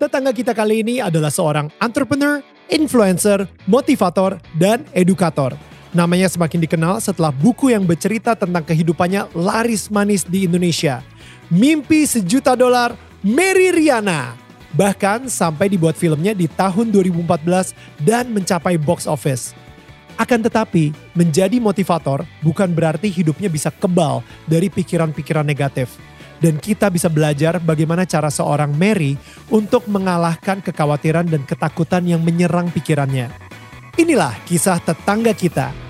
Tetangga kita kali ini adalah seorang entrepreneur, influencer, motivator, dan edukator. Namanya semakin dikenal setelah buku yang bercerita tentang kehidupannya laris manis di Indonesia. Mimpi sejuta dolar, Mary Riana. Bahkan sampai dibuat filmnya di tahun 2014 dan mencapai box office. Akan tetapi, menjadi motivator bukan berarti hidupnya bisa kebal dari pikiran-pikiran negatif. Dan kita bisa belajar bagaimana cara seorang Mary untuk mengalahkan kekhawatiran dan ketakutan yang menyerang pikirannya. Inilah kisah tetangga kita.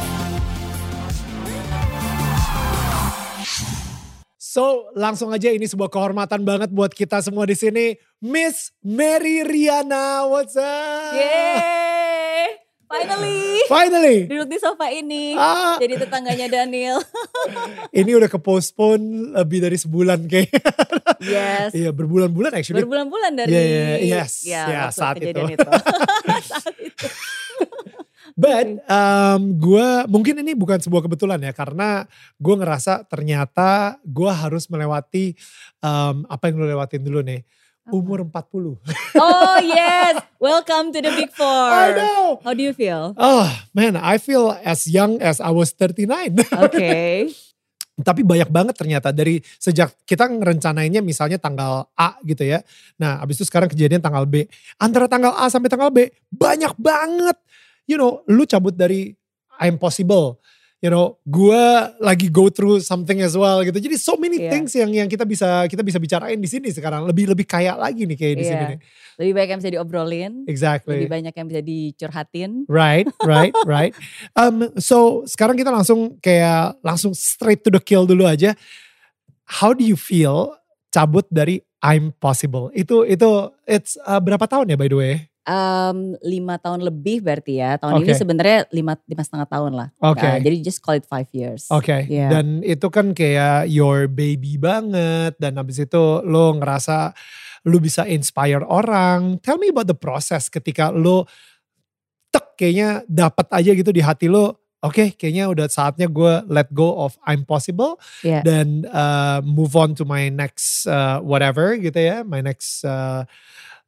So, langsung aja ini sebuah kehormatan banget buat kita semua di sini. Miss Mary Riana, what's up? Yeay! Finally! Finally! Duduk di sofa ini. Ah. Jadi tetangganya Daniel. Ini udah ke-postpone lebih dari sebulan kayak. yes. Iya, berbulan-bulan actually. Berbulan-bulan dari Yeah, yeah, yes. ya, Ya, saat itu. itu. saat itu. But um, gue mungkin ini bukan sebuah kebetulan ya karena gue ngerasa ternyata gue harus melewati um, apa yang lo lewatin dulu nih umur 40. Oh yes, welcome to the Big Four. I know. How do you feel? Oh man, I feel as young as I was 39. Okay. Tapi banyak banget ternyata dari sejak kita ngerencanainnya misalnya tanggal A gitu ya. Nah abis itu sekarang kejadian tanggal B. Antara tanggal A sampai tanggal B banyak banget. You know lu cabut dari I'm possible. You know gue lagi go through something as well gitu. Jadi so many Iya. things yang yang kita bisa kita bisa bicarain di sini sekarang. Lebih lebih kaya lagi nih kayak di sini Iya. nih. Lebih baik yang bisa diobrolin. Exactly. Lebih banyak yang bisa dicurhatin. Right, right, right. Um, so sekarang kita langsung kayak langsung straight to the kill dulu aja. How do you feel cabut dari I'm possible? Itu itu it's uh, berapa tahun ya by the way? Um, lima tahun lebih berarti ya. Tahun ini Oke. sebenarnya lima lima setengah tahun lah. Oke. Nah, jadi just call it five years. Oke. Iya. Dan itu kan kayak your baby banget dan habis itu lo ngerasa lo bisa inspire orang. Tell me about the process ketika lo tek kayaknya dapat aja gitu di hati lo. Oke, kayaknya udah saatnya gue let go of I'm possible Iya. dan uh, move on to my next uh, whatever gitu ya, my next uh,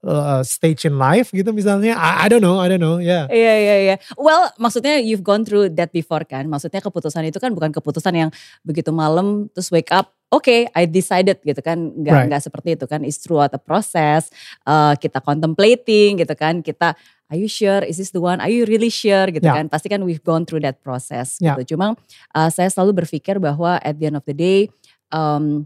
uh, stage in life gitu misalnya. I, I don't know, I don't know, ya. Yeah. Iya iya iya. Well, maksudnya you've gone through that before kan. Maksudnya keputusan itu kan bukan keputusan yang begitu malam terus wake up, oke, I decided gitu kan. Enggak Right. enggak seperti itu kan. It's throughout the process. Uh, kita contemplating gitu kan. Kita Are you sure? Is this the one? Are you really sure? Gitu Ya. kan. Pasti kan we've gone through that process Ya. gitu. Cuma uh, saya selalu berpikir bahwa at the end of the day um,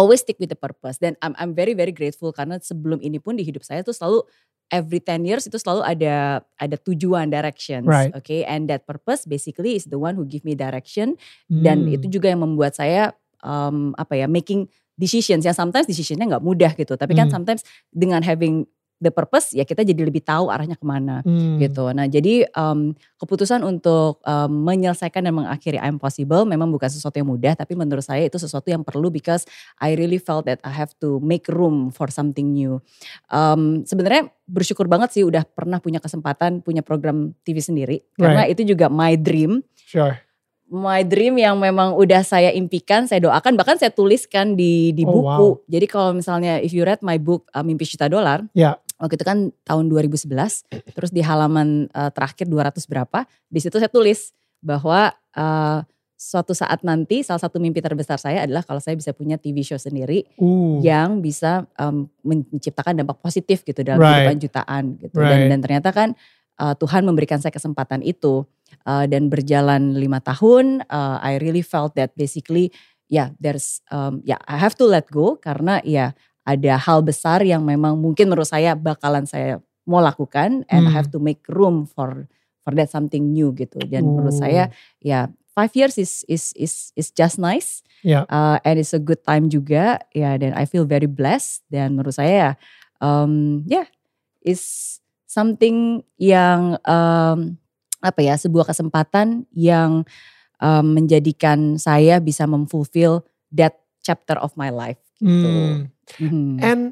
always stick with the purpose. Dan I'm, I'm very very grateful karena sebelum ini pun di hidup saya tuh selalu every 10 years itu selalu ada ada tujuan directions, Right. oke? And that purpose basically is the one who give me direction dan Hmm. itu juga yang membuat saya um, apa ya making decisions yang sometimes decisionnya nggak mudah gitu, tapi kan Hmm. sometimes dengan having the purpose ya kita jadi lebih tahu arahnya ke mana Hmm. gitu. Nah jadi um, keputusan untuk um, menyelesaikan dan mengakhiri I'm Possible memang bukan sesuatu yang mudah, tapi menurut saya itu sesuatu yang perlu because I really felt that I have to make room for something new. Um, Sebenarnya bersyukur banget sih udah pernah punya kesempatan punya program TV sendiri, karena itu juga my dream. Sure. My dream yang memang udah saya impikan, saya doakan, bahkan saya tuliskan di di Oh, buku. wow. Jadi kalau misalnya if you read my book uh, Mimpi Juta Dolar, Ya. Waktu itu kan tahun 2011, terus di halaman uh, terakhir 200 berapa, di situ saya tulis bahwa uh, suatu saat nanti salah satu mimpi terbesar saya adalah kalau saya bisa punya TV show sendiri Uh. yang bisa um, menciptakan dampak positif gitu dalam Right. kehidupan jutaan gitu. Right. Dan, dan ternyata kan uh, Tuhan memberikan saya kesempatan itu Uh, dan berjalan lima tahun, uh, I really felt that basically ya yeah, there's um, ya yeah, I have to let go karena ya ada hal besar yang memang mungkin menurut saya bakalan saya mau lakukan and I Hmm. have to make room for for that something new gitu. Dan menurut saya ya five years is is is is just nice. Ya. Uh, and it's a good time juga ya dan I feel very blessed dan menurut saya um, ya yeah, is something yang um, apa ya sebuah kesempatan yang um, menjadikan saya bisa memfulfill that chapter of my life gitu. Hmm. Mhm. And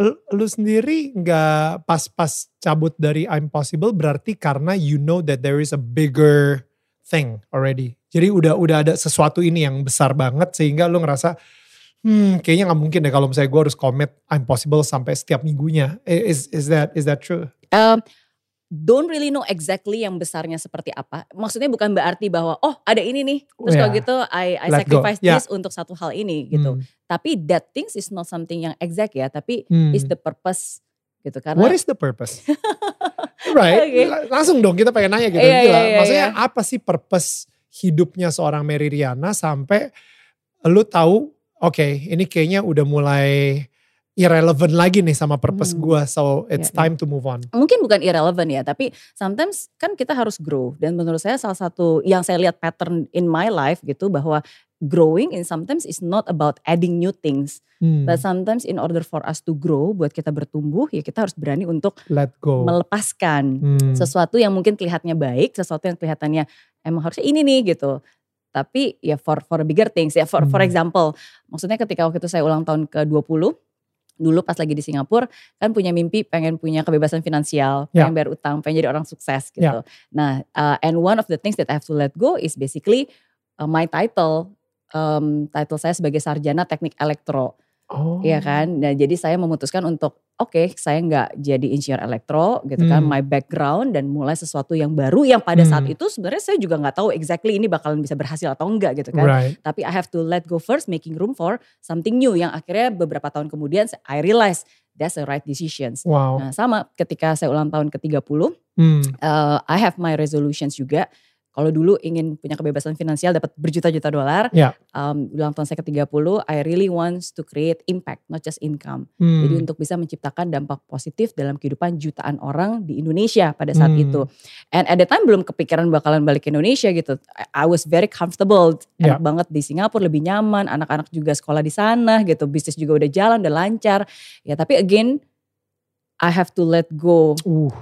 lu lu sendiri nggak pas-pas cabut dari I'm Possible berarti karena you know that there is a bigger thing already. Jadi udah udah ada sesuatu ini yang besar banget sehingga lu ngerasa hmm kayaknya nggak mungkin deh kalau misalnya gue harus commit I'm Possible sampai setiap minggunya. Is is that is that true? Um, don't really know exactly yang besarnya seperti apa. Maksudnya bukan berarti bahwa oh ada ini nih, terus kalau Yeah. gitu I, I Let go. sacrifice Yeah. this untuk satu hal ini gitu. Hmm. Tapi that things is not something yang exact ya, tapi Hmm. is the purpose gitu karena What is the purpose? right. Lang- langsung dong kita pengen nanya gitu. Gila, iya, iya, Maksudnya iya. apa sih purpose hidupnya seorang Mary Riana sampai lu tahu, oke ini kayaknya udah mulai irrelevant lagi nih sama purpose Hmm. gua, so it's Iya, iya. time to move on. mungkin bukan irrelevant ya, tapi sometimes kan kita harus grow dan menurut saya salah satu yang saya lihat pattern in my life gitu bahwa growing in sometimes is not about adding new things, Hmm, but sometimes in order for us to grow, buat kita bertumbuh ya kita harus berani untuk let go. melepaskan Hmm. sesuatu yang mungkin kelihatannya baik, sesuatu yang kelihatannya emang harusnya ini nih gitu. Tapi ya for for bigger things ya for for Hmm. example, maksudnya ketika waktu itu saya ulang tahun ke-20 dulu pas lagi di Singapura kan punya mimpi pengen punya kebebasan finansial, Ya. pengen bayar utang, pengen jadi orang sukses gitu. Ya. Nah, uh, and one of the things that I have to let go is basically uh, my title um, title saya sebagai sarjana teknik elektro. Oh. Iya kan? Nah jadi saya memutuskan untuk oke saya nggak jadi insinyur elektro gitu kan. Hmm. My background dan mulai sesuatu yang baru yang pada saat Hmm. itu sebenarnya saya juga nggak tahu exactly ini bakalan bisa berhasil atau enggak gitu kan. Right. Tapi I have to let go first making room for something new yang akhirnya beberapa tahun kemudian I realize that's the right decisions. Wow. Nah sama ketika saya ulang tahun ke-30 Hmm. uh, I have my resolutions juga. Kalau dulu ingin punya kebebasan finansial dapat berjuta-juta dolar, Ya. um, ulang tahun saya ke-30, I really wants to create impact, not just income. Hmm. Jadi untuk bisa menciptakan dampak positif dalam kehidupan jutaan orang di Indonesia pada saat Hmm. itu. And at the time belum kepikiran bakalan balik ke Indonesia gitu. I, was very comfortable, Ya. enak banget di Singapura, lebih nyaman, anak-anak juga sekolah di sana gitu, bisnis juga udah jalan, udah lancar. Ya tapi again, I have to let go Uh.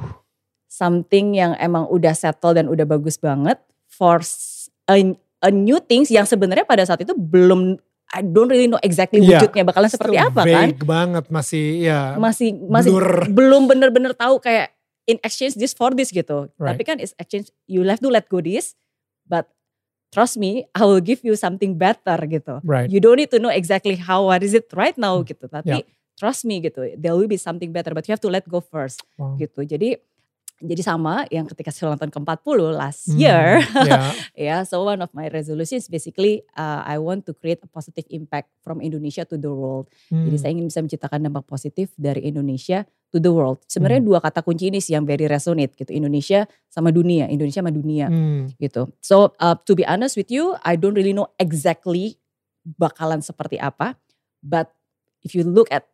Something yang emang udah settle dan udah bagus banget for a, a new things yang sebenarnya pada saat itu belum I don't really know exactly Iya, wujudnya bakalan seperti Still apa kan. Vague banget masih ya. Masih masih blur. belum bener-bener tahu kayak in exchange this for this gitu. Right. Tapi kan is exchange you have to let go this but trust me I will give you something better gitu. Right. You don't need to know exactly how what is it right now gitu. Tapi Yeah. trust me gitu. There will be something better but you have to let go first Wow. gitu. Jadi jadi sama yang ketika saya ulang tahun ke-40 last Hmm, year. ya. yeah, so one of my resolutions basically uh, I want to create a positive impact from Indonesia to the world. Jadi Hmm. saya ingin bisa menciptakan dampak positif dari Indonesia to the world. Sebenarnya Hmm. dua kata kunci ini sih yang very resonate gitu. Indonesia sama dunia, Indonesia sama dunia Hmm. gitu. So uh, to be honest with you, I don't really know exactly bakalan seperti apa. But if you look at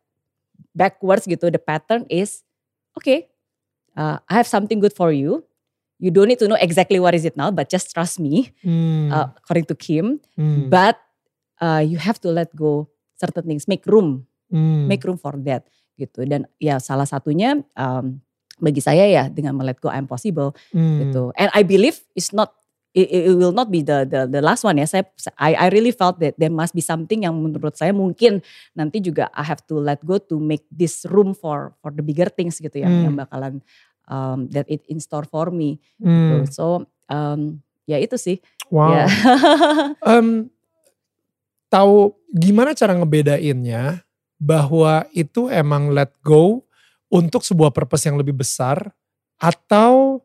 backwards gitu, the pattern is okay. Uh, I have something good for you. You don't need to know exactly what is it now, but just trust me, Hmm. uh, according to Kim. Hmm. But uh, you have to let go certain things, make room, Hmm. make room for that gitu. Dan ya salah satunya um, bagi saya ya dengan let go I'm possible Hmm. gitu. And I believe it's not it, it will not be the the the last one ya. Saya I I really felt that there must be something yang menurut saya mungkin nanti juga I have to let go to make this room for for the bigger things gitu ya Hmm. yang bakalan um, that it in store for me. Hmm. gitu. So um, ya itu sih. Wow. Ya. Em, tahu gimana cara ngebedainnya bahwa itu emang let go untuk sebuah purpose yang lebih besar atau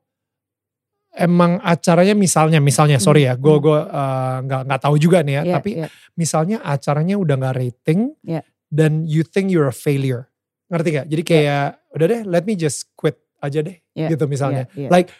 emang acaranya misalnya misalnya Hmm, sorry ya gue hmm. gue eh, nggak nggak tahu juga nih ya Ya, tapi ya. misalnya acaranya udah nggak rating Ya. dan you think you're a failure ngerti gak jadi kayak udah deh let me just quit aja deh Ya, gitu misalnya ya, ya. like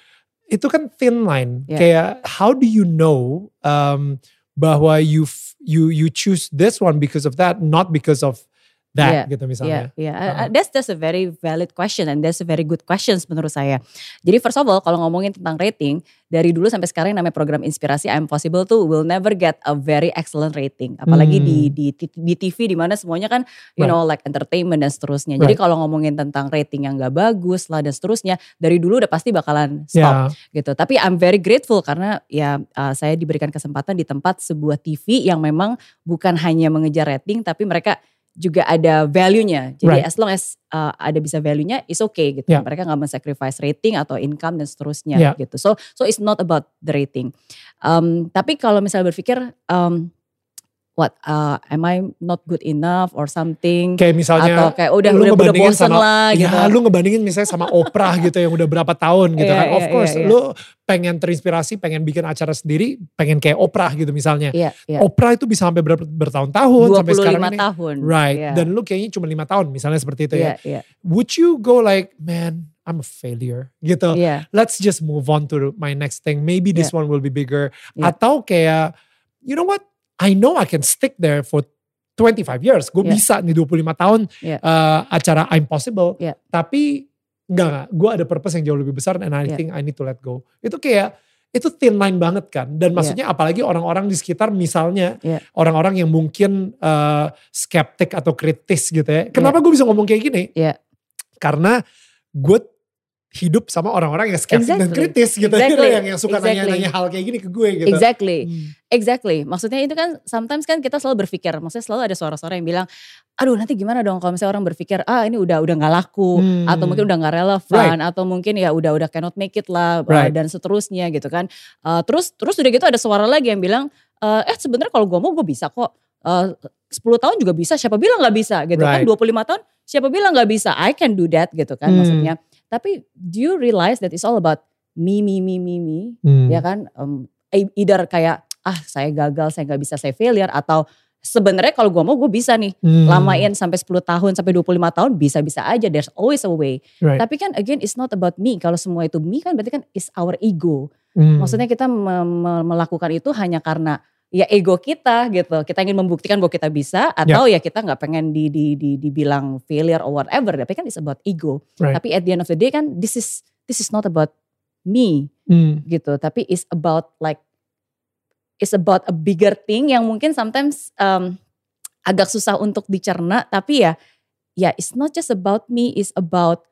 itu kan thin line Ya. kayak how do you know um, bahwa you you you choose this one because of that not because of that Yeah, gitu misalnya. Yeah, yeah. Uh-uh. Uh, that's that's a very valid question and that's a very good questions menurut saya. Jadi first of all kalau ngomongin tentang rating dari dulu sampai sekarang namanya program inspirasi I'm Possible tuh will never get a very excellent rating. Apalagi Hmm. di di di TV di mana semuanya kan you Right. know like entertainment dan seterusnya. Jadi Right. kalau ngomongin tentang rating yang gak bagus lah dan seterusnya dari dulu udah pasti bakalan stop Yeah. gitu. Tapi I'm very grateful karena ya uh, saya diberikan kesempatan di tempat sebuah TV yang memang bukan hanya mengejar rating tapi mereka juga ada value-nya. Jadi Right. as long as uh, ada bisa value-nya is okay gitu. Yeah. Mereka nggak men-sacrifice rating atau income dan seterusnya Yeah. gitu. So so it's not about the rating. Um, tapi kalau misalnya berpikir um, what uh, am I not good enough or something Kayak misalnya atau kayak udah lu udah, udah bosen sama- lah gitu. Ya lu ngebandingin misalnya sama Oprah gitu yang udah berapa tahun gitu Iya, kan. Of iya, course iya, iya. lu pengen terinspirasi, pengen bikin acara sendiri, pengen kayak Oprah gitu misalnya. Iya, iya. Oprah itu bisa sampai berapa bertahun-tahun sampai 25 sekarang ini. tahun. Right. Iya. Dan lu kayaknya cuma lima tahun misalnya seperti itu ya. Iya, iya. Would you go like, man, I'm a failure gitu. Iya. Let's just move on to my next thing. Maybe this one will be bigger. Yeah. Atau kayak, you know what? I know I can stick there for 25 years. Gue Yeah. bisa nih 25 tahun Yeah. uh, acara I'm Possible. Yeah. Tapi enggak. Gue ada purpose yang jauh lebih besar and I Yeah. think I need to let go. Itu kayak, itu thin line banget kan. Dan maksudnya apalagi orang-orang di sekitar misalnya Yeah. orang-orang yang mungkin uh, skeptik atau kritis gitu ya. Kenapa gue bisa ngomong kayak gini? Yeah. Karena gue hidup sama orang-orang yang skeptik dan Exactly. kritis gitu. Exactly. yang, yang suka Exactly. nanya-nanya hal kayak gini ke gue gitu. Exactly. Hmm. Exactly. Maksudnya itu kan sometimes kan kita selalu berpikir, maksudnya selalu ada suara-suara yang bilang, aduh nanti gimana dong kalau misalnya orang berpikir, ah ini udah udah nggak laku, Hmm. atau mungkin udah nggak relevan, atau mungkin ya udah udah cannot make it lah, uh, Right. dan seterusnya gitu kan. Uh, terus terus udah gitu ada suara lagi yang bilang, eh eh, sebenarnya kalau gue mau gue bisa kok. Uh, 10 tahun juga bisa, siapa bilang nggak bisa gitu Right. kan. 25 tahun, siapa bilang nggak bisa, I can do that gitu kan Hmm. maksudnya. Tapi do you realize that it's all about me, me, me, me, me Hmm. ya kan um, either kayak ah saya gagal saya nggak bisa saya failure atau sebenarnya kalau gue mau gue bisa nih Hmm. lamain sampai 10 tahun sampai 25 tahun bisa-bisa aja there's always a way Right. tapi kan again it's not about me kalau semua itu me kan berarti kan is our ego Hmm. maksudnya kita me- me- melakukan itu hanya karena ya ego kita gitu. Kita ingin membuktikan bahwa kita bisa atau ya, kita nggak pengen di, di, di, dibilang failure or whatever. Tapi kan it's about ego. Right. tapi at the end of the day kan this is this is not about me Hmm. gitu. Tapi it's about like it's about a bigger thing yang mungkin sometimes um, agak susah untuk dicerna. Tapi ya ya it's not just about me it's about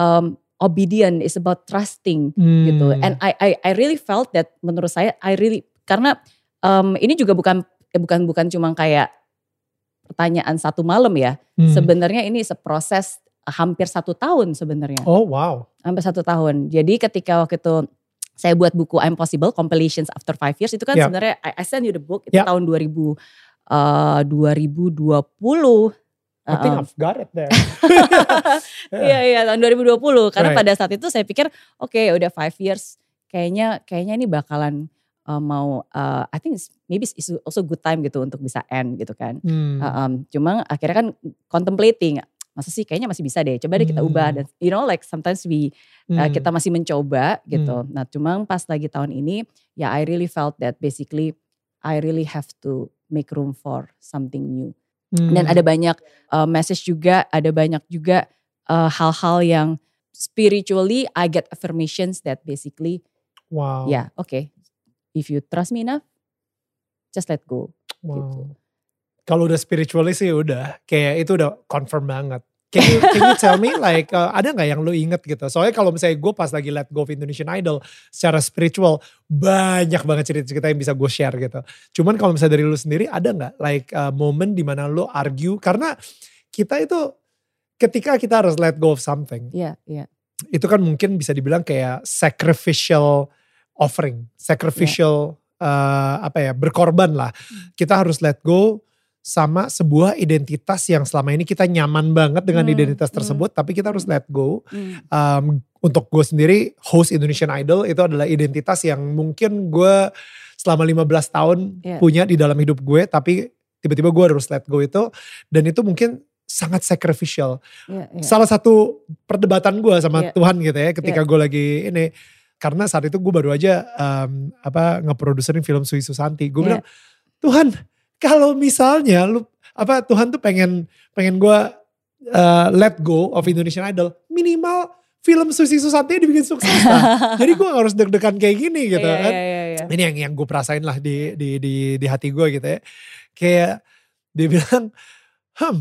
um, obedient it's about trusting Hmm. gitu and I, I I really felt that menurut saya I really karena um, ini juga bukan eh, bukan bukan cuma kayak pertanyaan satu malam ya Hmm. sebenarnya ini seproses hampir satu tahun sebenarnya Oh wow. hampir satu tahun. Jadi ketika waktu itu saya buat buku I'm Possible Compilations After Five Years itu kan Yeah. sebenarnya I, I send you the book itu Yeah. tahun 2000 eh 2020. I think. I've got it there. Iya iya tahun 2020 karena Right. pada saat itu saya pikir oke udah five years kayaknya kayaknya ini bakalan uh, mau uh, I think it's, maybe it's also good time gitu untuk bisa end gitu kan. Hmm. Uh, um, cuma akhirnya kan contemplating masa sih kayaknya masih bisa deh coba deh kita ubah Hmm. dan you know like sometimes we uh, Hmm. kita masih mencoba gitu. Nah, cuma pas lagi tahun ini ya I really felt that basically I really have to make room for something new. Dan Hmm. ada banyak uh, message juga, ada banyak juga uh, hal-hal yang spiritually I get affirmations that basically wow. ya oke if you trust me enough just let go. Wow. gitu. Kalau udah spiritually sih udah kayak itu udah confirm banget. Can you, can you tell me like uh, ada nggak yang lu inget gitu? Soalnya kalau misalnya gue pas lagi let go of Indonesian Idol secara spiritual banyak banget cerita-cerita yang bisa gue share gitu. Cuman kalau misalnya dari lu sendiri ada nggak like uh, momen di mana lu argue karena kita itu ketika kita harus let go of something Iya, iya. itu kan mungkin bisa dibilang kayak sacrificial offering, sacrificial uh, apa ya berkorban lah. Kita harus let go sama sebuah identitas yang selama ini kita nyaman banget dengan Hmm, identitas hmm. tersebut, tapi kita harus let go. Hmm, Um, untuk gue sendiri host Indonesian Idol itu adalah identitas yang mungkin gue selama 15 tahun Yeah. punya di dalam hidup gue, tapi tiba-tiba gue harus let go itu dan itu mungkin sangat sacrificial iya, iya. salah satu perdebatan gue sama Iya. Tuhan gitu ya ketika gue lagi ini karena saat itu gue baru aja um, apa ngeproduserin film Sui Susanti gue Iya. bilang Tuhan kalau misalnya lu apa Tuhan tuh pengen pengen gue uh, let go of Indonesian Idol minimal film Susi Susanti dibikin sukses lah. Jadi gue harus deg-degan kayak gini gitu Iya, kan. iya, iya, iya. Ini yang yang gue perasain lah di di di di hati gue gitu ya. Kayak dia bilang, hmm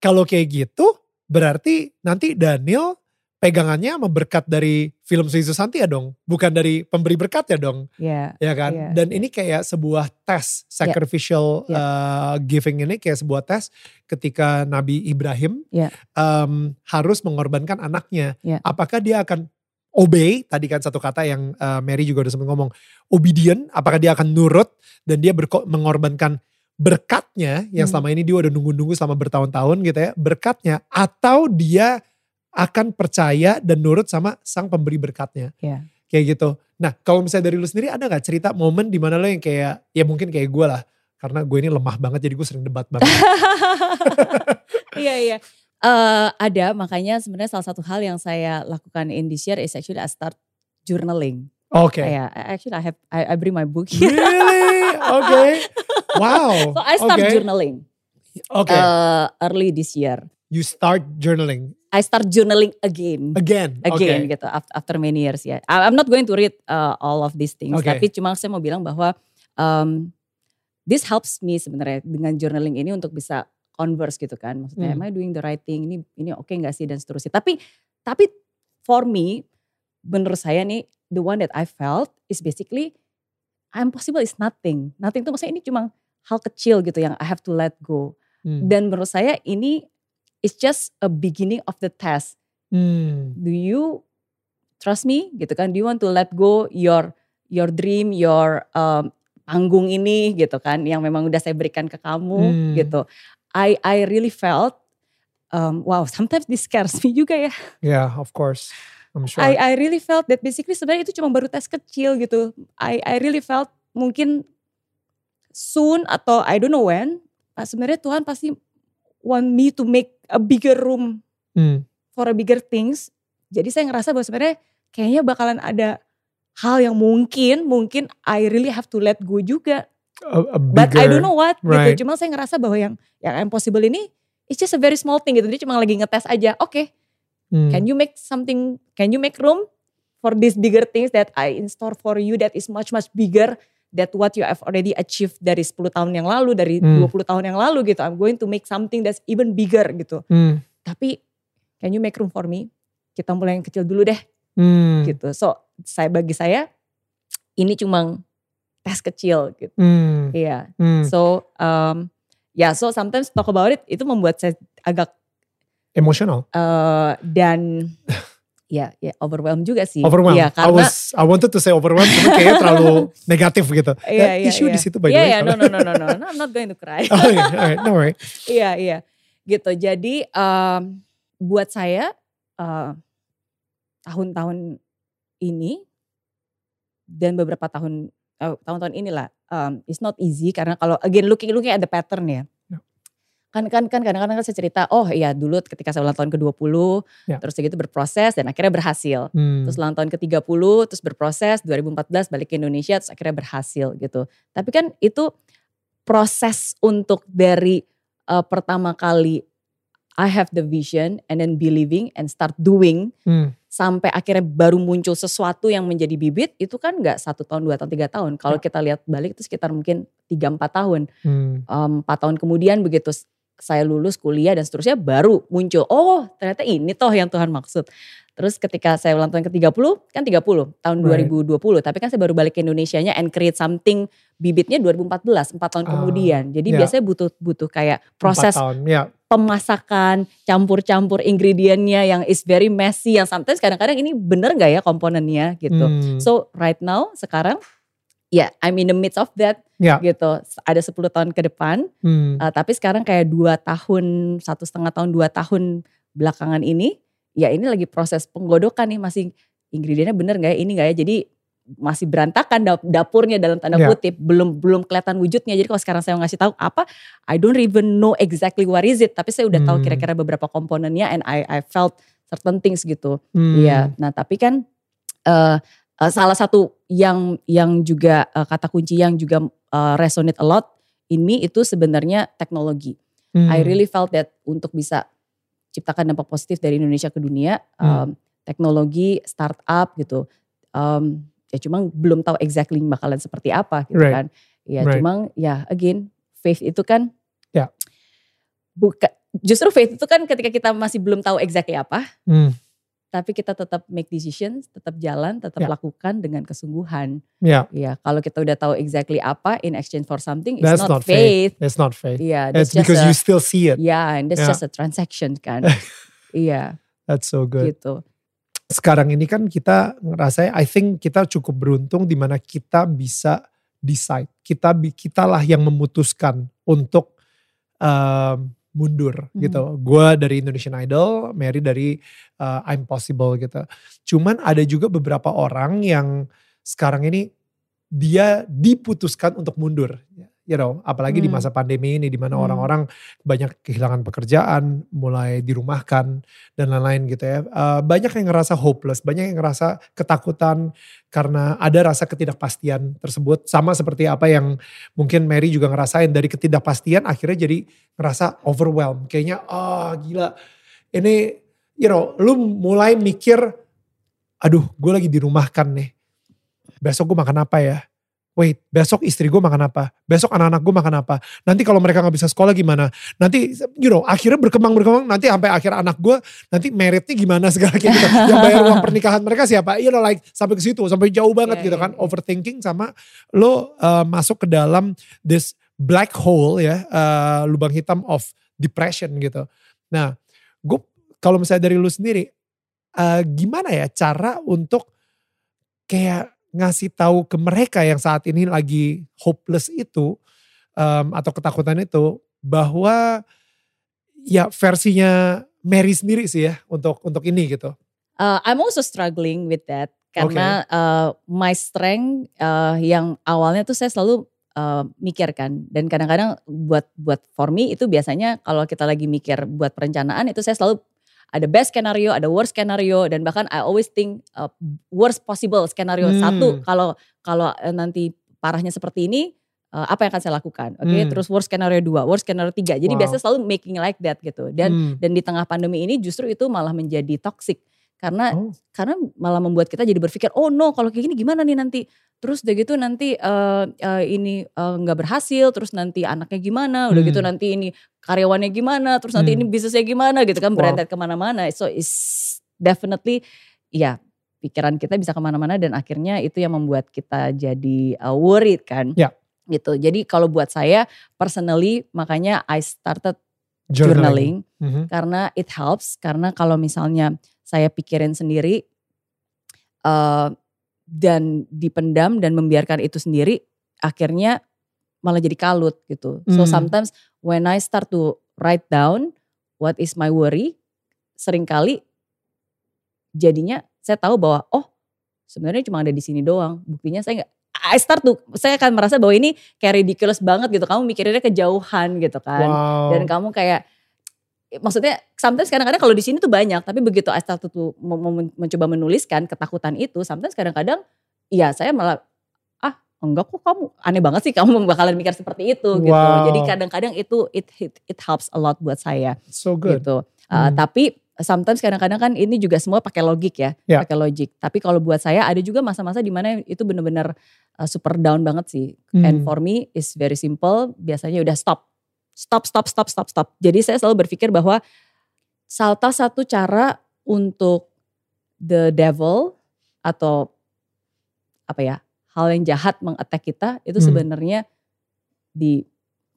kalau kayak gitu berarti nanti Daniel pegangannya sama berkat dari film Susi Susanti ya dong, bukan dari pemberi berkat ya dong, Iya. ya kan? Iya, Dan ini kayak sebuah tes sacrificial Iya. uh, giving ini kayak sebuah tes ketika Nabi Ibrahim Iya. um, harus mengorbankan anaknya. Iya. Apakah dia akan obey? Tadi kan satu kata yang uh, Mary juga udah sempat ngomong, obedient. Apakah dia akan nurut dan dia mengorbankan berkatnya yang Hmm. selama ini dia udah nunggu-nunggu selama bertahun-tahun gitu ya, berkatnya atau dia akan percaya dan nurut sama sang pemberi berkatnya. Iya. Kayak gitu. Nah kalau misalnya dari lu sendiri ada gak cerita momen di mana lo yang kayak, ya mungkin kayak gue lah. Karena gue ini lemah banget jadi gue sering debat banget. Iya iya. Eh, ada makanya sebenarnya salah satu hal yang saya lakukan in this year is actually I start journaling. Oke. Kayak actually I have I, I bring my book here. Really? Oke. Wow. so I start Oke. journaling Oke. eh, early this year. you start journaling I start journaling again. again. Again Oke. gitu after, after many years ya. I'm not going to read uh, all of these things, Oke. tapi cuma saya mau bilang bahwa um, this helps me sebenarnya dengan journaling ini untuk bisa converse gitu kan. Maksudnya Hmm. am I doing the right thing? Ini ini oke nggak sih dan seterusnya. Tapi tapi for me menurut saya nih the one that I felt is basically I'm possible is nothing. Nothing itu maksudnya ini cuma hal kecil gitu yang I have to let go. Hmm. Dan menurut saya ini it's just a beginning of the test. Hmm. do you trust me? Gitu kan. Do you want to let go your your dream your um, panggung ini? Gitu kan. Yang memang udah saya berikan ke kamu. Hmm. gitu. I I really felt um, wow sometimes this scares me juga ya. Yeah, of course. I'm sure. I I really felt that basically sebenarnya itu cuma baru tes kecil gitu. I I really felt mungkin soon atau I don't know when ah, sebenarnya Tuhan pasti want me to make a bigger room Hmm. for a bigger things. Jadi saya ngerasa bahwa sebenarnya kayaknya bakalan ada hal yang mungkin mungkin I really have to let go juga. A, a But I don't bigger- know what right. gitu. Cuma saya ngerasa bahwa yang yang impossible ini it's just a very small thing gitu. Dia cuma lagi ngetes aja. Oke, Hmm. can you make something can you make room for these bigger things that I in store for you that is much much bigger that what you have already achieved dari 10 tahun yang lalu, dari Hmm. 20 tahun yang lalu gitu. I'm going to make something that's even bigger gitu. Hmm. Tapi can you make room for me? Kita mulai yang kecil dulu deh Hmm. gitu. So saya bagi saya ini cuma tes kecil gitu. Hmm. Iya. Hmm. So um, ya so sometimes talk about it itu membuat saya agak Emotional. eh, dan ya ya overwhelmed juga sih. Overwhelmed. I karena was I wanted to say overwhelmed cuma kayaknya terlalu negatif gitu. Iya, iya, isu iya. di situ by the Iya way. iya no no no no no no I'm not going to cry. oh iya, alright, no worry. Iya iya gitu. Jadi em, buat saya eh, tahun-tahun ini dan beberapa tahun tahun-tahun inilah um, it's not easy karena kalau again looking looking at the pattern ya. Kan kan kan kadang-kadang kan saya cerita oh iya dulu ketika saya ulang tahun ke-20 Ya. terus gitu berproses dan akhirnya berhasil. Hmm. Terus ulang tahun ke-30 terus berproses 2014 balik ke Indonesia terus akhirnya berhasil gitu. Tapi kan itu proses untuk dari eh, pertama kali I have the vision and then believing and start doing Hmm. sampai akhirnya baru muncul sesuatu yang menjadi bibit itu kan nggak satu tahun dua tahun tiga tahun kalau Ya. kita lihat balik itu sekitar mungkin tiga empat tahun Hmm. Em, empat tahun kemudian begitu saya lulus kuliah dan seterusnya baru muncul oh ternyata ini toh yang Tuhan maksud terus ketika saya ulang tahun ke 30 kan 30 tahun Right. 2020 tapi kan saya baru balik ke Indonesianya and create something bibitnya 2014 empat tahun Ah, kemudian jadi ya. biasanya butuh butuh kayak proses tahun. Ya. pemasakan, campur-campur ingredientnya yang is very messy, yang sometimes kadang-kadang ini bener gak ya komponennya gitu. Hmm. So right now sekarang ya I'm in the midst of that Ya. gitu. Ada 10 tahun ke depan, Hmm. uh, tapi sekarang kayak dua tahun, satu setengah tahun, dua tahun belakangan ini, ya ini lagi proses penggodokan nih masih ingredientnya bener gak ya, ini gak ya. Jadi masih berantakan dap- dapurnya dalam tanda Ya. kutip, belum belum kelihatan wujudnya. Jadi kalau sekarang saya ngasih tahu apa, I don't even know exactly what is it, tapi saya udah tahu Hmm. kira-kira beberapa komponennya and I I felt certain things gitu. Hmm. Iya. Nah, tapi kan eh eh, salah satu yang yang juga eh, kata kunci yang juga eh, resonate a lot ini itu sebenarnya teknologi. Hmm. I really felt that untuk bisa ciptakan dampak positif dari Indonesia ke dunia, Hmm. um, teknologi, startup gitu. Um, ya cuma belum tahu exactly bakalan seperti apa gitu Right. kan. Ya Right. cuma ya again faith itu kan Ya. buka justru faith itu kan ketika kita masih belum tahu exactly apa, Hmm. Tapi kita tetap make decisions, tetap jalan, tetap Ya. lakukan dengan kesungguhan. Yeah, Ya, kalau kita udah tahu exactly apa in exchange for something, it's That's not, not faith. faith. it's not faith. Iya, It's that's just because a, you still see it. yeah, and that's Yeah. just a transaction kan. iya, That's so good. gitu. Sekarang ini kan kita ngerasa, I think kita cukup beruntung di mana kita bisa decide. Kita bi- kitalah yang memutuskan untuk um, mundur Hmm. gitu. Gue dari Indonesian Idol, Mary dari uh, I'm Possible gitu. Cuman ada juga beberapa orang yang sekarang ini dia diputuskan untuk mundur. You know, apalagi di Hmm. masa pandemi ini di mana Hmm. orang-orang banyak kehilangan pekerjaan, mulai dirumahkan dan lain-lain gitu ya. Eh, banyak yang ngerasa hopeless, banyak yang ngerasa ketakutan karena ada rasa ketidakpastian tersebut. Sama seperti apa yang mungkin Mary juga ngerasain dari ketidakpastian akhirnya jadi ngerasa overwhelmed. Kayaknya ah gila ini you know lu mulai mikir aduh gue lagi dirumahkan nih. Besok gue makan apa ya? Wait, besok istri gue makan apa? Besok anak-anak gue makan apa? Nanti kalau mereka nggak bisa sekolah gimana? Nanti, you know, akhirnya berkembang berkembang. Nanti sampai akhir anak gue, nanti meritnya gimana segala kayak gitu. Yang bayar uang pernikahan mereka siapa? You know, like sampai ke situ, sampai jauh banget Iya, gitu kan. Overthinking sama lo uh, masuk ke dalam this black hole ya, uh, lubang hitam of depression gitu. Nah, gue kalau misalnya dari lu sendiri, uh, gimana ya cara untuk kayak ngasih tahu ke mereka yang saat ini lagi hopeless itu um, atau ketakutan itu bahwa ya versinya Mary sendiri sih ya untuk untuk ini gitu. Uh, I'm also struggling with that karena uh, my strength uh, yang awalnya tuh saya selalu uh, mikirkan dan kadang-kadang buat buat for me itu biasanya kalau kita lagi mikir buat perencanaan itu saya selalu ada best skenario, ada worst skenario dan bahkan I always think uh, worst possible skenario Hmm. satu kalau kalau uh, nanti parahnya seperti ini uh, apa yang akan saya lakukan, oke? Hmm. Terus worst skenario dua, worst skenario tiga. Jadi Wow. biasanya selalu making like that gitu dan Hmm. dan di tengah pandemi ini justru itu malah menjadi toxic karena Oh. karena malah membuat kita jadi berpikir oh no kalau kayak gini gimana nih nanti terus udah gitu nanti eh, eh, ini eh, nggak berhasil terus nanti anaknya gimana udah Hmm. gitu nanti ini karyawannya gimana terus nanti Hmm. ini bisnisnya gimana gitu kan Wow. berentet ke mana-mana so is definitely ya pikiran kita bisa ke mana-mana dan akhirnya itu yang membuat kita jadi uh, worried kan Ya. gitu jadi kalau buat saya personally makanya I started Journaling. journaling Mhm. karena it helps karena kalau misalnya saya pikirin sendiri eh, dan dipendam dan membiarkan itu sendiri akhirnya malah jadi kalut gitu. So Hmm. sometimes when I start to write down what is my worry, sering kali jadinya saya tahu bahwa oh sebenarnya cuma ada di sini doang. Buktinya saya nggak I start tuh, saya akan merasa bahwa ini kayak ridiculous banget gitu. Kamu mikirinnya kejauhan gitu kan Wow. dan kamu kayak maksudnya sometimes kadang-kadang kalau di sini tuh banyak tapi begitu I start to men- mencoba menuliskan ketakutan itu sometimes kadang-kadang iya saya malah ah enggak kok kamu aneh banget sih kamu bakalan mikir seperti itu gitu Wow. jadi kadang-kadang itu it, it it helps a lot buat saya so good. gitu Uh, Hmm. tapi sometimes kadang-kadang kan ini juga semua pakai logik ya, Ya. pakai logik. Tapi kalau buat saya ada juga masa-masa di mana itu benar-benar uh, super down banget sih. Hmm. And for me is very simple. Biasanya udah stop, stop, stop, stop, stop, stop. Jadi saya selalu berpikir bahwa salah satu cara untuk the devil atau apa ya hal yang jahat mengattack kita itu Hmm. sebenarnya di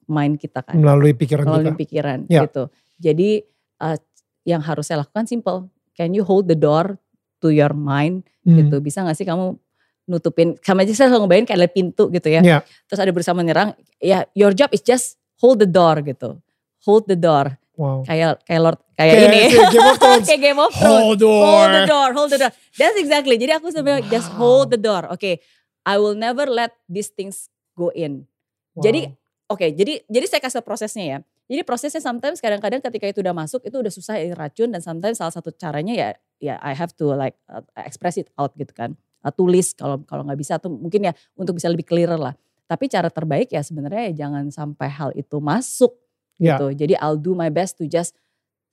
mind kita kan melalui pikiran melalui kita. pikiran Ya. gitu. Jadi uh, yang harus saya lakukan simple. Can you hold the door to your mind Hmm. gitu? Bisa gak sih kamu nutupin sama aja saya selalu ngebayangin kayak ada pintu gitu ya. Ya. Terus ada berusaha menyerang. Ya your job is just hold the door gitu. Hold the door. Wow. Kayak kayak Lord kayak, Kayak ini. Game of Thrones. kayak Game of Thrones. Hold door. Hold the door, hold the door. That's exactly. Jadi aku sebenarnya just Wow. hold the door. Oke, I will never let these things go in. Jadi Wow. Oke, jadi jadi saya kasih prosesnya ya. Jadi prosesnya sometimes kadang-kadang ketika itu udah masuk itu udah susah ya racun dan sometimes salah satu caranya ya ya I have to like uh, express it out gitu kan. Uh, tulis kalau kalau nggak bisa atau mungkin ya untuk bisa lebih clearer lah. Tapi cara terbaik ya sebenarnya ya jangan sampai hal itu masuk Yeah. gitu. Jadi I'll do my best to just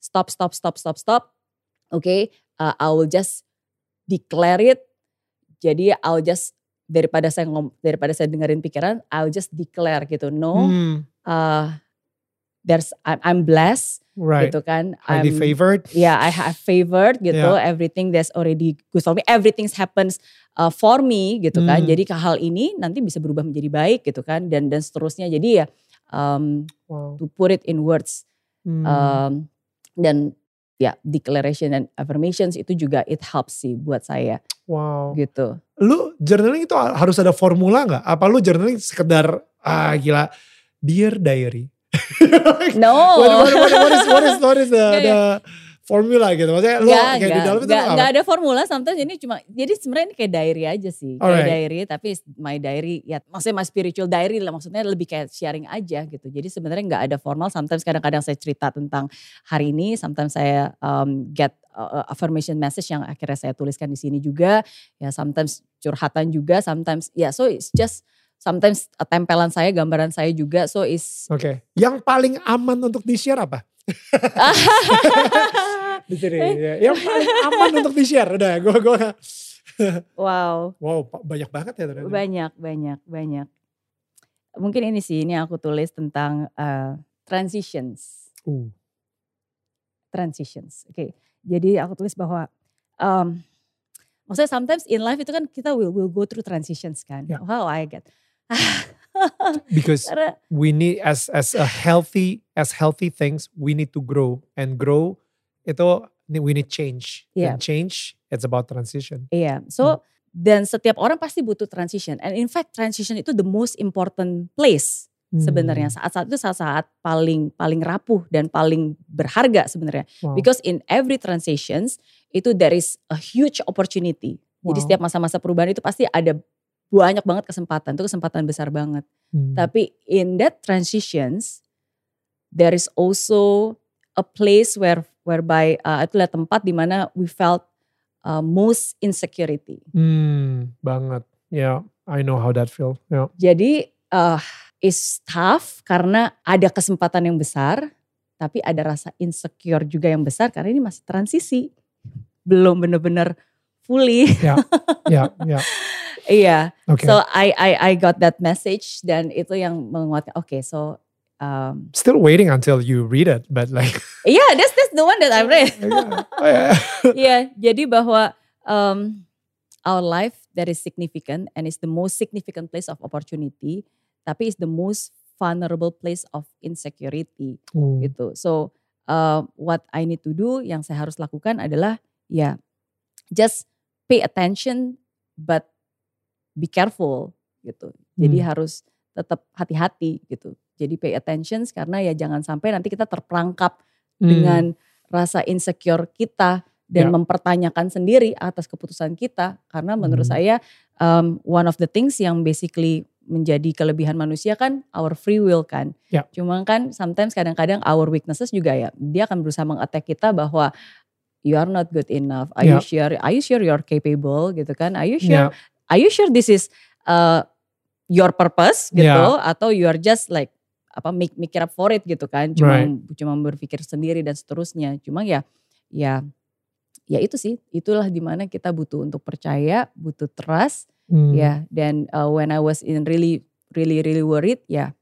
stop, stop, stop, stop, stop. Oke, okay? uh, I will just declare it. Jadi I'll just daripada saya ngom, daripada saya dengerin pikiran, I'll just declare gitu. No, Hmm, uh, there's I'm, blessed right. gitu kan. Highly I'm, favored. Yeah, I have favored gitu. Yeah. Everything that's already good for me. Everything happens uh, for me gitu kan. Hmm. Jadi ke hal ini nanti bisa berubah menjadi baik gitu kan. Dan dan seterusnya. Jadi ya um, Wow. to put it in words Hmm. um, dan ya declaration and affirmations itu juga it helps sih buat saya wow. gitu. Lu journaling itu harus ada formula nggak? Apa lu journaling sekedar ah gila dear diary? No. what, what, what, what is what is what is the, the formula gitu? Maksudnya lu Nggak, kayak di nggak, dalam itu apa? nggak ada formula sometimes ini cuma jadi sebenarnya ini kayak diary aja sih kayak Alright. diary tapi my diary ya maksudnya my spiritual diary lah maksudnya lebih kayak sharing aja gitu jadi sebenarnya nggak ada formal sometimes kadang-kadang saya cerita tentang hari ini sometimes saya um, get uh, affirmation message yang akhirnya saya tuliskan di sini juga ya sometimes curhatan juga sometimes ya so it's just sometimes tempelan saya gambaran saya juga so is Oke. Yang paling aman untuk di share apa? Di sini. ya. Yang paling aman untuk di share. Udah, gua gua wow wow banyak banget ya ternyata. Banyak, banyak, banyak. Mungkin ini sih, ini aku tulis tentang uh, transitions. Uh, Transitions, oke. Jadi aku tulis bahwa, um, maksudnya sometimes in life itu kan kita will will go through transitions kan. Ya. Wow, I get. because Karena we need as as a healthy as healthy things we need to grow and grow itu we need change Yeah. and change it's about transition Iya, Hmm. so dan setiap orang pasti butuh transition. And in fact transition itu the most important place sebenarnya. Hmm. Saat-saat itu saat-saat paling paling rapuh dan paling berharga sebenarnya. Wow. Because in every transitions itu there is a huge opportunity. Jadi Wow. setiap masa-masa perubahan itu pasti ada banyak banget kesempatan. Itu kesempatan besar banget. Hmm. Tapi in that transitions there is also a place where whereby uh, itulah tempat di mana we felt uh, most insecurity. Hmm, banget yeah I know how that feel yeah Jadi uh, is tough karena ada kesempatan yang besar, tapi ada rasa insecure juga yang besar karena ini masih transisi, belum bener-bener fully. ya ya ya Iya, oke so I I I got that message dan itu yang menguatkan. Oke, so um, still waiting until you read it but like yeah, that's that's the one that I read. oh, yeah. Iya, jadi bahwa um, our life that is significant and is the most significant place of opportunity, tapi is the most vulnerable place of insecurity Hmm. gitu. So uh, what I need to do, yang saya harus lakukan adalah ya just pay attention but be careful gitu. Jadi Hmm. harus tetap hati-hati gitu. Jadi pay attention karena ya jangan sampai nanti kita terperangkap Hmm. dengan rasa insecure kita dan Ya. mempertanyakan sendiri atas keputusan kita karena menurut Hmm. saya um, one of the things yang basically menjadi kelebihan manusia kan our free will kan. Ya. Cuma kan sometimes kadang-kadang our weaknesses juga ya dia akan berusaha mengattack kita bahwa you are not good enough. Are you Ya. sure? Are you sure you're capable gitu kan? Are you sure? Ya. Are you sure this is uh, your purpose gitu Ya. atau you are just like apa make mikir up for it gitu kan cuma Right. cuma berpikir sendiri dan seterusnya cuma ya ya ya itu sih itulah di mana kita butuh untuk percaya butuh trust Hmm. ya dan uh, when I was in really really really worried ya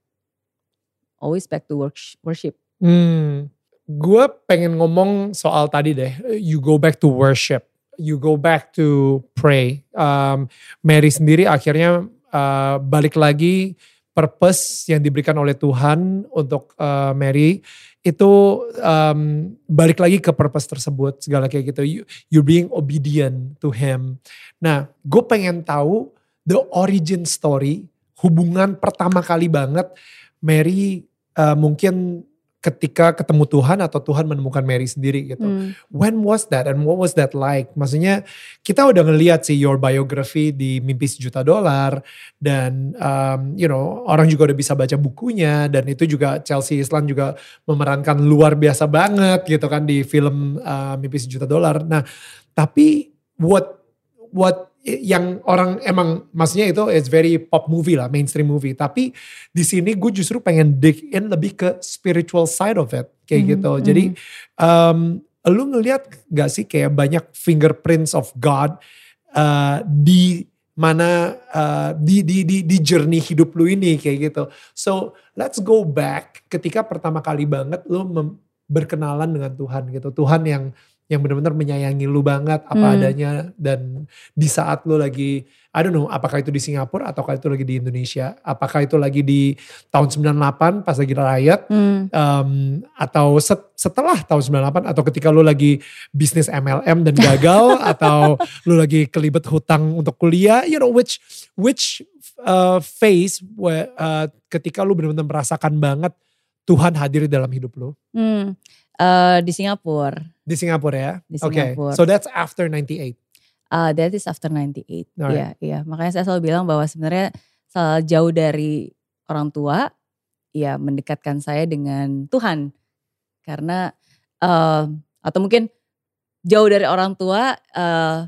always back to worship Hmm, gue pengen ngomong soal tadi deh. You go back to worship, you go back to pray. Um, Mary sendiri akhirnya uh, balik lagi purpose yang diberikan oleh Tuhan untuk uh, Mary itu um, balik lagi ke purpose tersebut segala kayak gitu. You, you're being obedient to Him. Nah, gue pengen tahu the origin story, hubungan pertama kali banget Mary uh, mungkin ketika ketemu Tuhan atau Tuhan menemukan Mary sendiri gitu. Hmm. When was that and what was that like? Maksudnya kita udah ngeliat sih your biography di Mimpi Sejuta Dolar dan um, you know orang juga udah bisa baca bukunya dan itu juga Chelsea Islan juga memerankan luar biasa banget gitu kan di film uh, Mimpi Sejuta Dolar. Nah, tapi what what yang orang emang maksudnya itu it's very pop movie lah, mainstream movie. Tapi di sini gue justru pengen dig in lebih ke spiritual side of it kayak Mhm, gitu. Jadi um, lu ngelihat gak sih kayak banyak fingerprints of God uh, di mana uh, di di di di journey hidup lu ini kayak gitu. So let's go back ketika pertama kali banget lu mem- berkenalan dengan Tuhan gitu. Tuhan yang yang benar-benar menyayangi lu banget apa Hmm. adanya dan di saat lu lagi I don't know apakah itu di Singapura ataukah itu lagi di Indonesia, apakah itu lagi di tahun 98 pas lagi riot Hmm. um, atau set- setelah tahun 98 atau ketika lu lagi bisnis MLM dan gagal atau lu lagi kelibet hutang untuk kuliah you know which which uh, phase where, uh, ketika lu benar-benar merasakan banget Tuhan hadir di dalam hidup lu Hmm. Eh, di Singapura. Di Singapura ya Di oke Singapura. so that's after 98 Uh, that is after 98. Alright. Iya, iya. Makanya saya selalu bilang bahwa sebenarnya jauh dari orang tua, ya mendekatkan saya dengan Tuhan. Karena eh, atau mungkin jauh dari orang tua eh,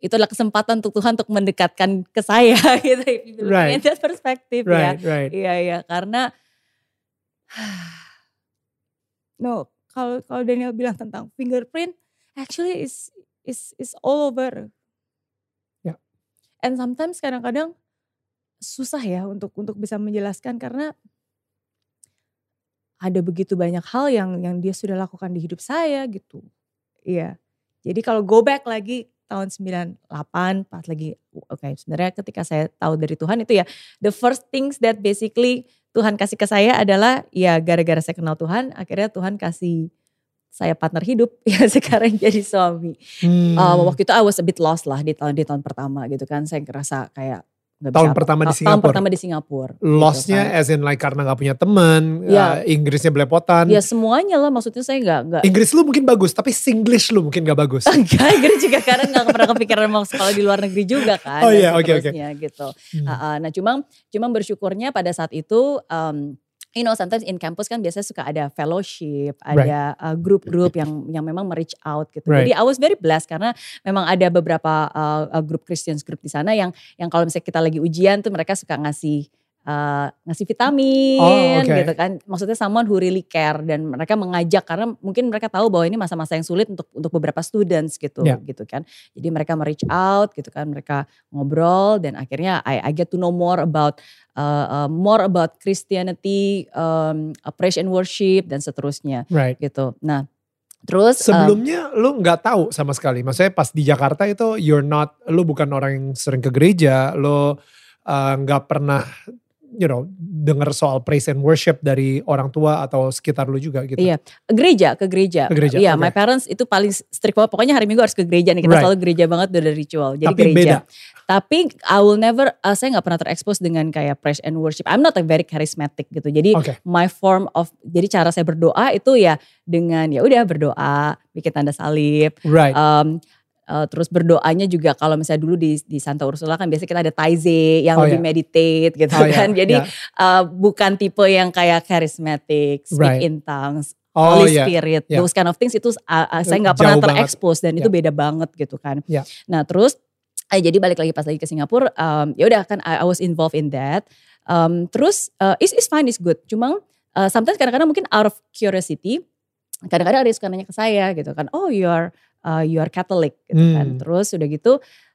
itu adalah kesempatan untuk Tuhan untuk mendekatkan ke saya gitu. Right. at that perspective ya. right right Iya iya karena no kalau kalau Daniel bilang tentang fingerprint actually is is is all over. Ya. And sometimes kadang-kadang susah ya untuk untuk bisa menjelaskan karena ada begitu banyak hal yang yang dia sudah lakukan di hidup saya gitu. Iya. Jadi kalau go back lagi tahun 98 pas lagi oke sebenarnya ketika saya tahu dari Tuhan itu ya the first things that basically Tuhan kasih ke saya adalah ya gara-gara saya kenal Tuhan akhirnya Tuhan kasih saya partner hidup ya sekarang jadi suami. Hmm. Uh, waktu itu I was a bit lost lah di tahun di tahun pertama gitu kan saya ngerasa kayak nggak Tahun bisa- pertama di ta- tahun Singapura? pertama di Singapura. gitu Lossnya kan. as in like karena gak punya teman, Ya. uh, Inggrisnya belepotan. ya semuanya lah maksudnya saya nggak nggak Inggris lu mungkin bagus, tapi Singlish lu mungkin gak bagus. enggak Inggris juga karena nggak pernah kepikiran mau sekolah di luar negeri juga kan. Oh iya, oke, oke. gitu. Hmm. Uh, uh, nah cuma cuma bersyukurnya pada saat itu um, you know sometimes in campus kan biasanya suka ada fellowship, ada uh, grup-grup yang yang memang reach out gitu. Right. Jadi I was very blessed karena memang ada beberapa uh, uh, grup Christians group di sana yang yang kalau misalnya kita lagi ujian tuh mereka suka ngasih uh, ngasih vitamin Oh, oke. gitu kan. Maksudnya someone who really care dan mereka mengajak karena mungkin mereka tahu bahwa ini masa-masa yang sulit untuk untuk beberapa students gitu Ya. gitu kan. Jadi mereka reach out gitu kan, mereka ngobrol dan akhirnya I, I get to know more about uh, uh, more about Christianity, um, uh, praise and worship dan seterusnya Right. gitu. Nah, terus um, Sebelumnya lu nggak tahu sama sekali. Maksudnya pas di Jakarta itu you're not, lu bukan orang yang sering ke gereja, lu uh, nggak pernah you know dengar soal praise and worship dari orang tua atau sekitar lu juga gitu. Iya, gereja, ke gereja. Ke gereja, Iya, oke. my parents itu paling strict banget. Pokoknya hari Minggu harus ke gereja nih. Kita Right. selalu gereja banget udah dari ritual. Jadi Tapi gereja. beda. Tapi I will never, uh, saya nggak pernah terekspos dengan kayak praise and worship. I'm not a very charismatic gitu. Jadi Oke. my form of, jadi cara saya berdoa itu ya dengan ya udah berdoa, bikin tanda salib. Right. Um, uh, terus berdoanya juga kalau misalnya dulu di di Santa Ursula kan biasanya kita ada taize yang Oh, lebih ya. meditate gitu Oh, ya, kan. Jadi ya. uh, bukan tipe yang kayak charismatic, speak Right. in tongues, Oh Holy ya. Spirit, ya. those kind of things itu uh, uh, saya nggak pernah terekspos dan itu Ya. beda banget gitu kan. Ya. Nah terus, eh, jadi balik lagi pas lagi ke Singapura, um, ya udah kan I, I was involved in that. Um, terus uh, is is fine is good, cuma uh, sometimes kadang-kadang mungkin out of curiosity, kadang-kadang ada yang suka nanya ke saya gitu kan, oh you are uh, you are Catholic gitu kan. Hmm. Terus udah gitu,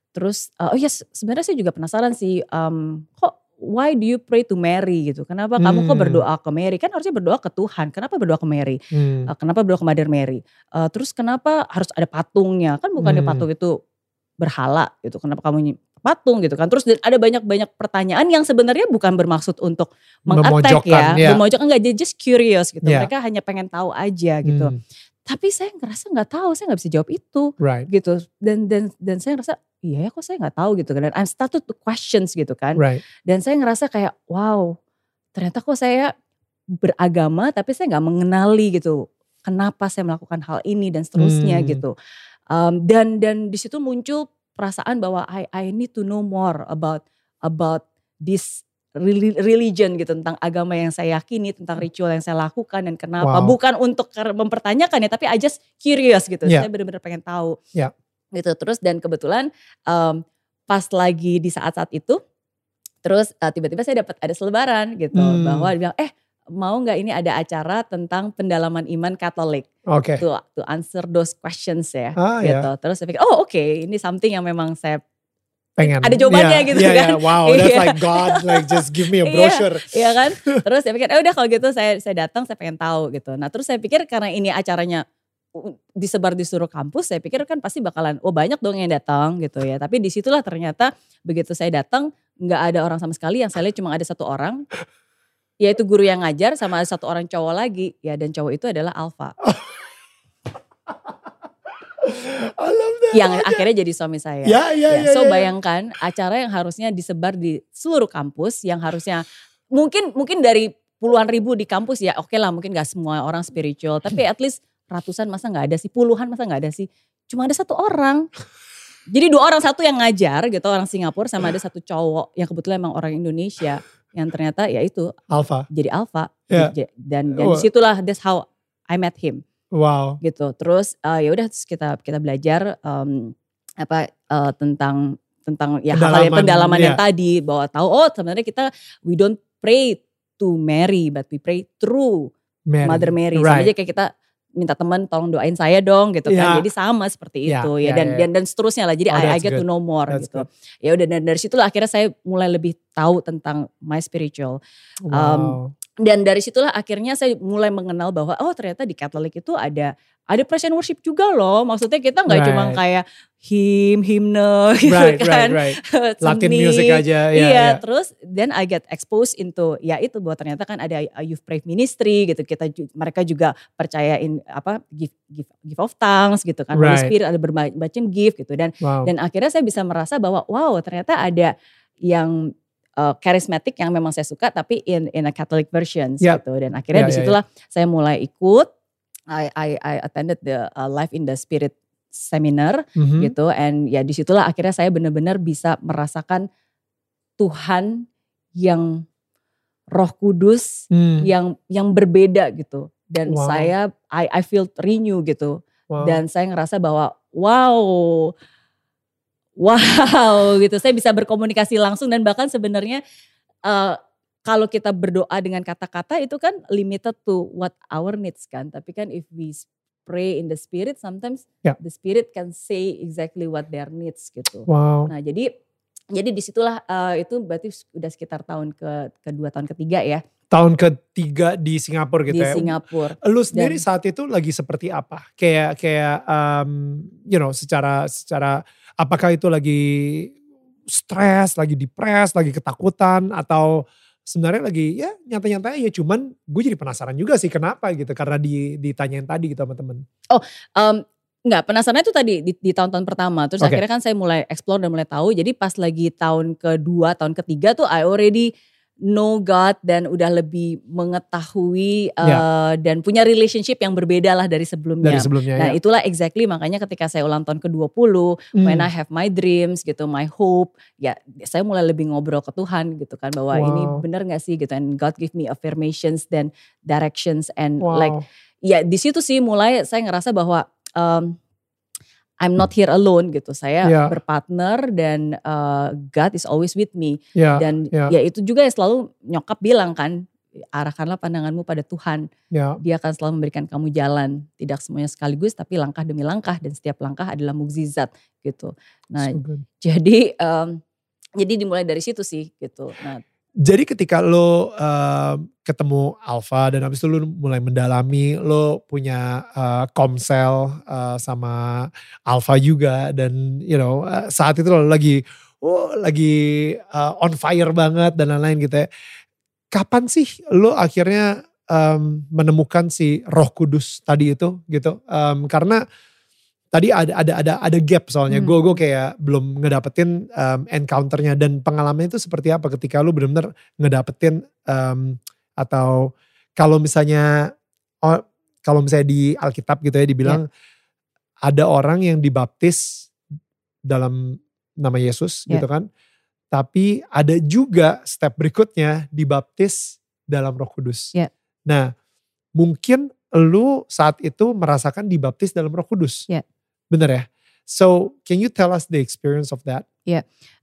terus uh, oh ya se- sebenarnya saya juga penasaran sih, um, kok why do you pray to Mary gitu? Kenapa kamu kok Hmm. berdoa ke Mary? Kan harusnya berdoa ke Tuhan. Kenapa berdoa ke Mary? Hmm. Uh, kenapa berdoa ke Mother Mary? Uh, terus kenapa harus ada patungnya? Kan bukannya Hmm. patung itu berhala gitu. Kenapa kamu patung gitu kan? Terus ada banyak-banyak pertanyaan yang sebenarnya bukan bermaksud untuk mengattack ya, ya. memojokkan enggak, just curious gitu. Ya. Mereka hanya pengen tahu aja gitu. Hmm. Tapi saya ngerasa nggak tahu, saya nggak bisa jawab itu Right. gitu. Dan dan dan saya ngerasa iya ya kok saya nggak tahu gitu kan. Dan I'm started to questions gitu kan. Right. Dan saya ngerasa kayak wow ternyata kok saya beragama tapi saya nggak mengenali gitu kenapa saya melakukan hal ini dan seterusnya Hmm. gitu. Um, dan dan di situ muncul perasaan bahwa I I need to know more about about this religion gitu tentang agama yang saya yakini tentang ritual yang saya lakukan dan kenapa Wow. bukan untuk mempertanyakan ya tapi I just curious gitu Yeah. saya benar-benar pengen tahu Yeah. gitu terus dan kebetulan um, pas lagi di saat-saat itu, terus uh, tiba-tiba saya dapat ada selebaran gitu Hmm. bahwa dia bilang, eh mau nggak ini ada acara tentang pendalaman iman Katolik Oke. to to answer those questions ya Ah, gitu. ya. Terus saya pikir, oh oke ini something yang memang saya Pengen. Ada jawabannya Iya, gitu iya, kan. iya. Wow, that's Iya. like God, like just give me a Iya. brochure. Iya kan? Terus saya pikir, eh udah kalau gitu saya saya datang, saya pengen tahu gitu. Nah terus saya pikir karena ini acaranya uh, disebar di seluruh kampus, saya pikir kan pasti bakalan, oh banyak dong yang datang gitu ya. Tapi di situlah ternyata begitu saya datang, nggak ada orang sama sekali. Yang saya lihat cuma ada satu orang, yaitu guru yang ngajar sama ada satu orang cowok lagi. Ya dan cowok itu adalah Alfa, I love that. yang akhirnya jadi suami saya. Ya, ya, Ya, ya. so ya, ya. bayangkan acara yang harusnya disebar di seluruh kampus, yang harusnya mungkin mungkin dari puluhan ribu di kampus ya oke lah mungkin gak semua orang spiritual, tapi at least ratusan masa nggak ada sih, puluhan masa nggak ada sih, cuma ada satu orang. Jadi dua orang satu yang ngajar gitu orang Singapura sama ada satu cowok yang kebetulan emang orang Indonesia yang ternyata ya itu Alpha. jadi alpha Ya. J- dan dan Wah. di situlah that's how I met him Wow. gitu. Terus eh, ya udah terus kita kita belajar em, apa eh, tentang tentang ya hal-hal yang Pendalaman, pendalaman yang ya. tadi bahwa tahu oh sebenarnya kita we don't pray to Mary but we pray through Mary. Mother Mary. Sama Right. aja kayak kita minta teman tolong doain saya dong gitu Ya. kan. Jadi sama seperti Ya, itu ya, ya, dan, ya. dan dan seterusnya lah. Jadi Oh, I, I get to know more That's gitu. good. Ya udah dan dari situlah akhirnya saya mulai lebih tahu tentang my spiritual Wow. Dan dari situlah akhirnya saya mulai mengenal bahwa oh ternyata di Katolik itu ada ada praise and worship juga loh. Maksudnya kita nggak cuma Right. kayak hymn, himne gitu right, kan. right, right. Latin music aja. Iya, ya, ya. terus then I get exposed into ya itu bahwa ternyata kan ada youth praise ministry gitu. Kita mereka juga percayain apa give give, give of thanks gitu kan. Holy Right. Spirit ada berbagai macam gift gitu dan Wow. dan akhirnya saya bisa merasa bahwa wow ternyata ada yang uh, charismatic yang memang saya suka tapi in in a Catholic version Ya. gitu dan akhirnya Ya, ya, di situlah saya mulai ikut I I I attended the uh, Life in the Spirit seminar Mhm. gitu and ya di situlah akhirnya saya benar-benar bisa merasakan Tuhan yang Roh Kudus Hmm. yang yang berbeda gitu dan Wow. saya I I feel renew gitu Wow. dan saya ngerasa bahwa wow wow gitu saya bisa berkomunikasi langsung dan bahkan sebenarnya eh, kalau kita berdoa dengan kata-kata itu kan limited to what our needs kan tapi kan if we pray in the spirit sometimes Ya. the spirit can say exactly what their needs gitu wow. nah jadi jadi di situlah eh, itu berarti udah sekitar tahun ke kedua tahun ketiga ya Tahun ketiga di Singapura gitu di ya. Singapura Lu sendiri Dan- saat itu lagi seperti apa? Kayak kayak um, you know secara secara apakah itu lagi stres, lagi depres, lagi ketakutan atau sebenarnya lagi ya nyata-nyata ya cuman gue jadi penasaran juga sih kenapa gitu karena di ditanyain tadi gitu sama temen. Em, Enggak, penasaran itu tadi di, di tahun-tahun pertama. Terus Oke. akhirnya kan saya mulai explore dan mulai tahu. Jadi pas lagi tahun kedua, tahun ketiga tuh I already know God dan udah lebih mengetahui eh, dan punya relationship yang berbeda lah dari sebelumnya. Dari sebelumnya Nah ya. itulah exactly makanya ketika saya ulang tahun ke-20, Hmm. when I have my dreams gitu, my hope, ya saya mulai lebih ngobrol ke Tuhan gitu kan bahwa ini Wow. benar gak sih gitu and God give me affirmations dan directions and Wow. like ya di situ sih mulai saya ngerasa bahwa um, I'm not here alone gitu. Saya Ya. berpartner dan uh, God is always with me. ya, Dan ya. ya itu juga yang selalu nyokap bilang kan, arahkanlah pandanganmu pada Tuhan. ya. Dia akan selalu memberikan kamu jalan. Tidak semuanya sekaligus tapi langkah demi langkah dan setiap langkah adalah mukjizat gitu. Nah, So good. jadi um, jadi dimulai dari situ sih gitu. Nah, Jadi ketika lo uh, ketemu Alpha dan habis itu lo mulai mendalami, lo punya uh, komsel uh, sama Alpha juga dan you know uh, saat itu lo lagi oh lagi uh, on fire banget dan lain-lain gitu ya. Kapan sih lo akhirnya um, menemukan si Roh Kudus tadi itu gitu? Um, karena tadi ada ada ada ada gap soalnya Hmm. gue gue kayak belum ngedapetin um, encounternya dan pengalaman itu seperti apa ketika lu benar-benar ngedapetin um, atau kalau misalnya oh, kalau misalnya di Alkitab gitu ya dibilang ada orang yang dibaptis dalam nama Yesus Ya. gitu kan tapi ada juga step berikutnya dibaptis dalam Roh Kudus. Ya. Nah, mungkin lu saat itu merasakan dibaptis dalam Roh Kudus. Ya. Bener ya? So, can you tell us the experience of that?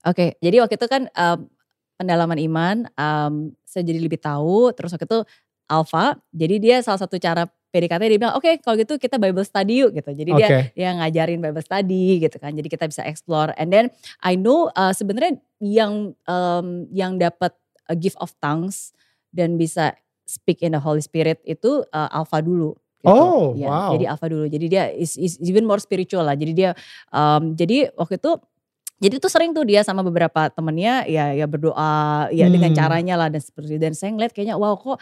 Oke, jadi waktu itu kan um, pendalaman iman, um, saya jadi lebih tahu. Terus waktu itu Alpha, jadi dia salah satu cara PDKT dia bilang, oke kalau gitu kita Bible study yuk gitu. Jadi dia Oke. dia ngajarin Bible study gitu kan. Jadi kita bisa explore. And then I know uh, sebenarnya yang um, yang dapat a gift of tongues dan bisa speak in the Holy Spirit itu uh, Alpha dulu. Gitu. Oh, Ya, wow. Jadi Alpha dulu. Jadi dia is, is even more spiritual lah. Jadi dia um, jadi waktu itu jadi tuh sering tuh dia sama beberapa temennya ya ya berdoa ya dengan Hmm. caranya lah dan seperti dan saya ngeliat kayaknya wow kok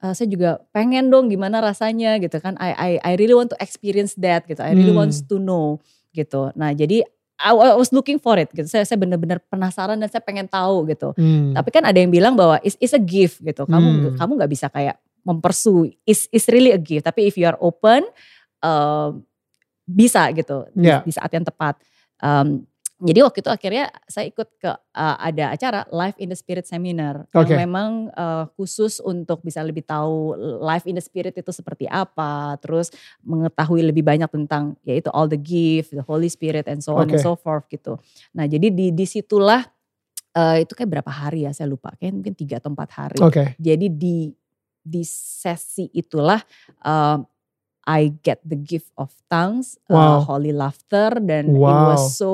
uh, saya juga pengen dong gimana rasanya gitu kan I I I really want to experience that gitu I really Hmm. wants to know gitu nah jadi I, I was looking for it gitu saya saya benar-benar penasaran dan saya pengen tahu gitu Hmm. tapi kan ada yang bilang bahwa it's, it's a gift gitu kamu Hmm. kamu nggak bisa kayak mempersu is is really a gift tapi if you are open uh, bisa gitu di, Ya. di saat yang tepat Um, jadi waktu itu akhirnya saya ikut ke uh, ada acara Life in the Spirit Seminar Oke. yang memang uh, khusus untuk bisa lebih tahu Life in the Spirit itu seperti apa, terus mengetahui lebih banyak tentang yaitu all the gift, the Holy Spirit and so on and Oke. so forth gitu. Nah jadi di di situlah uh, itu kayak berapa hari ya saya lupa, kayak mungkin tiga atau empat hari. Oke. Jadi di di sesi itulah um, I get the gift of tongues, uh, Wow. holy laughter dan it Wow. was so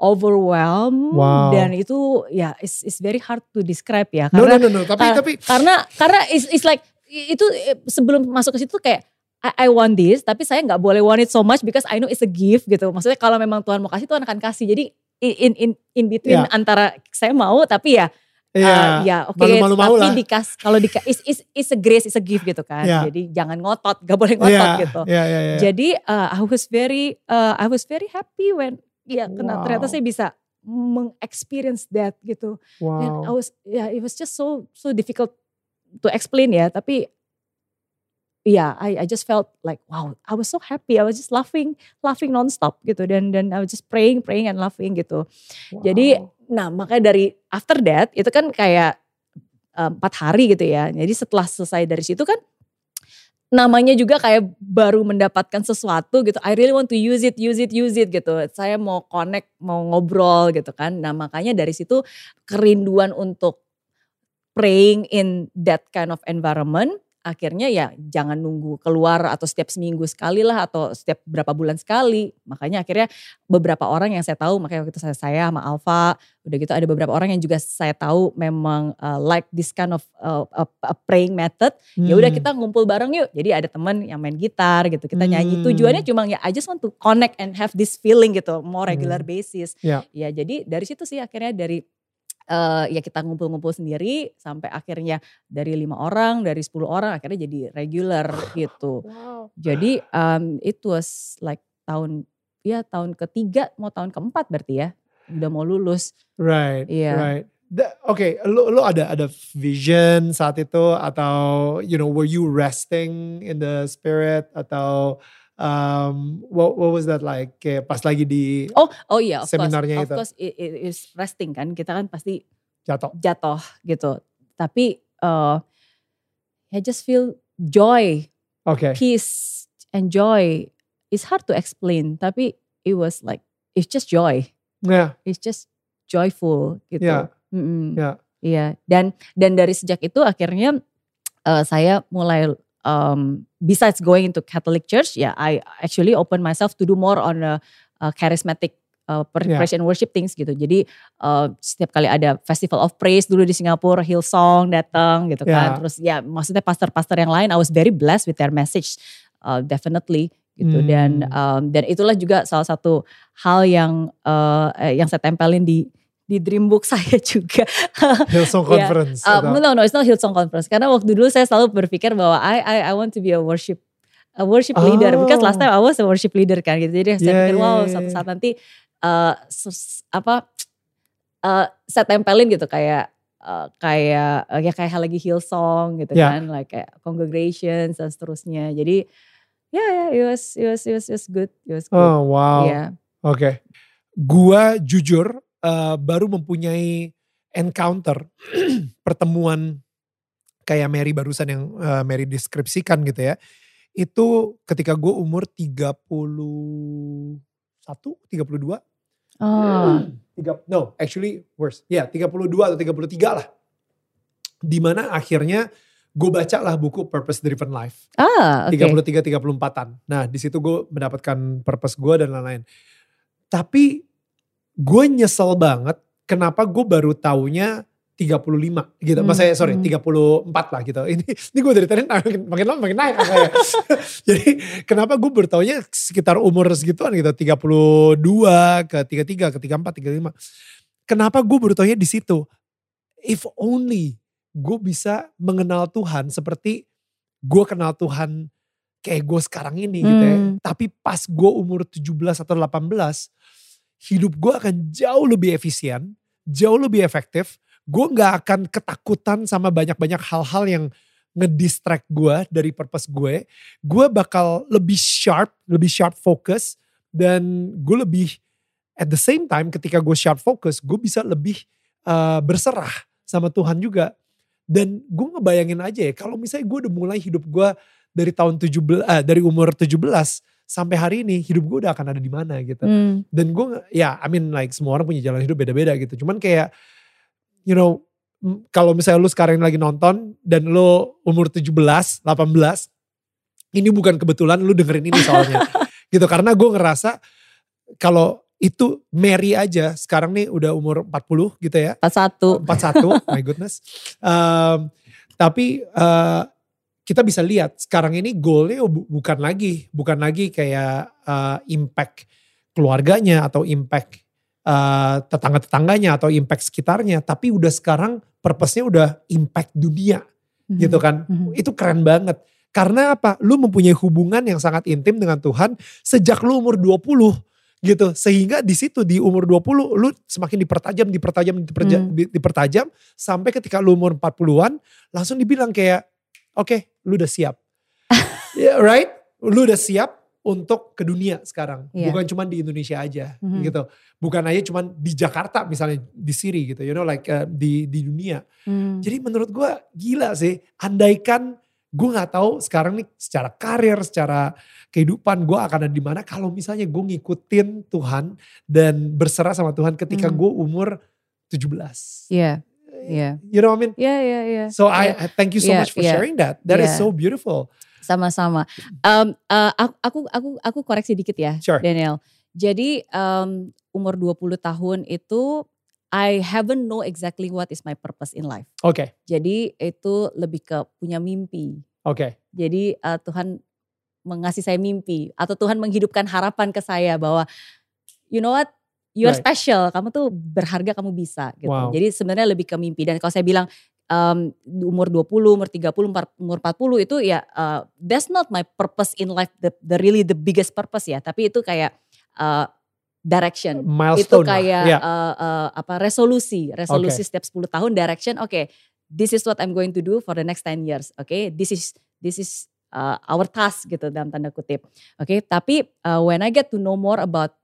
overwhelmed Wow. dan itu ya it's, it's very hard to describe ya No, karena no, no, no. Tapi, Kar- tapi karena karena it's, it's like itu eh, sebelum masuk ke situ kayak I, I want this tapi saya nggak boleh want it so much because I know it's a gift gitu. Maksudnya kalau memang Tuhan mau kasih Tuhan akan kasih. Jadi in in in between Ya. antara saya mau tapi ya Iya. Uh, ya oke malu-malu mau tapi lah. dikas kalau di is is is a grace is a gift gitu kan Ya. jadi jangan ngotot gak boleh ngotot Iya, gitu Iya, iya, iya. jadi uh, I was very uh, I was very happy when ya kena- ternyata Wow. saya bisa mengexperience that gitu dan I Wow. was ya it was just so so difficult to explain ya tapi ya I I just felt like wow I was so happy I was just laughing laughing nonstop gitu dan dan I was just praying praying and laughing gitu jadi Wow. Nah makanya dari after that itu kan kayak eh, empat hari gitu ya. Jadi setelah selesai dari situ kan namanya juga kayak baru mendapatkan sesuatu gitu. I really want to use it, use it, use it gitu. Saya mau connect, mau ngobrol gitu kan. Nah makanya dari situ kerinduan untuk praying in that kind of environment akhirnya ya jangan nunggu keluar atau setiap seminggu sekali lah atau setiap berapa bulan sekali. Makanya akhirnya beberapa orang yang saya tahu makanya waktu itu saya saya sama Alfa udah gitu ada beberapa orang yang juga saya tahu memang uh, like this kind of uh, a, a praying method. Ya udah Hmm. kita ngumpul bareng yuk. Jadi ada teman yang main gitar gitu, kita nyanyi. Hmm. Tujuannya cuma ya I just want to connect and have this feeling gitu more regular Hmm. basis. Ya. Ya jadi dari situ sih akhirnya dari eh, ya kita ngumpul-ngumpul sendiri sampai akhirnya dari lima orang, dari 10 orang akhirnya jadi regular gitu. Wow. Jadi um, it was like tahun ya tahun ketiga mau tahun keempat berarti ya udah mau lulus. Right, Iya. right. Oke, lu lu ada ada vision saat itu atau you know were you resting in the spirit atau um, what what was that like kayak pas lagi di Oh oh iya of course, Seminarnya of itu. course it, it is resting kan kita kan pasti jatuh? jatuh gitu. Tapi eh I just feel joy, Oke. peace and joy. It's hard to explain tapi it was like it's just joy. Ya, It's just joyful gitu. ya, Mm-mm. ya. Iya, dan dan dari sejak itu akhirnya eh, saya mulai um, besides going into Catholic Church, ya I actually open myself to do more on a, a charismatic uh, pre- Yeah. praise and worship things gitu. Jadi eh, setiap kali ada Festival of Praise dulu di Singapura, Hillsong datang gitu kan. Yeah. Terus ya maksudnya pastor-pastor yang lain, I was very blessed with their message, uh, definitely gitu. Dan Hmm. um, dan itulah juga salah satu hal yang uh, eh, yang saya tempelin di di dream book saya juga. Hillsong Iya. Conference. Uh, atau- no, no, it's not Hillsong Conference. Karena waktu dulu saya selalu berpikir bahwa I, I, I want to be a worship, a worship leader. Because last Oh. time I was a worship leader kan gitu. Jadi saya Yeah, pikir yeah, wow, yeah, suatu yeah. saat nanti uh, sus- apa uh, saya tempelin gitu kayak uh, kayak uh, ya kayak lagi Hillsong gitu Yeah. kan, like kayak congregations dan seterusnya. Jadi ya ya, it was it was it was, it was good, it was good. Oh wow. Iya. Oke. Gua jujur eh, baru mempunyai encounter pertemuan kayak Mary barusan yang eh, Mary deskripsikan gitu ya. Itu ketika gue umur 31, 32. Oh. Tiga, no, actually worse. Ya, 32 atau 33 lah. Di mana akhirnya gue baca lah buku Purpose Driven Life. Ah, oke. 33 34-an. Nah, di situ gue mendapatkan purpose gue dan lain-lain. Tapi gue nyesel banget kenapa gue baru taunya 35 gitu. Hmm, Maksudnya sorry hmm. 34 lah gitu. Ini ini gue dari tadi makin, makin lama makin naik angkanya. Jadi kenapa gue baru taunya sekitar umur segituan gitu. 32 ke 33 ke 34 35. Kenapa gue baru taunya di situ? If only gue bisa mengenal Tuhan seperti gue kenal Tuhan kayak gue sekarang ini gitu ya. Hmm. Tapi pas gue umur 17 atau 18, hidup gue akan jauh lebih efisien, jauh lebih efektif. Gue gak akan ketakutan sama banyak-banyak hal-hal yang ngedistract gue dari purpose gue. Gue bakal lebih sharp, lebih sharp focus. Dan gue lebih, at the same time ketika gue sharp focus, gue bisa lebih uh, berserah sama Tuhan juga. Dan gue ngebayangin aja ya, kalau misalnya gue udah mulai hidup gue dari tahun 17, eh, dari umur 17 sampai hari ini, hidup gue udah akan ada di mana gitu. Hmm. Dan gue, ya I mean like semua orang punya jalan hidup beda-beda gitu. Cuman kayak, you know, kalau misalnya lu sekarang lagi nonton dan lu umur 17, 18, ini bukan kebetulan lu dengerin ini soalnya. gitu, karena gue ngerasa kalau itu Mary aja sekarang nih udah umur 40 gitu ya. 41. 41, my goodness. Um, tapi uh, kita bisa lihat sekarang ini goalnya bu- bukan lagi, bukan lagi kayak uh, impact keluarganya atau impact uh, tetangga-tetangganya atau impact sekitarnya, tapi udah sekarang purpose-nya udah impact dunia gitu kan. Mhm. Itu keren banget. Karena apa? Lu mempunyai hubungan yang sangat intim dengan Tuhan sejak lu umur 20 gitu. Sehingga di situ di umur 20 lu semakin dipertajam, dipertajam, diperja- Hmm. di- dipertajam sampai ketika lu umur 40-an langsung dibilang kayak oke, lu udah siap. Yeah, right? Lu udah siap untuk ke dunia sekarang. Iya. Bukan cuma di Indonesia aja Mhm. gitu. Bukan aja cuma di Jakarta misalnya di Siri gitu, you know like uh, di di dunia. Hmm. Jadi menurut gue gila sih. Andaikan gue nggak tahu sekarang nih secara karir, secara kehidupan gue akan ada di mana kalau misalnya gue ngikutin Tuhan dan berserah sama Tuhan ketika Hmm. gue umur 17. Iya, iya. You know what I mean? Iya, iya, iya. So I, I thank you so Yeah, much for yeah. sharing that. That is Yeah. so beautiful. Sama-sama. Em, eh, aku, aku aku koreksi dikit ya, Sure. Daniel. Jadi em, umur 20 tahun itu I haven't know exactly what is my purpose in life. Oke, Jadi itu lebih ke punya mimpi. oke. Jadi eh, Tuhan mengasih saya mimpi atau Tuhan menghidupkan harapan ke saya bahwa you know what you are Right. special, kamu tuh berharga, kamu bisa gitu. Wow. Jadi sebenarnya lebih ke mimpi dan kalau saya bilang di umur 20, umur 30, empat- umur 40 itu ya uh, that's not my purpose in life the, the really the biggest purpose ya, tapi itu kayak uh, direction. Milestone itu kayak Yeah. uh, uh, apa resolusi, resolusi setiap 10 tahun direction. Oke, this is what I'm going to do for the next 10 years. Oke, this is this is uh, our task gitu dalam tanda kutip. Oke, tapi uh, when I get to know more about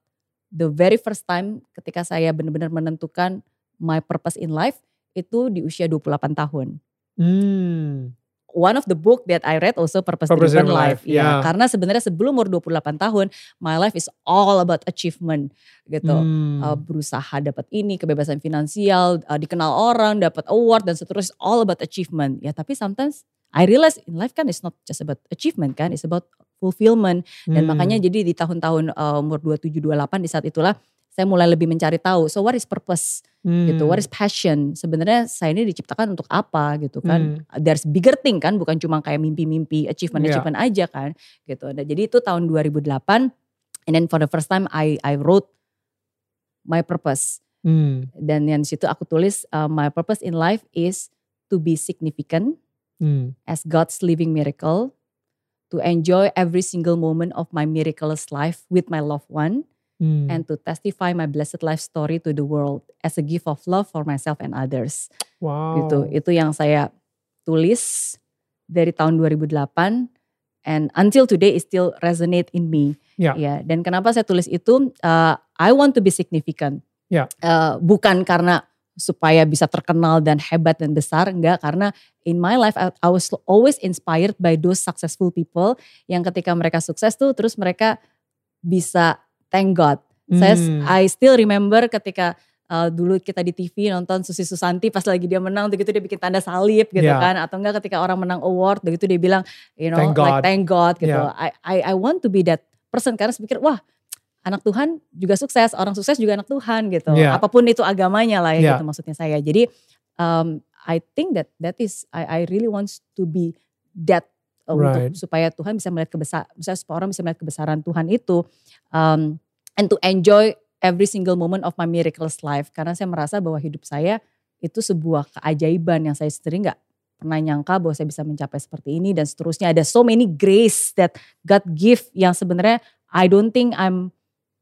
the very first time ketika saya benar-benar menentukan my purpose in life itu di usia 28 tahun. Hmm. One of the book that I read also Purpose, Purpose Driven. Life, Ya, yeah. karena sebenarnya sebelum umur 28 tahun, my life is all about achievement gitu. Hmm. Uh, berusaha dapat ini, kebebasan finansial, uh, dikenal orang, dapat award dan seterusnya all about achievement. Ya, tapi sometimes I realize in life kan it's not just about achievement kan, it's about fulfillment. Dan Hmm. makanya jadi di tahun-tahun uh, umur 27 28 di saat itulah saya mulai lebih mencari tahu. So what is purpose gitu, Hmm. what is passion? Sebenarnya saya ini diciptakan untuk apa gitu kan. Hmm. There's bigger thing kan, bukan cuma kayak mimpi-mimpi, Iya. achievement-achievement aja kan gitu. Dan jadi itu tahun 2008 and then for the first time I I wrote my purpose. Hmm. Dan yang situ aku tulis uh, my purpose in life is to be significant Hmm. as God's living miracle, to enjoy every single moment of my miraculous life with my loved one, Hmm. and to testify my blessed life story to the world as a gift of love for myself and others. wow. Gitu. Itu yang saya tulis dari tahun 2008 and until today it still resonate in me. Ya. Ya, dan kenapa saya tulis itu? uh, I want to be significant. Ya. Uh, bukan karena supaya bisa terkenal dan hebat dan besar, enggak karena in my life I, I was always inspired by those successful people yang ketika mereka sukses tuh terus mereka bisa thank God Saya Hmm. I still remember ketika uh, dulu kita di TV nonton Susi Susanti pas lagi dia menang begitu dia bikin tanda salib gitu Yeah. kan atau enggak ketika orang menang award begitu dia bilang you know Thank like thank God gitu. Yeah. I, I I want to be that person karena saya pikir wah anak Tuhan juga sukses, orang sukses juga anak Tuhan gitu. Yeah. Apa pun itu agamanya lah ya Yeah. gitu maksudnya saya. Jadi um, I think that that is I I really wants to be that uh, Right. untuk supaya Tuhan bisa melihat kebesar, bisa supaya orang bisa melihat kebesaran Tuhan itu um, and to enjoy every single moment of my miraculous life karena saya merasa bahwa hidup saya itu sebuah keajaiban yang saya sendiri nggak pernah nyangka bahwa saya bisa mencapai seperti ini dan seterusnya ada so many grace that God give yang sebenarnya I don't think I'm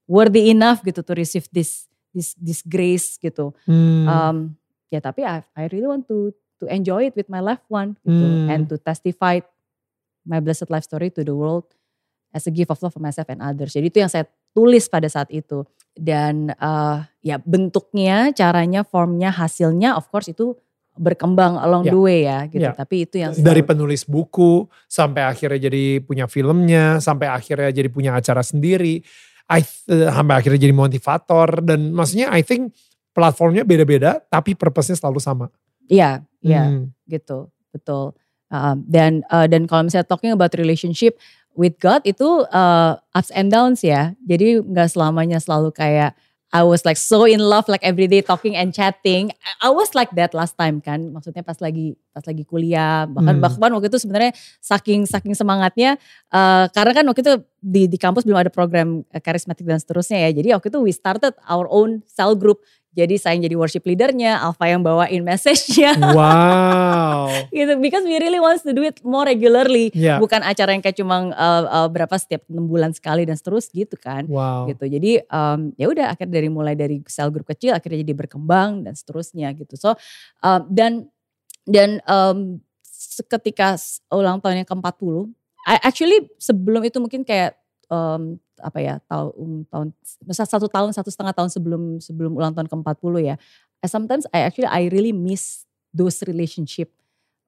worthy enough gitu to receive this this this grace gitu Hmm. um, ya tapi I, I really want to to enjoy it with my loved one gitu Hmm. and to testify my blessed life story to the world as a gift of love for myself and others. Jadi itu yang saya tulis pada saat itu dan uh, ya bentuknya, caranya, formnya, hasilnya of course itu berkembang along Ya. the way ya gitu. Ya. Tapi itu yang dari selalu- penulis buku sampai akhirnya jadi punya filmnya, sampai akhirnya jadi punya acara sendiri, I th- sampai akhirnya jadi motivator dan maksudnya I think platformnya beda-beda tapi purpose-nya selalu sama. Iya, iya. Hmm. gitu betul Um, dan uh, dan kalau misalnya talking about relationship with God itu uh, ups and downs ya jadi nggak selamanya selalu kayak I was like so in love like every day talking and chatting. I, was like that last time kan? Maksudnya pas lagi pas lagi kuliah bahkan Hmm. bahkan waktu itu sebenarnya saking saking semangatnya uh, karena kan waktu itu di di kampus belum ada program uh, karismatik dan seterusnya ya. Jadi waktu itu we started our own cell group jadi saya yang jadi worship leadernya Alfa yang bawain message-nya Wow. gitu because we really wants to do it more regularly Ya. bukan acara yang kayak cuma uh, uh, berapa setiap enam bulan sekali dan seterus gitu kan Wow. gitu jadi um, ya udah akhirnya dari mulai dari sel grup kecil akhirnya jadi berkembang dan seterusnya gitu so um, dan dan um, ketika ulang tahun yang ke-40 I actually sebelum itu mungkin kayak um, apa ya tahun tahun misal satu tahun satu setengah tahun sebelum sebelum ulang tahun ke-40 ya I sometimes I actually I really miss those relationship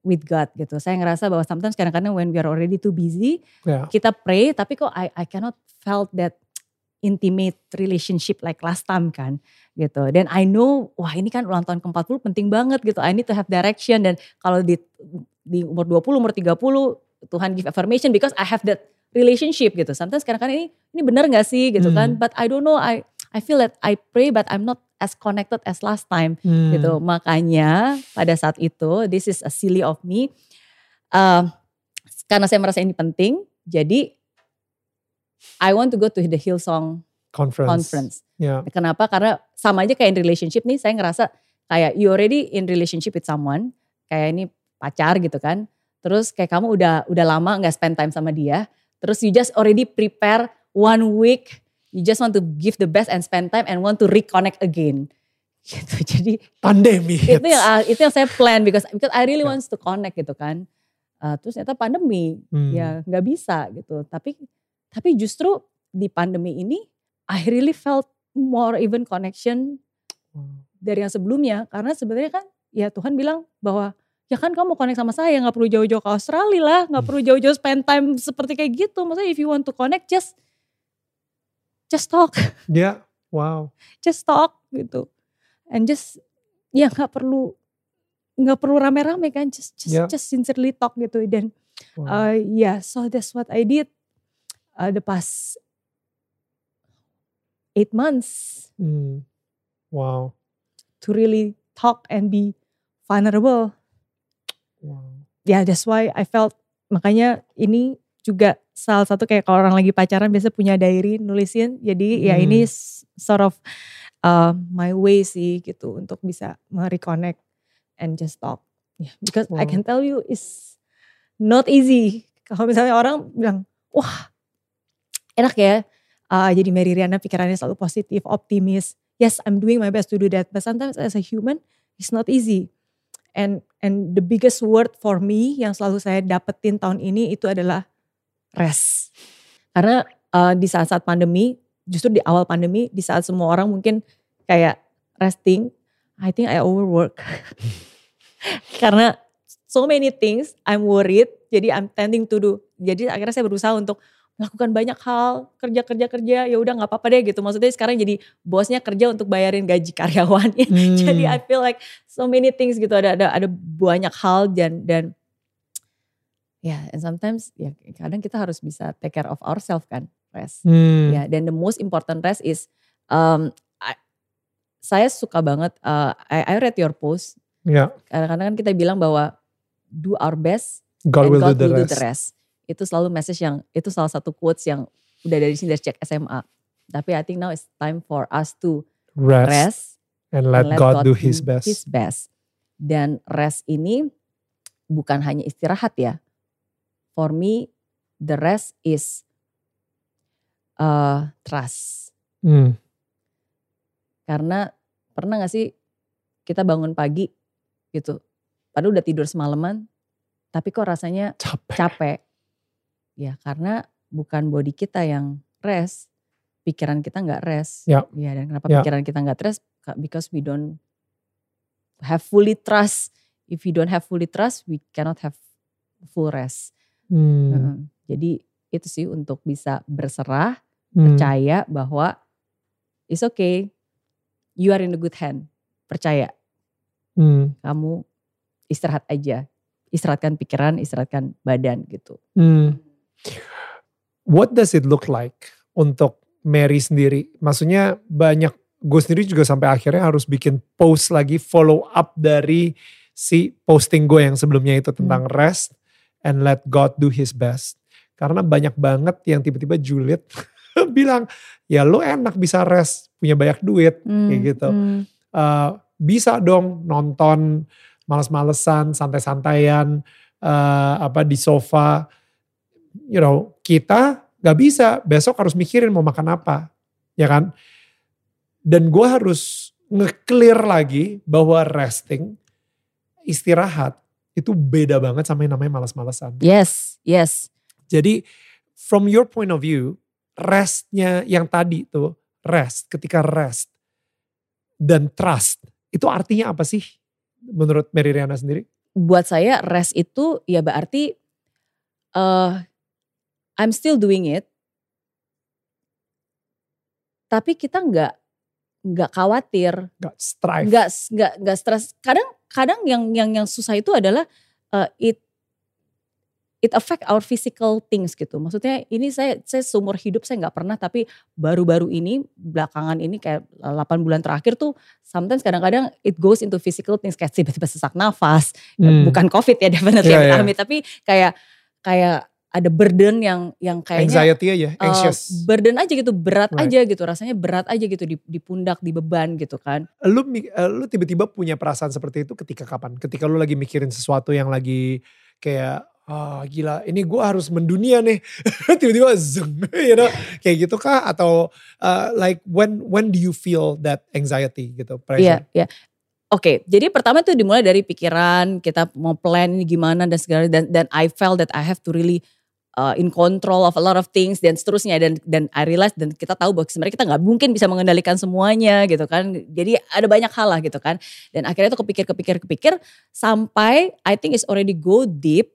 with God gitu. Saya ngerasa bahwa sometimes kadang-kadang when we are already too busy, Ya. kita pray tapi kok I I cannot felt that intimate relationship like last time kan gitu. Dan I know wah ini kan ulang tahun ke-40 penting banget gitu. I need to have direction dan kalau di di umur 20, umur 30 Tuhan give affirmation because I have that relationship gitu. Sometimes kadang-kadang ini ini benar gak sih gitu kan. Hmm. But I don't know I I feel that I pray but I'm not as connected as last time Hmm. gitu. Makanya pada saat itu, this is a silly of me. Um, karena saya merasa ini penting, jadi I want to go to the Hillsong Conference. conference. Ya. Kenapa? Karena sama aja kayak in relationship nih, saya ngerasa kayak you already in relationship with someone, kayak ini pacar gitu kan. Terus kayak kamu udah udah lama nggak spend time sama dia, terus you just already prepare one week, you just want to give the best and spend time and want to reconnect again. Gitu. Jadi Pandemi. itu yang ah, itu yang saya plan because because I really Ya. wants to connect gitu kan. Uh, terus ternyata pandemi Hmm. ya nggak bisa gitu. Tapi tapi justru di pandemi ini I really felt more even connection Wow. dari yang sebelumnya karena sebenarnya kan ya Tuhan bilang bahwa ya kan kamu connect sama saya nggak perlu jauh-jauh ke Australia lah nggak perlu jauh-jauh spend time seperti kayak gitu maksudnya if you want to connect just just talk Ya. Wow. just talk gitu and just ya nggak perlu nggak perlu rame-rame kan just just Ya. just sincerely talk gitu dan Wow. uh, yeah so that's what I did uh, the past eight months Hmm. Wow. to really talk and be vulnerable Wow. ya that's why I felt makanya ini juga salah satu kayak kalau orang lagi pacaran biasa punya diary nulisin jadi ya Hmm. ini s- sort of uh, my way sih gitu untuk bisa mereconnect and just talk yeah, because I Wow. can tell you is not easy kalau misalnya orang bilang wah enak ya uh, jadi Mary Riana pikirannya selalu positif optimis yes I'm doing my best to do that but sometimes as a human it's not easy and and the biggest word for me yang selalu saya dapetin tahun ini itu adalah rest. Karena uh, di saat-saat pandemi justru di awal pandemi di saat semua orang mungkin kayak resting I think I overwork. Karena so many things I'm worried jadi I'm tending to do. Jadi akhirnya saya berusaha untuk melakukan banyak hal kerja kerja kerja ya udah nggak apa-apa deh gitu maksudnya sekarang jadi bosnya kerja untuk bayarin gaji karyawannya Hmm. jadi I feel like so many things gitu ada ada ada banyak hal dan dan ya and sometimes ya kadang kita harus bisa take care of ourselves kan rest Hmm. ya dan the most important rest is um, I- saya suka banget uh, I, I read your post Ya, kadang-kadang kan kita bilang bahwa do our best God and will God do the will rest. do the rest. Itu selalu message yang itu salah satu quotes yang udah dari sini dari cek SMA. Tapi I think now it's time for us to Rest, rest and let, and God, do His best. His best. Dan rest ini bukan hanya istirahat ya. For me, the rest is uh, trust. Hmm. Karena pernah gak sih kita bangun pagi gitu, padahal udah tidur semalaman, tapi kok rasanya Capek. capek. Ya karena bukan body kita yang rest, pikiran kita nggak rest. Ya. Ya dan kenapa Ya. pikiran kita nggak rest? Because we don't have fully trust. If we don't have fully trust, we cannot have full rest. Hmm. Heeh. Jadi itu sih untuk bisa berserah, Hmm. percaya bahwa it's okay, you are in a good hand. Percaya, Hmm. kamu istirahat aja, istirahatkan pikiran, istirahatkan badan gitu. Hmm. What does it look like untuk Mary sendiri? Maksudnya banyak, gue sendiri juga sampai akhirnya harus bikin post lagi follow up dari si posting gue yang sebelumnya itu tentang rest and let God do his best. Karena banyak banget yang tiba-tiba julid bilang, ya lu enak bisa rest, punya banyak duit, kayak gitu. Hmm. Eh, bisa dong nonton males-malesan, santai-santaian, eh, apa di sofa. You know, kita gak bisa. Besok harus mikirin mau makan apa, ya kan? Dan gue harus nge-clear lagi bahwa resting, istirahat itu beda banget sama yang namanya males-malesan. Yes, yes. Jadi from your point of view, restnya yang tadi tuh, rest, ketika rest dan trust, itu artinya apa sih menurut Mary Riana sendiri? buat saya rest itu ya berarti eh I'm still doing it. Tapi kita nggak nggak khawatir, Gak strive. nggak nggak nggak stres. Kadang kadang yang yang yang susah itu adalah eh, it it affect our physical things gitu. Maksudnya ini saya saya seumur hidup saya nggak pernah tapi baru-baru ini belakangan ini kayak 8 bulan terakhir tuh sometimes kadang-kadang it goes into physical things kayak tiba-tiba sesak nafas, Hmm. bukan covid ya definitely Iya, iya. amit tapi kayak kayak ada burden yang yang kayaknya Anxiety aja, uh, anxious. burden aja gitu berat Right. aja gitu rasanya berat aja gitu di, di pundak di beban gitu kan lu, eh, lu tiba-tiba punya perasaan seperti itu ketika kapan? Ketika lu lagi mikirin sesuatu yang lagi kayak, ah gila ini gue harus mendunia nih. tiba-tiba zeng, you know, kayak gitu kah? Atau uh, like when when do you feel that anxiety gitu, pressure? iya iya Oke, jadi pertama tuh dimulai dari pikiran kita mau plan ini gimana dan segala dan dan I felt that I have to really uh, in control of a lot of things dan seterusnya dan dan I realize dan kita tahu bahwa sebenarnya kita nggak mungkin bisa mengendalikan semuanya gitu kan. Jadi ada banyak hal lah gitu kan. Dan akhirnya tuh kepikir kepikir kepikir sampai I think it's already go deep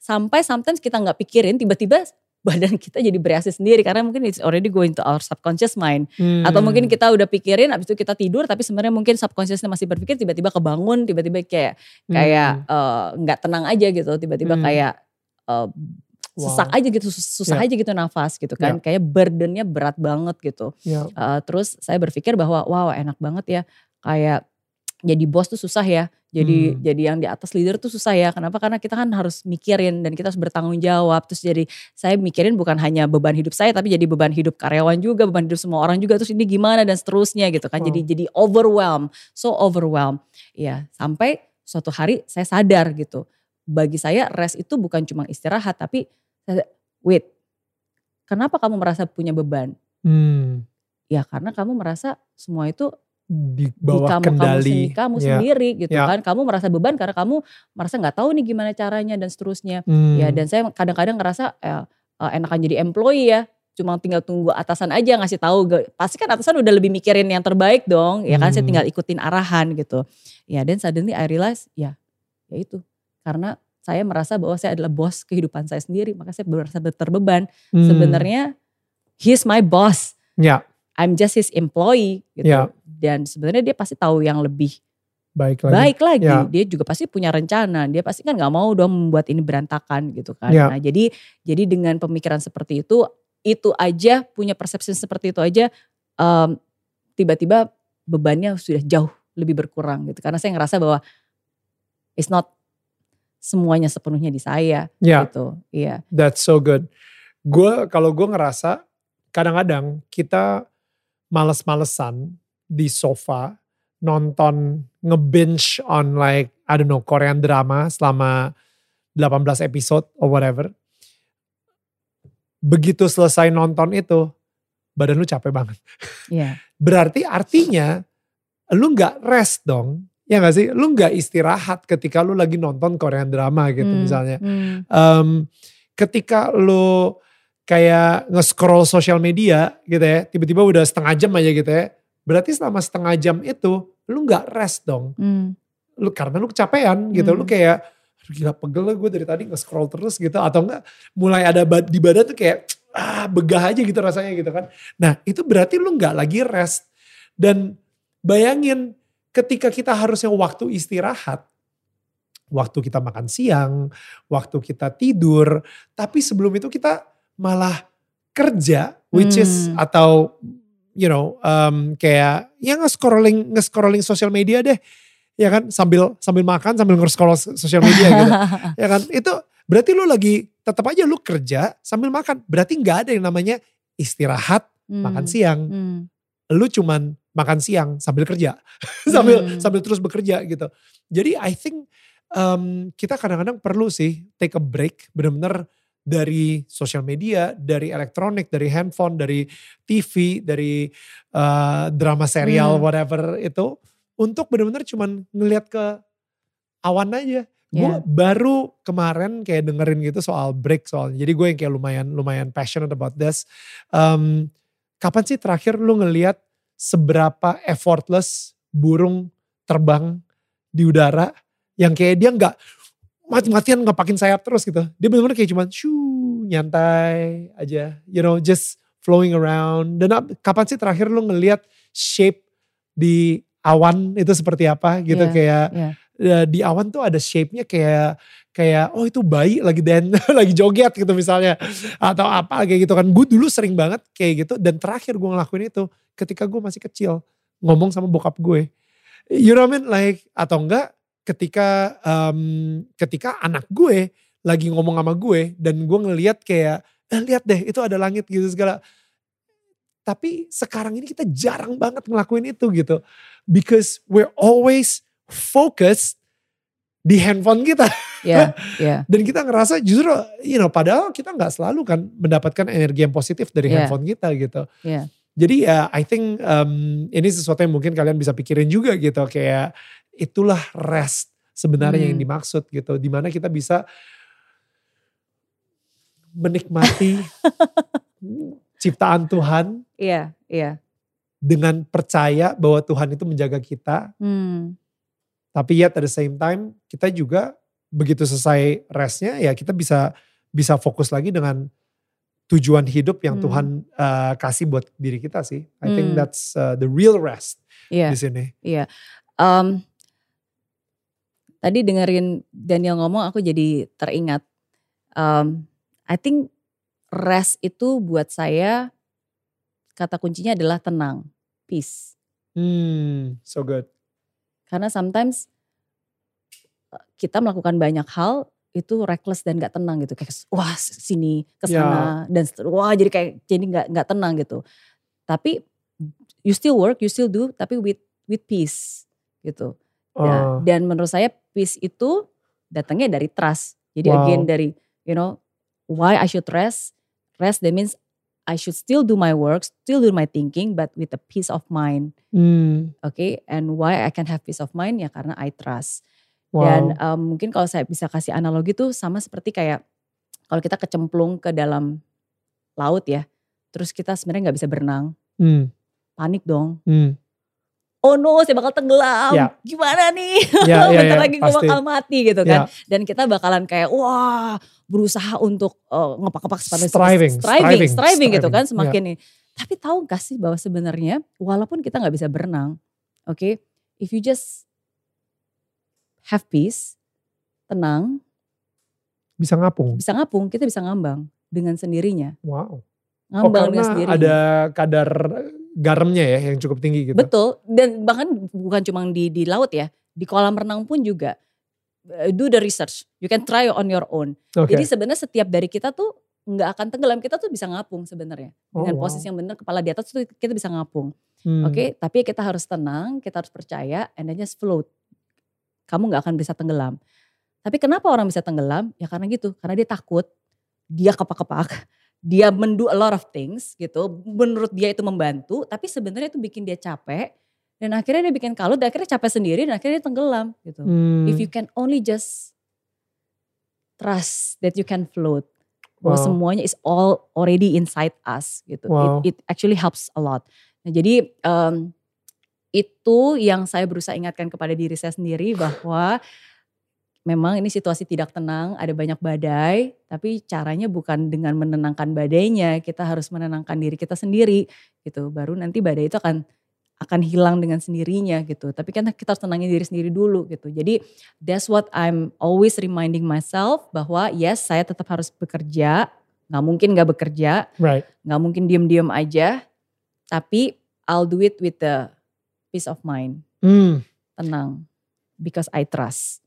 sampai sometimes kita nggak pikirin tiba-tiba badan kita jadi bereaksi sendiri karena mungkin it's already going to our subconscious mind atau Hmm. mungkin kita udah pikirin abis itu kita tidur tapi sebenarnya mungkin subconsciousnya masih berpikir tiba-tiba kebangun tiba-tiba kayak kayak eh, nggak tenang aja gitu tiba-tiba Hmm. kayak eh, Wow. sesak aja gitu sus- susah Ya. aja gitu nafas gitu kan. Kayak burdennya berat banget gitu. Ya. Eh, terus saya berpikir bahwa wow enak banget ya. Kayak jadi bos tuh susah ya. Jadi Hmm. jadi yang di atas leader tuh susah ya. Kenapa? Karena kita kan harus mikirin dan kita harus bertanggung jawab. Terus jadi saya mikirin bukan hanya beban hidup saya tapi jadi beban hidup karyawan juga beban hidup semua orang juga. Terus ini gimana dan seterusnya gitu kan. Jadi Wow. jadi overwhelm so overwhelm. Ya sampai suatu hari saya sadar gitu. Bagi saya rest itu bukan cuma istirahat tapi wait kenapa kamu merasa punya beban Hmm. ya karena kamu merasa semua itu Di bawah kamu kamu, kendali. sendiri, kamu Ya. sendiri gitu Ya. kan kamu merasa beban karena kamu merasa nggak tahu nih gimana caranya dan seterusnya Hmm. ya dan saya kadang-kadang ngerasa ya, eh, enakan jadi employee ya cuma tinggal tunggu atasan aja ngasih tahu pasti kan atasan udah lebih mikirin yang terbaik dong ya kan saya Hmm. tinggal ikutin arahan gitu ya dan suddenly I realize ya ya itu karena saya merasa bahwa saya adalah bos kehidupan saya sendiri, maka saya merasa terbeban. Hmm. Sebenarnya he's my boss. Ya, I'm just his employee gitu. Ya. Dan sebenarnya dia pasti tahu yang lebih baik lagi. baik lagi. Ya. Dia juga pasti punya rencana. Dia pasti kan nggak mau dong membuat ini berantakan gitu kan. Ya. Nah, jadi jadi dengan pemikiran seperti itu, itu aja punya persepsi seperti itu aja, em, tiba-tiba bebannya sudah jauh lebih berkurang gitu. Karena saya ngerasa bahwa it's not semuanya sepenuhnya di saya Ya. gitu. Iya. That's so good. Gue kalau gue ngerasa kadang-kadang kita males-malesan di sofa nonton nge-binge on like I don't know Korean drama selama 18 episode or whatever. Begitu selesai nonton itu badan lu capek banget. Iya. Berarti artinya lu nggak rest dong. Ya gak sih? Lu nggak istirahat ketika lu lagi nonton Korean drama gitu Hmm, misalnya hmm. em, ketika lu kayak nge-scroll sosial media gitu ya, tiba-tiba udah setengah jam aja gitu ya, berarti selama setengah jam itu lu nggak rest dong, Hmm. lu karena lu kecapean gitu, lu Hmm. kayak "Aduh, gila pegel lah gue dari tadi nge-scroll terus gitu, atau enggak mulai ada ba- di badan tuh kayak ah begah aja gitu rasanya gitu kan. Nah itu berarti lu nggak lagi rest dan bayangin ketika kita harusnya waktu istirahat, waktu kita makan siang, waktu kita tidur, tapi sebelum itu kita malah kerja, which is Hmm. atau you know um, kayak ya nge-scrolling nge-scrolling sosial media deh, ya kan sambil sambil makan sambil nge-scroll sosial media gitu, ya kan itu berarti lu lagi tetap aja lu kerja sambil makan, berarti nggak ada yang namanya istirahat makan Hmm. siang, Hmm. lu cuman makan siang sambil kerja, sambil Hmm. sambil terus bekerja gitu. Jadi I think um, kita kadang-kadang perlu sih take a break bener-bener dari sosial media, dari elektronik, dari handphone, dari TV, dari uh, drama serial, Hmm. whatever itu, untuk bener-bener cuman ngelihat ke awan aja. Gue Yeah. baru kemarin kayak dengerin gitu soal break soalnya. Jadi gue yang kayak lumayan lumayan passionate about this. Um, kapan sih terakhir lu ngelihat seberapa effortless burung terbang di udara yang kayak dia nggak mati-matian ngepakin sayap terus gitu. Dia bener-bener kayak cuman shoo nyantai aja, you know, just flowing around. Dan ap- kapan sih terakhir lu ngelihat shape di awan itu seperti apa gitu Iya, kayak iya. ya, di awan tuh ada shape-nya kayak kayak oh itu bayi lagi dan lagi joget gitu misalnya. Atau apa kayak gitu kan. Gue dulu sering banget kayak gitu dan terakhir gue ngelakuin itu ketika gue masih kecil ngomong sama bokap gue you know what I mean? Like atau enggak ketika em, ketika anak gue lagi ngomong sama gue dan gue ngelihat kayak eh, lihat deh itu ada langit gitu segala. Tapi sekarang ini kita jarang banget ngelakuin itu gitu. Because we're always focused di handphone kita Iya, iya. dan kita ngerasa justru you know padahal kita nggak selalu kan mendapatkan energi yang positif dari Iya. handphone kita gitu Iya. jadi ya I think um, ini sesuatu yang mungkin kalian bisa pikirin juga gitu kayak itulah rest sebenarnya yang Hmm. dimaksud gitu di mana kita bisa menikmati ciptaan Tuhan Iya, iya. dengan percaya bahwa Tuhan itu menjaga kita Hmm. Tapi yet at the same time kita juga begitu selesai restnya ya kita bisa bisa fokus lagi dengan tujuan hidup yang Hmm. Tuhan uh, kasih buat diri kita sih. I think Hmm. that's uh, the real rest Iya. di sini. Iya. Em, tadi dengerin Daniel ngomong aku jadi teringat. Em, I think rest itu buat saya kata kuncinya adalah tenang, peace. Hmm, so good. Karena sometimes kita melakukan banyak hal itu reckless dan gak tenang gitu. Kayak wah sini ke Ya. sana dan seter- wah jadi kayak jadi nggak nggak tenang gitu. Tapi you still work, you still do tapi with with peace gitu. Ya, Oh, dan menurut saya peace itu datangnya dari trust. Jadi Wow. again dari you know why I should rest. Rest that means I should still do my work, still do my thinking, but with a peace of mind. hmm, Oke, and why I can have peace of mind ya karena I trust. wow. Dan um, mungkin kalau saya bisa kasih analogi tuh sama seperti kayak kalau kita kecemplung ke dalam laut ya, terus kita sebenarnya nggak bisa berenang, Hmm, panik dong. hmm, oh no saya bakal tenggelam, Ya. gimana nih, Ya, ya, bentar ya, lagi gue bakal mati gitu kan. Ya. Dan kita bakalan kayak wah berusaha untuk eh, ngepak-ngepak sepatu Striving, striving, striving, striving gitu kan semakin nih. Tapi tahu gak sih bahwa sebenarnya walaupun kita nggak bisa berenang, oke, if you just have peace, tenang, Bisa ngapung. bisa ngapung, kita bisa ngambang dengan sendirinya. Wow. Oh Ngambang dengan karena sendirinya. ada kadar garamnya ya yang cukup tinggi gitu. Betul, dan bahkan bukan cuma di di laut ya, di kolam renang pun juga uh, do the research. You can try on your own. Oke. Jadi sebenarnya setiap dari kita tuh nggak akan tenggelam, kita tuh bisa ngapung sebenarnya. Oh, Dengan wow. posisi yang benar, kepala di atas tuh kita bisa ngapung. Hmm. Oke, tapi kita harus tenang, kita harus percaya, and then just float. Kamu nggak akan bisa tenggelam. Tapi kenapa orang bisa tenggelam? Ya karena gitu, karena dia takut, dia kepak-kepak, dia mendu a lot of things gitu. Menurut dia itu membantu, tapi sebenarnya itu bikin dia capek. Dan akhirnya dia bikin kalut, dan akhirnya capek sendiri, dan akhirnya dia tenggelam gitu. Hmm. If you can only just trust that you can float, bahwa Wow. semuanya is all already inside us gitu. Wow. It, it actually helps a lot. Nah, jadi em, itu yang saya berusaha ingatkan kepada diri saya sendiri bahwa memang ini situasi tidak tenang, ada banyak badai, tapi caranya bukan dengan menenangkan badainya, kita harus menenangkan diri kita sendiri gitu. Baru nanti badai itu akan akan hilang dengan sendirinya gitu. Tapi kan kita harus tenangin diri sendiri dulu gitu. Jadi that's what I'm always reminding myself bahwa yes saya tetap harus bekerja, nggak mungkin nggak bekerja, Right. nggak mungkin diem-diem aja, tapi I'll do it with the peace of mind, Hmm. tenang, because I trust,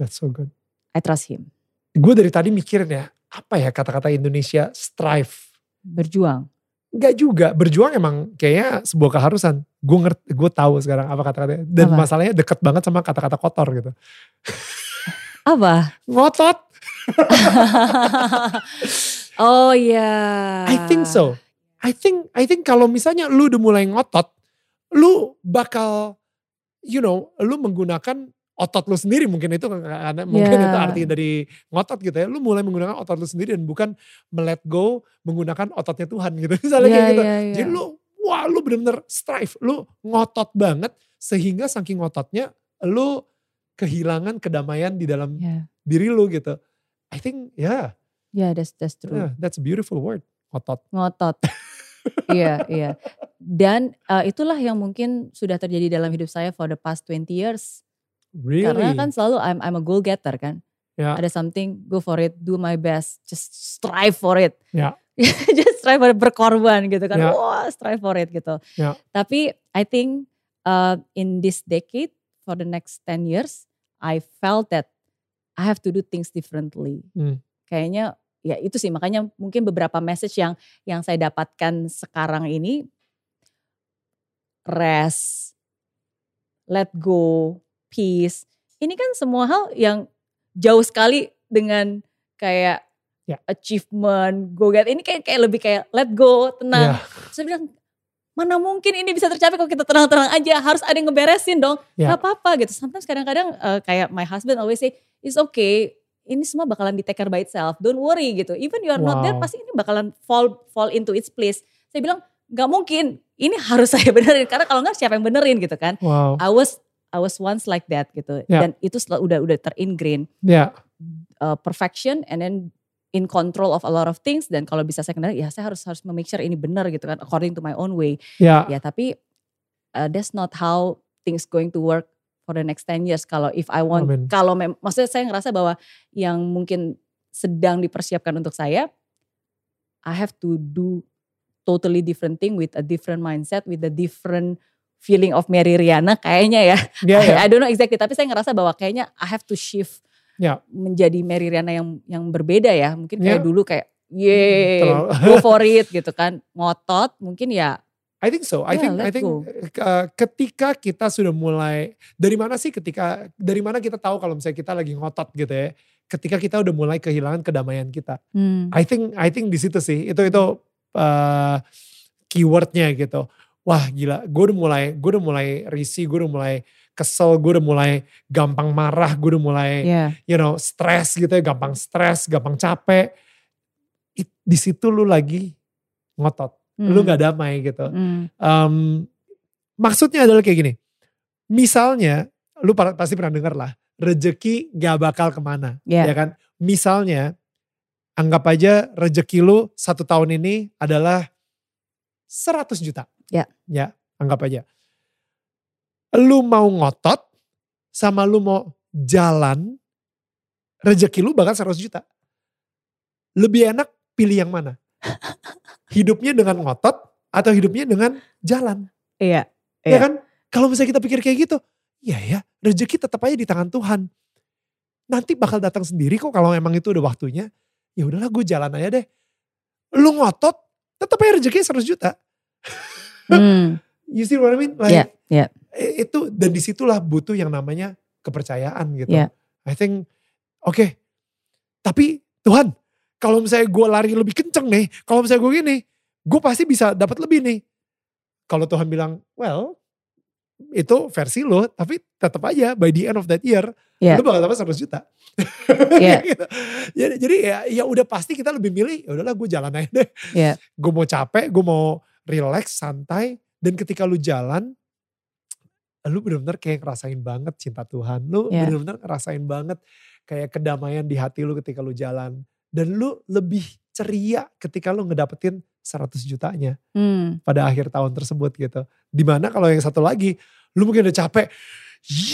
That's so good. I trust him, Gue dari tadi mikirin ya, apa ya kata-kata Indonesia strive. berjuang. Enggak juga, berjuang emang kayaknya sebuah keharusan. Gue ngerti, gue tahu sekarang apa kata-katanya. Dan Apa? masalahnya deket banget sama kata-kata kotor gitu. Apa? Ngotot, oh ya. I think so. I think I think kalau misalnya lu udah mulai ngotot, lu bakal you know, lu menggunakan otot lu sendiri mungkin itu karena mungkin Yeah. itu arti dari ngotot gitu ya. Lu mulai menggunakan otot lu sendiri dan bukan melet go menggunakan ototnya Tuhan gitu. Misalnya Iya, kayak gitu. iya, iya. Jadi lu wah lu bener-bener strive, lu ngotot banget sehingga saking ngototnya lu kehilangan kedamaian di dalam Ya, diri lu gitu. I think yeah, ya that's that's true. yeah that's a beautiful word. Ngotot. ngotot. iya, iya. Dan uh, itulah yang mungkin sudah terjadi dalam hidup saya for the past 20 years. Really? Karena kan selalu I'm I'm a goal getter kan. Ya. Ada something, go for it, do my best, just strive for it. Ya. just strive for it, berkorban gitu kan. Ya. Wah, strive for it gitu. Ya. Tapi I think uh, in this decade for the next 10 years, I felt that I have to do things differently. Hmm. Kayaknya ya itu sih makanya mungkin beberapa message yang yang saya dapatkan sekarang ini rest, let go, peace. Ini kan semua hal yang jauh sekali dengan kayak Ya. achievement, go get. Ini kayak kayak lebih kayak let go, tenang. Terus Saya bilang mana mungkin ini bisa tercapai kalau kita tenang-tenang aja. Harus ada yang ngeberesin dong. Ya. Gak apa-apa gitu. Sometimes kadang-kadang eh, kayak my husband always say, it's okay. Ini semua bakalan di take care by itself. Don't worry gitu. Even you are not there, Wow. pasti ini bakalan fall fall into its place. Saya bilang gak mungkin. Ini harus saya benerin karena kalau nggak siapa yang benerin gitu kan. Wow. I was I was once like that gitu. Ya. Dan itu udah udah teringrain Ya. uh, perfection and then in control of a lot of things dan kalau bisa saya kendali ya saya harus harus make sure ini benar gitu kan according to my own way Ya. ya tapi uh, that's not how things going to work for the next 10 years kalau if I want Amin. kalau mem- maksudnya saya ngerasa bahwa yang mungkin sedang dipersiapkan untuk saya I have to do totally different thing with a different mindset with a different feeling of Mary Riana kayaknya ya Ya, ya. I don't know exactly tapi saya ngerasa bahwa kayaknya I have to shift Ya. menjadi Mary Riana yang yang berbeda ya mungkin kayak Ya. dulu kayak ye go for it gitu kan ngotot mungkin ya I think so. I Yeah, think I think go. uh, ketika kita sudah mulai dari mana sih ketika dari mana kita tahu kalau misalnya kita lagi ngotot gitu ya. Ketika kita udah mulai kehilangan kedamaian kita. hmm, I think I think di situ sih. Itu itu uh, keywordnya gitu. Wah gila, gue udah mulai gue udah mulai risih, gue udah mulai kesel, gue udah mulai gampang marah, gue udah mulai ya you know stres gitu ya, gampang stres, gampang capek. Di situ lu lagi ngotot, lu hmm, nggak damai gitu. hmm, Em, maksudnya adalah kayak gini. misalnya, lu pa- pasti pernah dengar lah, rejeki gak bakal ke mana, Ya. ya kan? Misalnya, anggap aja rejeki lu satu tahun ini adalah 100 juta. Ya. Ya, anggap aja. Lu mau ngotot, sama lu mau jalan, rejeki lu bakal 100 juta. Lebih enak pilih yang mana? Hidupnya dengan ngotot atau hidupnya dengan jalan? Iya. Ya Iya. kan? Kalau misalnya kita pikir kayak gitu, ya ya, rezeki tetap aja di tangan Tuhan. Nanti bakal datang sendiri kok kalau emang itu udah waktunya. Ya udahlah gue jalan aja deh. Lu ngotot, tetap aja rezeki 100 juta. Hmm, You see what I mean? Like, iya. eh, Itu dan di situlah butuh yang namanya kepercayaan gitu. Iya. I think, oke. Tapi Tuhan, kalau misalnya gue lari lebih kenceng nih, kalau misalnya gue gini, gue pasti bisa dapat lebih nih. Kalau Tuhan bilang, well, itu versi lo, tapi tetap aja by the end of that year, Iya. lo bakal dapat 100 juta. Iya. Gitu. jadi, jadi ya, ya udah pasti kita lebih milih, ya udahlah gue jalan aja deh. Iya. Gue mau capek, gue mau relax, santai. Dan ketika lu jalan, lu bener-bener kayak ngerasain banget cinta Tuhan. Lu Iya. bener-bener ngerasain banget kayak kedamaian di hati lu ketika lu jalan. Dan lu lebih ceria ketika lu ngedapetin 100 jutanya Hmm, pada akhir tahun tersebut gitu. Di mana kalau yang satu lagi, lu mungkin udah capek.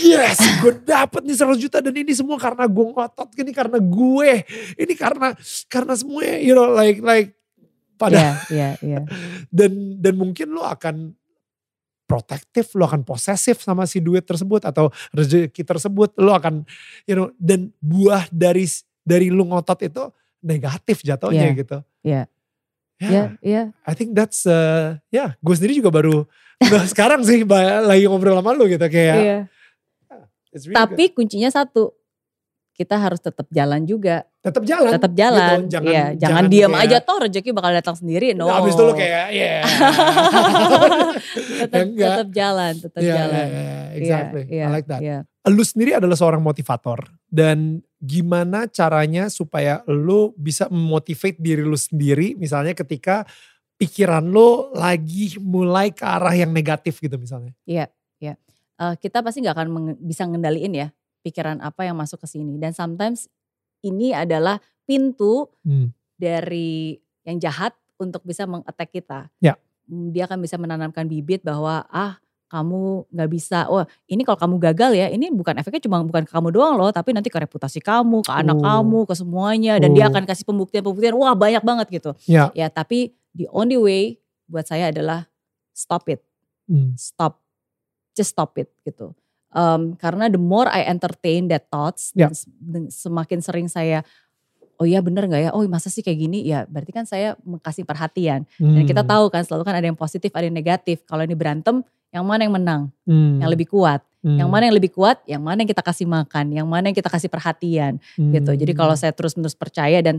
Yes, gue dapet nih 100 juta dan ini semua karena gue ngotot, ini karena gue, ini karena karena semuanya, you know, like like pada Iya, iya, iya. dan dan mungkin lo akan protektif, lo akan posesif sama si duit tersebut atau rezeki tersebut, lo akan you know dan buah dari dari lu ngotot itu negatif jatuhnya Iya, gitu. iya. Ya, Iya, iya. I think that's uh, ya gue sendiri juga baru nah sekarang sih lagi ngobrol sama lu gitu kayak it's really Tapi kuncinya satu, kita harus tetap jalan juga, good. Tetap jalan, tetap jalan. gitu. jangan Iya, jangan, diam kayak- aja toh rezeki bakal datang sendiri. No. Habis itu kayak ya. tetap, Ya enggak. tetap jalan, tetap Iya, jalan. iya, iya, Iya, exactly. iya, I like that. iya. lu sendiri adalah seorang motivator dan gimana caranya supaya lu bisa memotivate diri lu sendiri misalnya ketika pikiran lu lagi mulai ke arah yang negatif gitu misalnya. Eh, kita pasti nggak akan bisa ngendaliin ya pikiran apa yang masuk ke sini. Dan sometimes ini adalah pintu Hmm. dari yang jahat untuk bisa mengattack kita. Ya. Mm, Dia akan bisa menanamkan bibit bahwa ah kamu nggak bisa. Wah ini kalau kamu gagal ya ini bukan efeknya cuma bukan ke kamu doang loh, tapi nanti ke reputasi kamu, ke anak Oh. kamu, ke semuanya. Dan dia Oh. akan kasih pembuktian-pembuktian. Wah banyak banget gitu. Ya. Ya tapi the only way buat saya adalah stop it Hmm. stop just stop it gitu Um, karena the more I entertain that thoughts Ya. dan semakin sering saya oh iya bener nggak ya? Oh masa sih kayak gini? Ya berarti kan saya kasih perhatian. Dan kita Hmm. tahu kan selalu kan ada yang positif ada yang negatif. Kalau ini berantem yang mana yang menang? Hmm. yang lebih kuat. Hmm. yang mana yang lebih kuat? Yang mana yang kita kasih makan? Yang mana yang kita kasih perhatian? Gitu. Jadi Hmm. kalau saya terus menerus percaya dan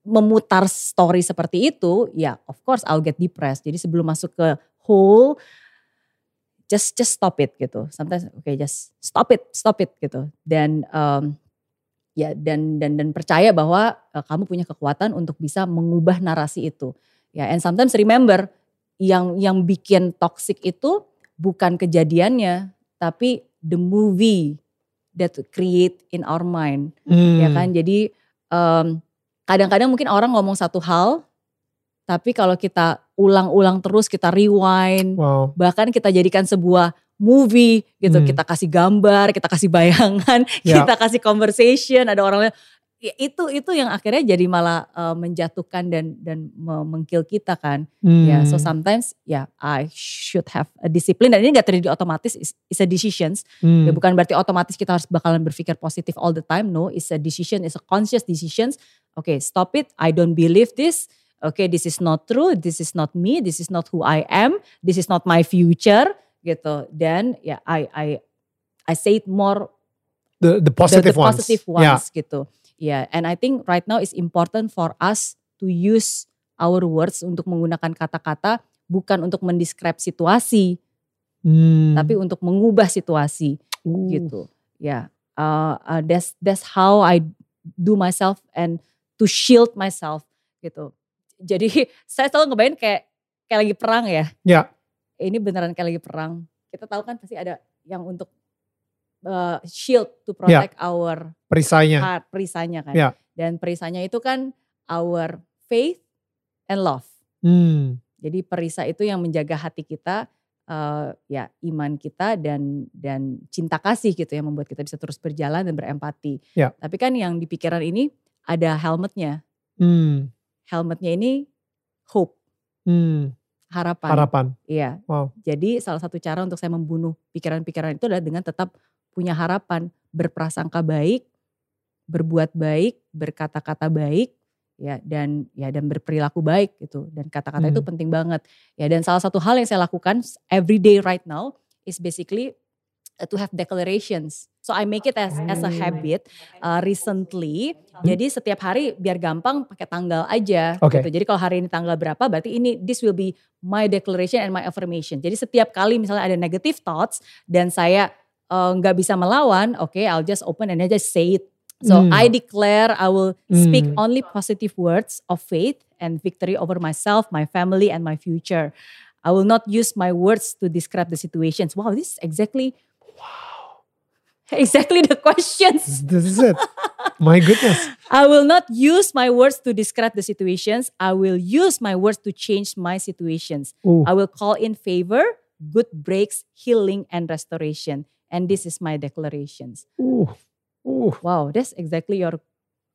memutar story seperti itu ya of course I'll get depressed. Jadi sebelum masuk ke hole just just stop it gitu. Sometimes okay just stop it stop it gitu. Dan um, ya dan dan dan percaya bahwa uh, kamu punya kekuatan untuk bisa mengubah narasi itu. Ya and sometimes remember yang yang bikin toxic itu bukan kejadiannya tapi the movie that create in our mind. Hmm. ya kan? Jadi em, kadang-kadang mungkin orang ngomong satu hal tapi kalau kita ulang-ulang terus kita rewind Wow. bahkan kita jadikan sebuah movie gitu Hmm. kita kasih gambar kita kasih bayangan Ya. kita kasih conversation ada orang lain ya, itu itu yang akhirnya jadi malah eh, menjatuhkan dan dan me- mengkill kita kan ya so Hmm. sometimes ya I should have a discipline dan ini gak terjadi otomatis is, is a decisions Hmm. Ya bukan berarti otomatis kita harus bakalan berpikir positif all the time. No, it's a decision, it's a conscious decisions. Okay, stop it. I don't believe this. Okay, this is not true. This is not me. This is not who I am. This is not my future. Gitu. Dan ya I I I say it more the, the the, positive the ones. positive Yeah. ones gitu. Ya, and I think right now it's important for us to use our words untuk menggunakan kata-kata bukan untuk mendescribe situasi, Hmm. tapi untuk mengubah situasi Uh. gitu ya uh, uh, that's that's how I do myself and to shield myself gitu jadi saya selalu ngebayangin kayak kayak lagi perang ya Ya. ini beneran kayak lagi perang kita tahu kan pasti ada yang untuk uh, shield to protect our Perisainya. heart, perisanya kan. Ya. Dan perisanya itu kan our faith and love. Hmm. Jadi perisai itu yang menjaga hati kita, uh, ya iman kita dan dan cinta kasih gitu yang membuat kita bisa terus berjalan dan berempati. Ya. Tapi kan yang di pikiran ini ada helmetnya. Hmm. Helmetnya ini hope, Hmm. harapan. Harapan. Iya. Wow. Jadi salah satu cara untuk saya membunuh pikiran-pikiran itu adalah dengan tetap punya harapan, berprasangka baik, berbuat baik, berkata-kata baik, ya dan ya dan berperilaku baik gitu. Dan kata-kata itu Hmm. penting banget. Ya dan salah satu hal yang saya lakukan every day right now is basically to have declarations. So I make it as as a Oh. habit uh, recently. Hmm. Jadi setiap hari biar gampang pakai tanggal aja Oke. gitu. Jadi kalau hari ini tanggal berapa berarti ini this will be my declaration and my affirmation. Jadi setiap kali misalnya ada negative thoughts dan saya uh, nggak bisa melawan, oke I'll just open and I just say it. So Hmm. I declare I will speak Hmm. only positive words of faith and victory over myself, my family and my future. I will not use my words to describe the situations. Wow, this is exactly exactly the questions. This is it. My goodness. I will not use my words to describe the situations. I will use my words to change my situations. Uh. I will call in favor, good breaks, healing, and restoration. And this is my declarations. Uh. Uh. Wow, that's exactly your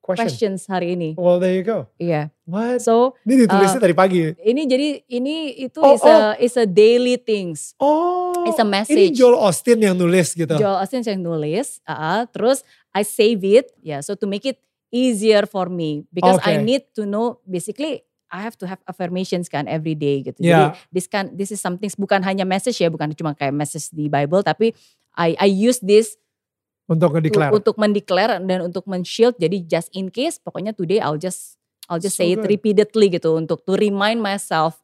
Question. questions hari ini. Well, there you go. Iya. What? So Ini ditulisnya uh, tadi pagi. ini jadi ini itu Oh, is a is a daily things. Oh. It's a Ini message. Joel Austin yang nulis gitu. Joel Austin yang nulis, uh, terus I save it, ya, so to make it easier for me because I Okay. need to know basically I have to have affirmations kan every day gitu. Yeah. Jadi this kan this is something bukan hanya message ya, bukan cuma kayak message di Bible, tapi I I use this Untuk ngedeclare. untuk mendeclare dan untuk men-shield. Jadi just in case, pokoknya today I'll just I'll just So say it good. repeatedly gitu untuk to remind myself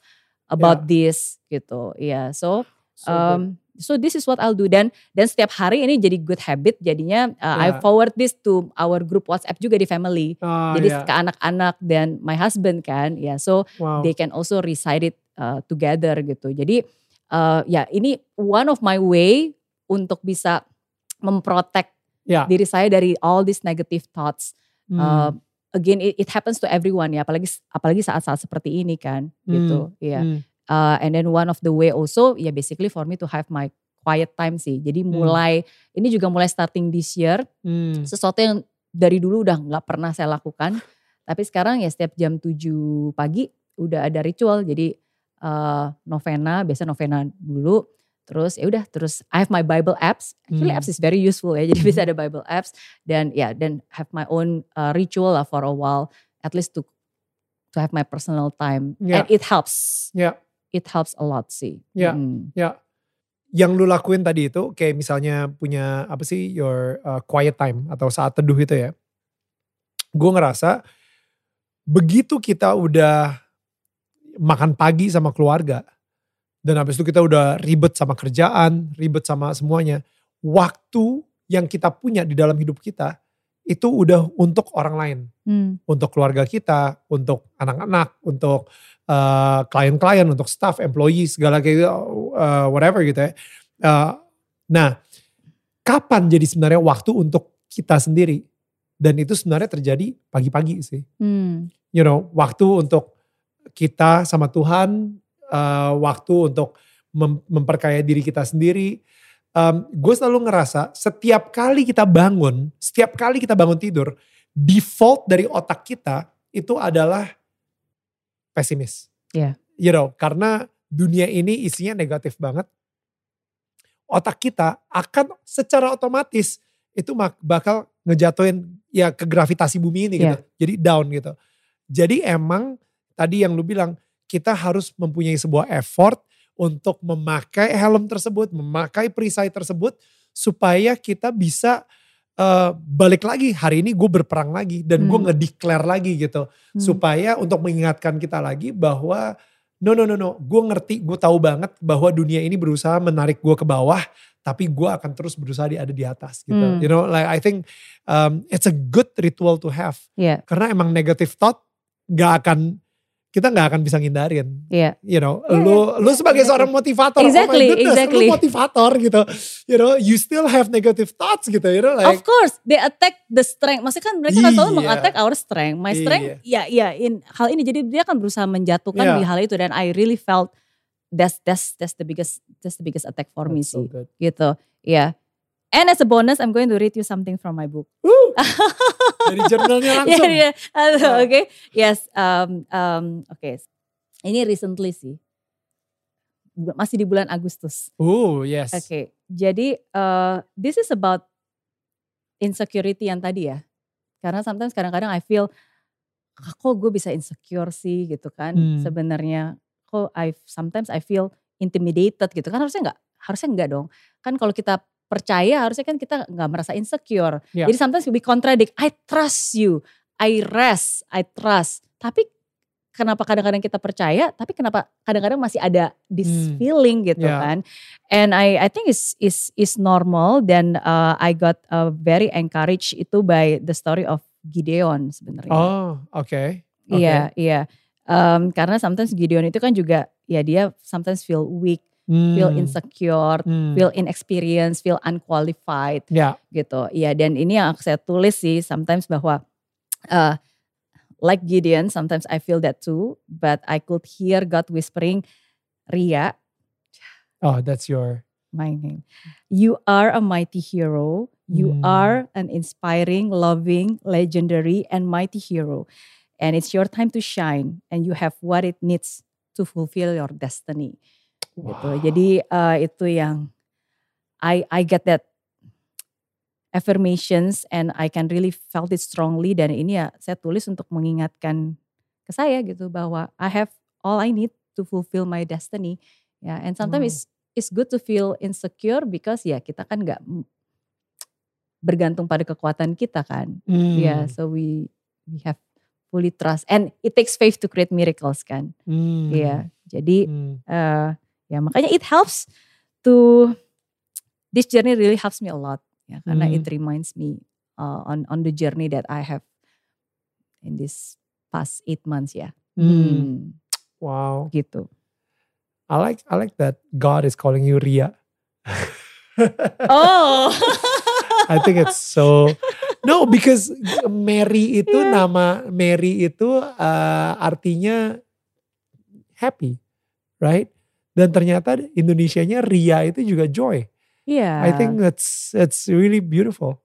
about this gitu. Iya, so So good. um, so this is what I'll do dan dan setiap hari ini jadi good habit jadinya uh, I Yeah. forward this to our group WhatsApp juga di family. Ah, jadi ya. ke anak-anak dan my husband kan, ya so Wow. they can also recite it uh, together gitu. Jadi uh, ya ini one of my way untuk bisa memprotek Ya. diri saya dari all these negative thoughts. Hmm. Uh, again it, it happens to everyone ya, apalagi apalagi saat-saat seperti ini kan, gitu. Iya. Hmm. Uh, and then one of the way also ya basically for me to have my quiet time sih. Jadi mulai ini juga mulai starting this year Hmm. sesuatu yang dari dulu udah nggak pernah saya lakukan. Tapi sekarang ya setiap jam 7 pagi udah ada ritual. Jadi uh, novena, biasa novena dulu. Terus ya udah terus I have my Bible apps. Actually Hmm. apps is very useful ya. Jadi bisa ada Bible apps dan ya dan have my own uh, ritual lah for a while at least to to have my personal time Ya. and it helps. Ya. It helps a lot sih. Ya. Mm. Ya, yang lu lakuin tadi itu kayak misalnya punya apa sih your uh, quiet time atau saat teduh itu ya. Gue ngerasa begitu kita udah makan pagi sama keluarga dan habis itu kita udah ribet sama kerjaan, ribet sama semuanya. Waktu yang kita punya di dalam hidup kita itu udah untuk orang lain, Hmm. untuk keluarga kita, untuk anak-anak, untuk uh, klien-klien, untuk staff, employee, segala kayak gitu, uh, whatever gitu ya. Uh, nah, kapan jadi sebenarnya waktu untuk kita sendiri? Dan itu sebenarnya terjadi pagi-pagi sih. Hmm. You know, waktu untuk kita sama Tuhan, uh, waktu untuk mem- memperkaya diri kita sendiri. Um, gue selalu ngerasa setiap kali kita bangun, setiap kali kita bangun tidur, default dari otak kita itu adalah pesimis. Iya. You know, karena dunia ini isinya negatif banget. Otak kita akan secara otomatis itu bakal ngejatuhin ya ke gravitasi bumi ini gitu. Jadi down gitu. Jadi emang tadi yang lu bilang kita harus mempunyai sebuah effort untuk memakai helm tersebut, memakai perisai tersebut supaya kita bisa eh, balik lagi hari ini gue berperang lagi dan gue Hmm. ngedeclare lagi gitu Hmm. supaya untuk mengingatkan kita lagi bahwa no no no no gue ngerti gue tahu banget bahwa dunia ini berusaha menarik gue ke bawah tapi gue akan terus berusaha di ada di atas gitu Hmm. you know like I think um, it's a good ritual to have Iya. karena emang negative thought gak akan kita nggak akan bisa ngindarin. Iya. You know, Yeah, lu yeah, lu yeah, sebagai exactly. seorang motivator, Exactly, oh goodness, exactly. lu motivator gitu. You know, you still have negative thoughts gitu, you know, like of course, they attack the strength. Maksudnya kan mereka kan selalu Iya. mengattack our strength. My strength, ya, ya, in hal ini. Jadi dia kan berusaha menjatuhkan Iya. di hal itu dan I really felt that's that's that's the biggest that's the biggest attack for me That's so sih. good. Gitu, ya. And as a bonus, I'm going to read you something from my book. Woo! Dari jurnalnya langsung. Iya, iya. Oke, Wow. okay. yes. Um, um, Oke, ini recently sih, masih di bulan Agustus. Oh, yes. Oke, jadi uh, this is about insecurity yang tadi ya. Karena sometimes kadang-kadang I feel "Ah, kok gue bisa insecure sih gitu kan. Hmm. Sebenarnya kok I sometimes I feel intimidated gitu kan harusnya nggak harusnya nggak dong. Kan kalau kita percaya harusnya kan kita nggak merasa insecure. Ya. Jadi sometimes we contradict. I trust you, I rest, I trust. Tapi kenapa kadang-kadang kita percaya, tapi kenapa kadang-kadang masih ada this Hmm. feeling gitu Ya. kan? And I I think is is is normal. Dan uh, I got uh, very encouraged itu by the story of Gideon sebenarnya. Oh, oke. Oke. Iya iya. Um, karena sometimes Gideon itu kan juga ya dia sometimes feel weak, feel Hmm. insecure, Hmm. feel inexperienced, feel unqualified Ya. gitu. Iya dan ini yang saya tulis sih sometimes bahwa uh, like Gideon sometimes I feel that too, but I could hear God whispering, Ria, Oh, that's your. my name. You are a mighty hero. You Hmm. are an inspiring, loving, legendary, and mighty hero. And it's your time to shine, and you have what it needs to fulfill your destiny. Gitu. Wow. Jadi uh, itu yang I I get that affirmations and I can really felt it strongly dan ini ya saya tulis untuk mengingatkan ke saya gitu bahwa I have all I need to fulfill my destiny. Ya, and sometimes Wow. it's it's good to feel insecure because ya kita kan nggak bergantung pada kekuatan kita kan. Hmm. Ya, so we we have fully trust and it takes faith to create miracles kan. Hmm. Iya. Jadi Hmm. eh ya makanya it helps to this journey really helps me a lot ya karena Hmm. it reminds me uh, on on the journey that I have in this past eight months ya. Hmm. Hmm, Wow. gitu. I like I like that God is calling you Ria. Oh. I think it's so no because Mary itu Yeah. nama Mary itu uh, artinya happy, right? Dan ternyata Indonesianya Ria itu juga joy. Iya. I think that's that's really beautiful.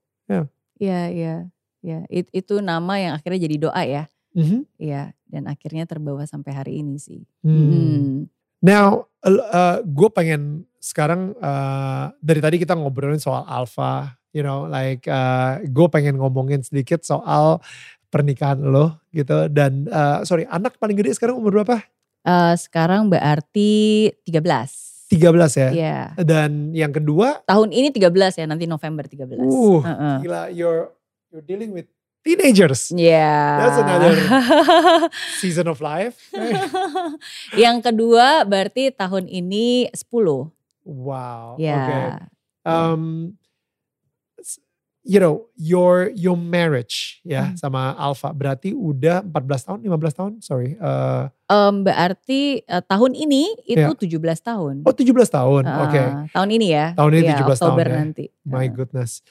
Iya, iya. Ya, it- itu nama yang akhirnya jadi doa ya. Mhm. Iya, dan akhirnya terbawa sampai hari ini sih. Hmm. Hmm. Now, gue pengen sekarang uh, dari tadi kita ngobrolin soal alpha, you know, like gue pengen ngomongin sedikit soal pernikahan lo gitu. Dan uh, sorry, anak paling gede sekarang umur berapa? Eh, sekarang berarti 13. 13 ya. Iya. Dan yang kedua, Tahun ini 13 ya, nanti November 13. Uh, Heeh. gila, you're you're dealing with teenagers. Iya. That's another season of life. yang kedua berarti tahun ini 10. wow. Ya. Okay. Um, you know, your your marriage ya Hmm. sama Alpha berarti udah 14 tahun, 15 tahun, sorry. Uh, Em, berarti eh, tahun ini itu Iya. 17 tahun. oh 17 tahun, Heeh, oke. Tahun ini ya. Tahun ini Iya, 17 tahun Oktober ya. nanti. My goodness.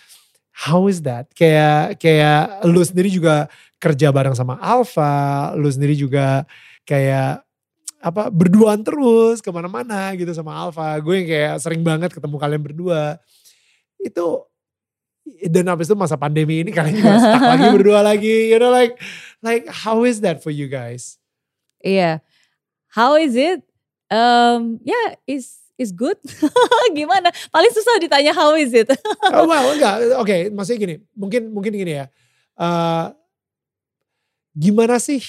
How is that? Kayak kayak lu sendiri juga kerja bareng sama Alpha, lu sendiri juga kayak apa berduaan terus ke mana-mana gitu sama Alpha. Gue yang kayak sering banget ketemu kalian berdua. Itu dan habis itu masa pandemi ini kalian juga stuck lagi berdua lagi. You know like like how is that for you guys? Iya. How is it? Um, ya, is is good. Gimana? Paling susah ditanya how is it. Oh, well, enggak. Oke, maksudnya gini. Mungkin mungkin gini ya. Eh, gimana sih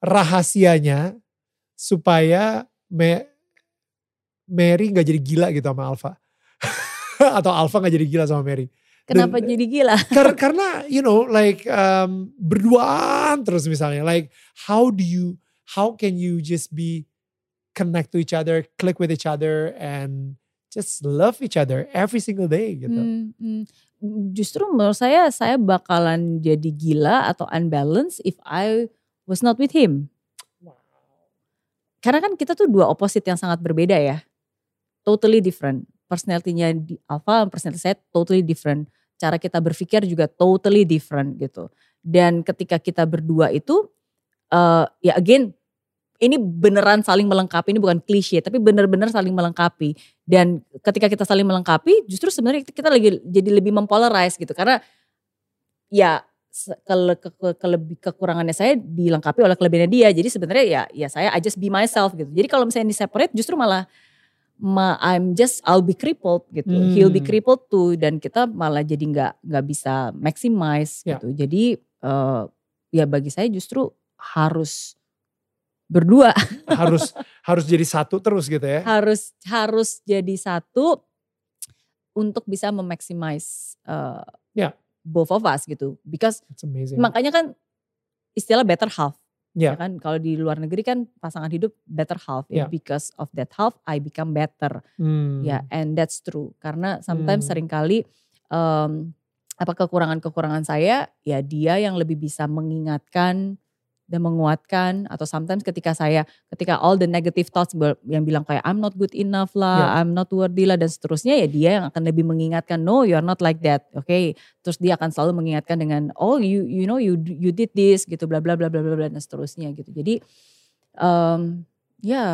rahasianya supaya Me- Mary nggak jadi gila gitu sama Alpha? Atau Alpha nggak jadi gila sama Mary? Kenapa Dan- jadi gila? Kar- karena you know like um, berduaan terus misalnya like how do you how can you just be connect to each other click with each other and just love each other every single day gitu Hmm, hmm. Justru menurut saya saya bakalan jadi gila atau unbalanced if I was not with him. karena kan kita tuh dua opposite yang sangat berbeda ya. Totally different. Personality-nya di Alpha, personality saya totally different. Cara kita berpikir juga totally different gitu. Dan ketika kita berdua itu, uh, ya again, ini beneran saling melengkapi, ini bukan klise, tapi bener-bener saling melengkapi. Dan ketika kita saling melengkapi, justru sebenarnya kita lagi jadi lebih mempolarize gitu. Karena ya ke, ke, ke, ke, kekurangannya saya dilengkapi oleh kelebihannya dia. Jadi sebenarnya ya ya saya I just be myself gitu. Jadi kalau misalnya di separate justru malah ma, I'm just I'll be crippled gitu. Hmm. He'll be crippled too dan kita malah jadi nggak nggak bisa maximize yeah. gitu. Jadi uh, ya bagi saya justru harus berdua. harus harus jadi satu terus gitu ya. Harus harus jadi satu untuk bisa memaximize uh, ya both of us gitu. Because makanya kan istilah better half. Yeah. Ya kan kalau di luar negeri kan pasangan hidup better half yeah. because of that half I become better. Hmm. Ya, yeah, and that's true. Karena sometimes hmm. sering kali um, apa kekurangan-kekurangan saya ya dia yang lebih bisa mengingatkan dan menguatkan atau sometimes ketika saya ketika all the negative thoughts yang bilang kayak I'm not good enough lah, yeah. I'm not worthy lah dan seterusnya ya dia yang akan lebih mengingatkan no you are not like that. Oke. Okay? Terus dia akan selalu mengingatkan dengan oh you you know you you did this gitu bla bla bla bla bla bla dan seterusnya gitu. Jadi um, ya yeah.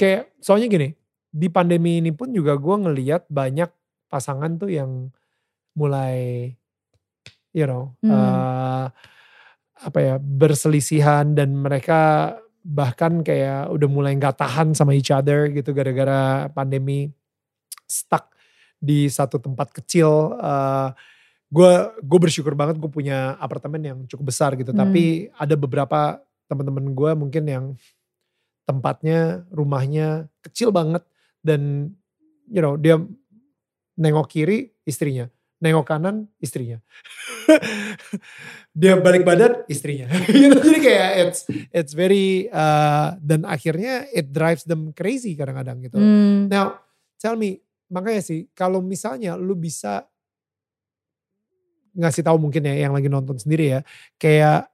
kayak soalnya gini, di pandemi ini pun juga gue ngeliat banyak pasangan tuh yang mulai you know hmm. uh, apa ya berselisihan dan mereka bahkan kayak udah mulai nggak tahan sama each other gitu gara-gara pandemi stuck di satu tempat kecil. Gue uh, gue bersyukur banget gue punya apartemen yang cukup besar gitu. Hmm. Tapi ada beberapa teman-teman gue mungkin yang tempatnya rumahnya kecil banget dan you know dia nengok kiri istrinya nengok kanan istrinya. dia balik badan istrinya. Gitu. Jadi kayak it's it's very uh, dan akhirnya it drives them crazy kadang-kadang gitu. Hmm. Now tell me makanya sih kalau misalnya lu bisa ngasih tahu mungkin ya yang lagi nonton sendiri ya kayak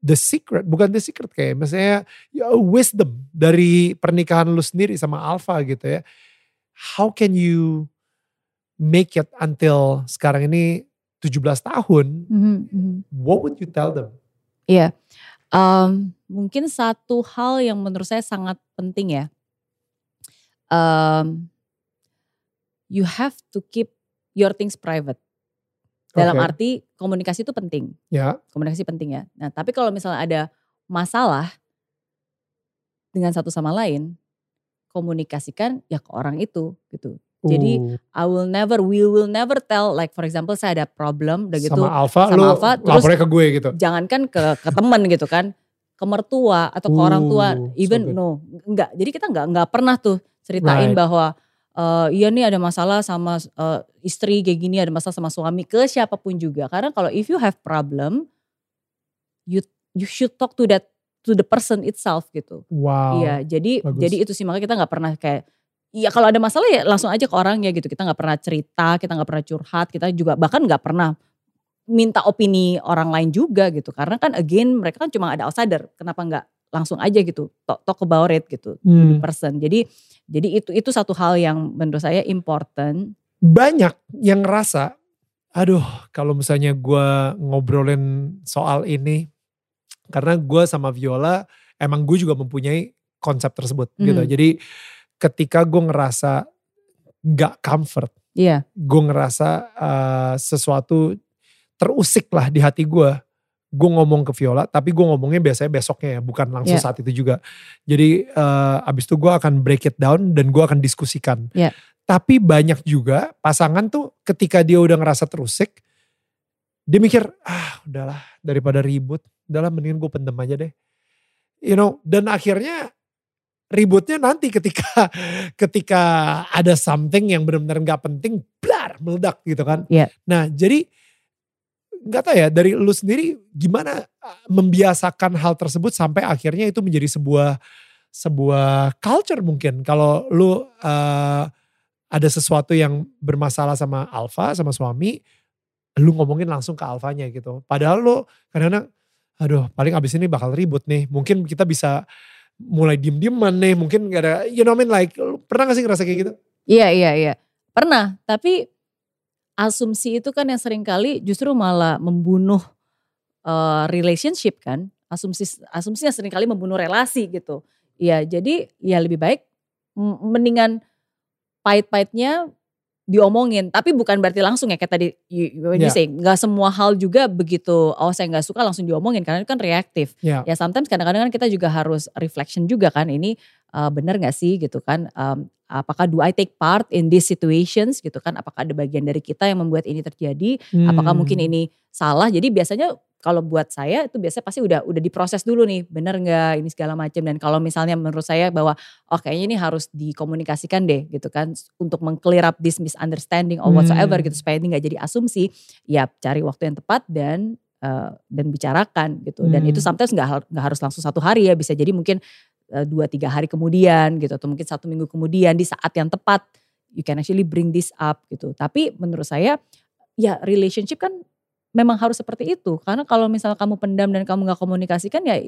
the secret bukan the secret kayak misalnya ya, wisdom dari pernikahan lu sendiri sama Alpha gitu ya. How can you make it until sekarang ini 17 tahun, mm -hmm. what would you tell them? Iya, yeah. um, mungkin satu hal yang menurut saya sangat penting ya. Um, you have to keep your things private. Dalam okay. arti komunikasi itu penting. Ya. Yeah. Komunikasi penting ya. Nah, tapi kalau misalnya ada masalah dengan satu sama lain, komunikasikan ya ke orang itu gitu. Jadi uh. I will never, we will never tell like for example saya ada problem udah gitu sama Alfa, sama Alfa terus ke gue gitu. Jangankan ke ke teman gitu kan, ke mertua atau ke uh, orang tua, even so no, enggak. Jadi kita enggak enggak pernah tuh ceritain right. bahwa uh, iya nih ada masalah sama uh, istri kayak gini, ada masalah sama suami ke siapa pun juga. Karena kalau if you have problem, you you should talk to that to the person itself gitu. Wow. Iya, jadi Bagus. jadi itu sih makanya kita nggak pernah kayak Iya kalau ada masalah ya langsung aja ke orangnya gitu. Kita nggak pernah cerita, kita nggak pernah curhat, kita juga bahkan nggak pernah minta opini orang lain juga gitu. Karena kan again mereka kan cuma ada outsider. Kenapa nggak langsung aja gitu, talk, talk about it gitu, hmm. person. Jadi jadi itu itu satu hal yang menurut saya important. Banyak yang ngerasa, aduh kalau misalnya gue ngobrolin soal ini, karena gue sama Viola emang gue juga mempunyai konsep tersebut gitu. hmm. gitu. Jadi ketika gue ngerasa gak comfort, yeah. gue ngerasa uh, sesuatu terusik lah di hati gue, gue ngomong ke Viola, tapi gue ngomongnya biasanya besoknya ya, bukan langsung yeah. saat itu juga. Jadi uh, abis itu gue akan break it down dan gue akan diskusikan. Yeah. Tapi banyak juga pasangan tuh ketika dia udah ngerasa terusik, dia mikir, ah udahlah daripada ribut, udahlah mendingan gue pendem aja deh. You know, dan akhirnya ributnya nanti ketika ketika ada something yang benar-benar nggak penting, blar meledak gitu kan. Yeah. Nah jadi nggak tahu ya dari lu sendiri gimana membiasakan hal tersebut sampai akhirnya itu menjadi sebuah sebuah culture mungkin kalau lu uh, ada sesuatu yang bermasalah sama Alfa sama suami lu ngomongin langsung ke Alfanya gitu padahal lu kadang-kadang aduh paling abis ini bakal ribut nih mungkin kita bisa mulai diem-dieman nih mungkin gak ada you know I mean like pernah gak sih ngerasa kayak gitu? Iya iya iya. Pernah, tapi asumsi itu kan yang sering kali justru malah membunuh uh, relationship kan. Asumsi asumsinya sering kali membunuh relasi gitu. Ya jadi ya lebih baik mendingan pahit-pahitnya diomongin tapi bukan berarti langsung ya kayak tadi you, you yeah. say nggak semua hal juga begitu oh saya nggak suka langsung diomongin karena itu kan reaktif yeah. ya sometimes kadang-kadang kan kita juga harus reflection juga kan ini uh, benar nggak sih gitu kan? Um, apakah do I take part in these situations gitu kan? Apakah ada bagian dari kita yang membuat ini terjadi? Hmm. apakah mungkin ini salah? Jadi biasanya kalau buat saya itu biasanya pasti udah udah diproses dulu nih bener nggak? Ini segala macam dan kalau misalnya menurut saya bahwa oh kayaknya ini harus dikomunikasikan deh gitu kan untuk mengclear up this misunderstanding or whatsoever hmm. gitu supaya ini nggak jadi asumsi ya cari waktu yang tepat dan uh, dan bicarakan gitu. Dan itu hmm. sometimes nggak nggak harus langsung satu hari ya bisa jadi mungkin dua tiga hari kemudian gitu atau mungkin satu minggu kemudian di saat yang tepat you can actually bring this up gitu tapi menurut saya ya relationship kan memang harus seperti itu. Karena kalau misalnya kamu pendam dan kamu gak komunikasikan ya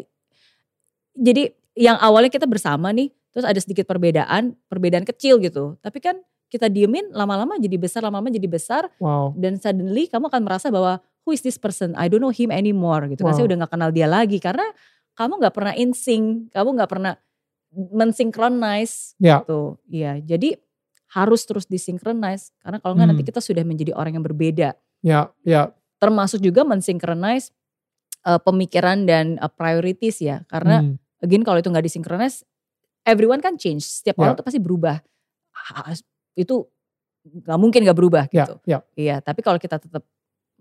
jadi yang awalnya kita bersama nih, terus ada sedikit perbedaan, perbedaan kecil gitu. Tapi kan kita diemin lama-lama jadi besar, lama-lama jadi besar. Wow. Dan suddenly kamu akan merasa bahwa who is this person? I don't know him anymore gitu. Wow. Kan saya udah gak kenal dia lagi karena kamu gak pernah in sync, kamu gak pernah mensinkronize yeah. gitu. Iya, jadi harus terus disinkronize karena kalau nggak hmm. nanti kita sudah menjadi orang yang berbeda. Ya, ya. Termasuk juga mensinkronize uh, pemikiran dan uh, priorities ya karena hmm. again kalau itu nggak disinkronize everyone kan change setiap yeah. orang tuh pasti berubah itu nggak mungkin nggak berubah ya, gitu yeah. iya tapi kalau kita tetap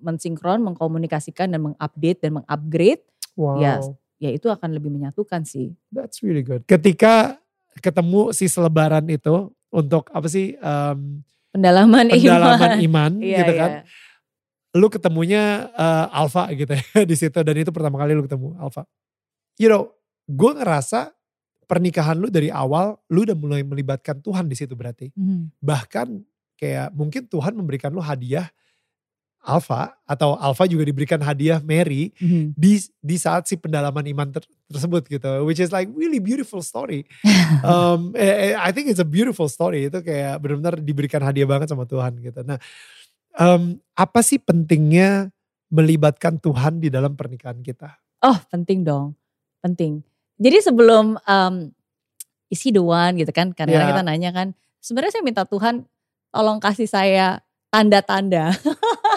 mensinkron mengkomunikasikan dan mengupdate dan mengupgrade wow. ya ya itu akan lebih menyatukan sih that's really good ketika ketemu si selebaran itu untuk apa sih um, pendalaman, pendalaman iman, iman iya, gitu kan iya lu ketemunya uh, Alpha gitu ya di situ dan itu pertama kali lu ketemu Alpha. You know, gue ngerasa pernikahan lu dari awal lu udah mulai melibatkan Tuhan di situ berarti. Mm. Bahkan kayak mungkin Tuhan memberikan lu hadiah Alpha atau Alpha juga diberikan hadiah Mary mm. di di saat si pendalaman iman ter, tersebut gitu, which is like really beautiful story. um, I think it's a beautiful story itu kayak benar-benar diberikan hadiah banget sama Tuhan gitu. Nah um, apa sih pentingnya melibatkan Tuhan di dalam pernikahan kita? Oh penting dong, penting. Jadi sebelum um, isi the one gitu kan, karena yeah. kita nanya kan, sebenarnya saya minta Tuhan tolong kasih saya tanda-tanda.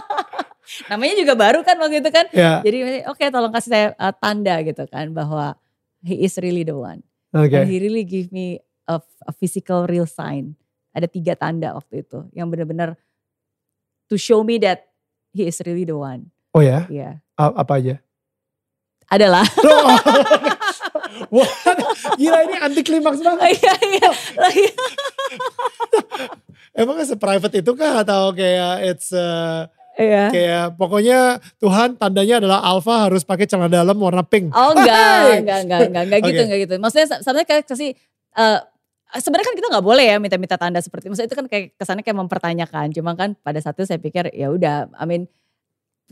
Namanya juga baru kan waktu itu kan. Yeah. Jadi oke okay, tolong kasih saya uh, tanda gitu kan bahwa he is really the one. Okay. And he really give me a, a physical real sign. Ada tiga tanda waktu itu yang benar-benar to show me that he is really the one. Oh ya? Iya. Yeah. Apa aja? Adalah. Wah, gila ini anti klimaks banget. Iya, iya. Emang se-private itu kah atau kayak it's uh, Iya. Kayak pokoknya Tuhan tandanya adalah alpha harus pakai celana dalam warna pink. Oh enggak, enggak, enggak, enggak, enggak gitu, okay. enggak gitu. Maksudnya sebenarnya kayak kasih uh, sebenarnya kan kita nggak boleh ya minta-minta tanda seperti maksudnya itu kan kayak kesannya kayak mempertanyakan cuma kan pada saat itu saya pikir ya udah I mean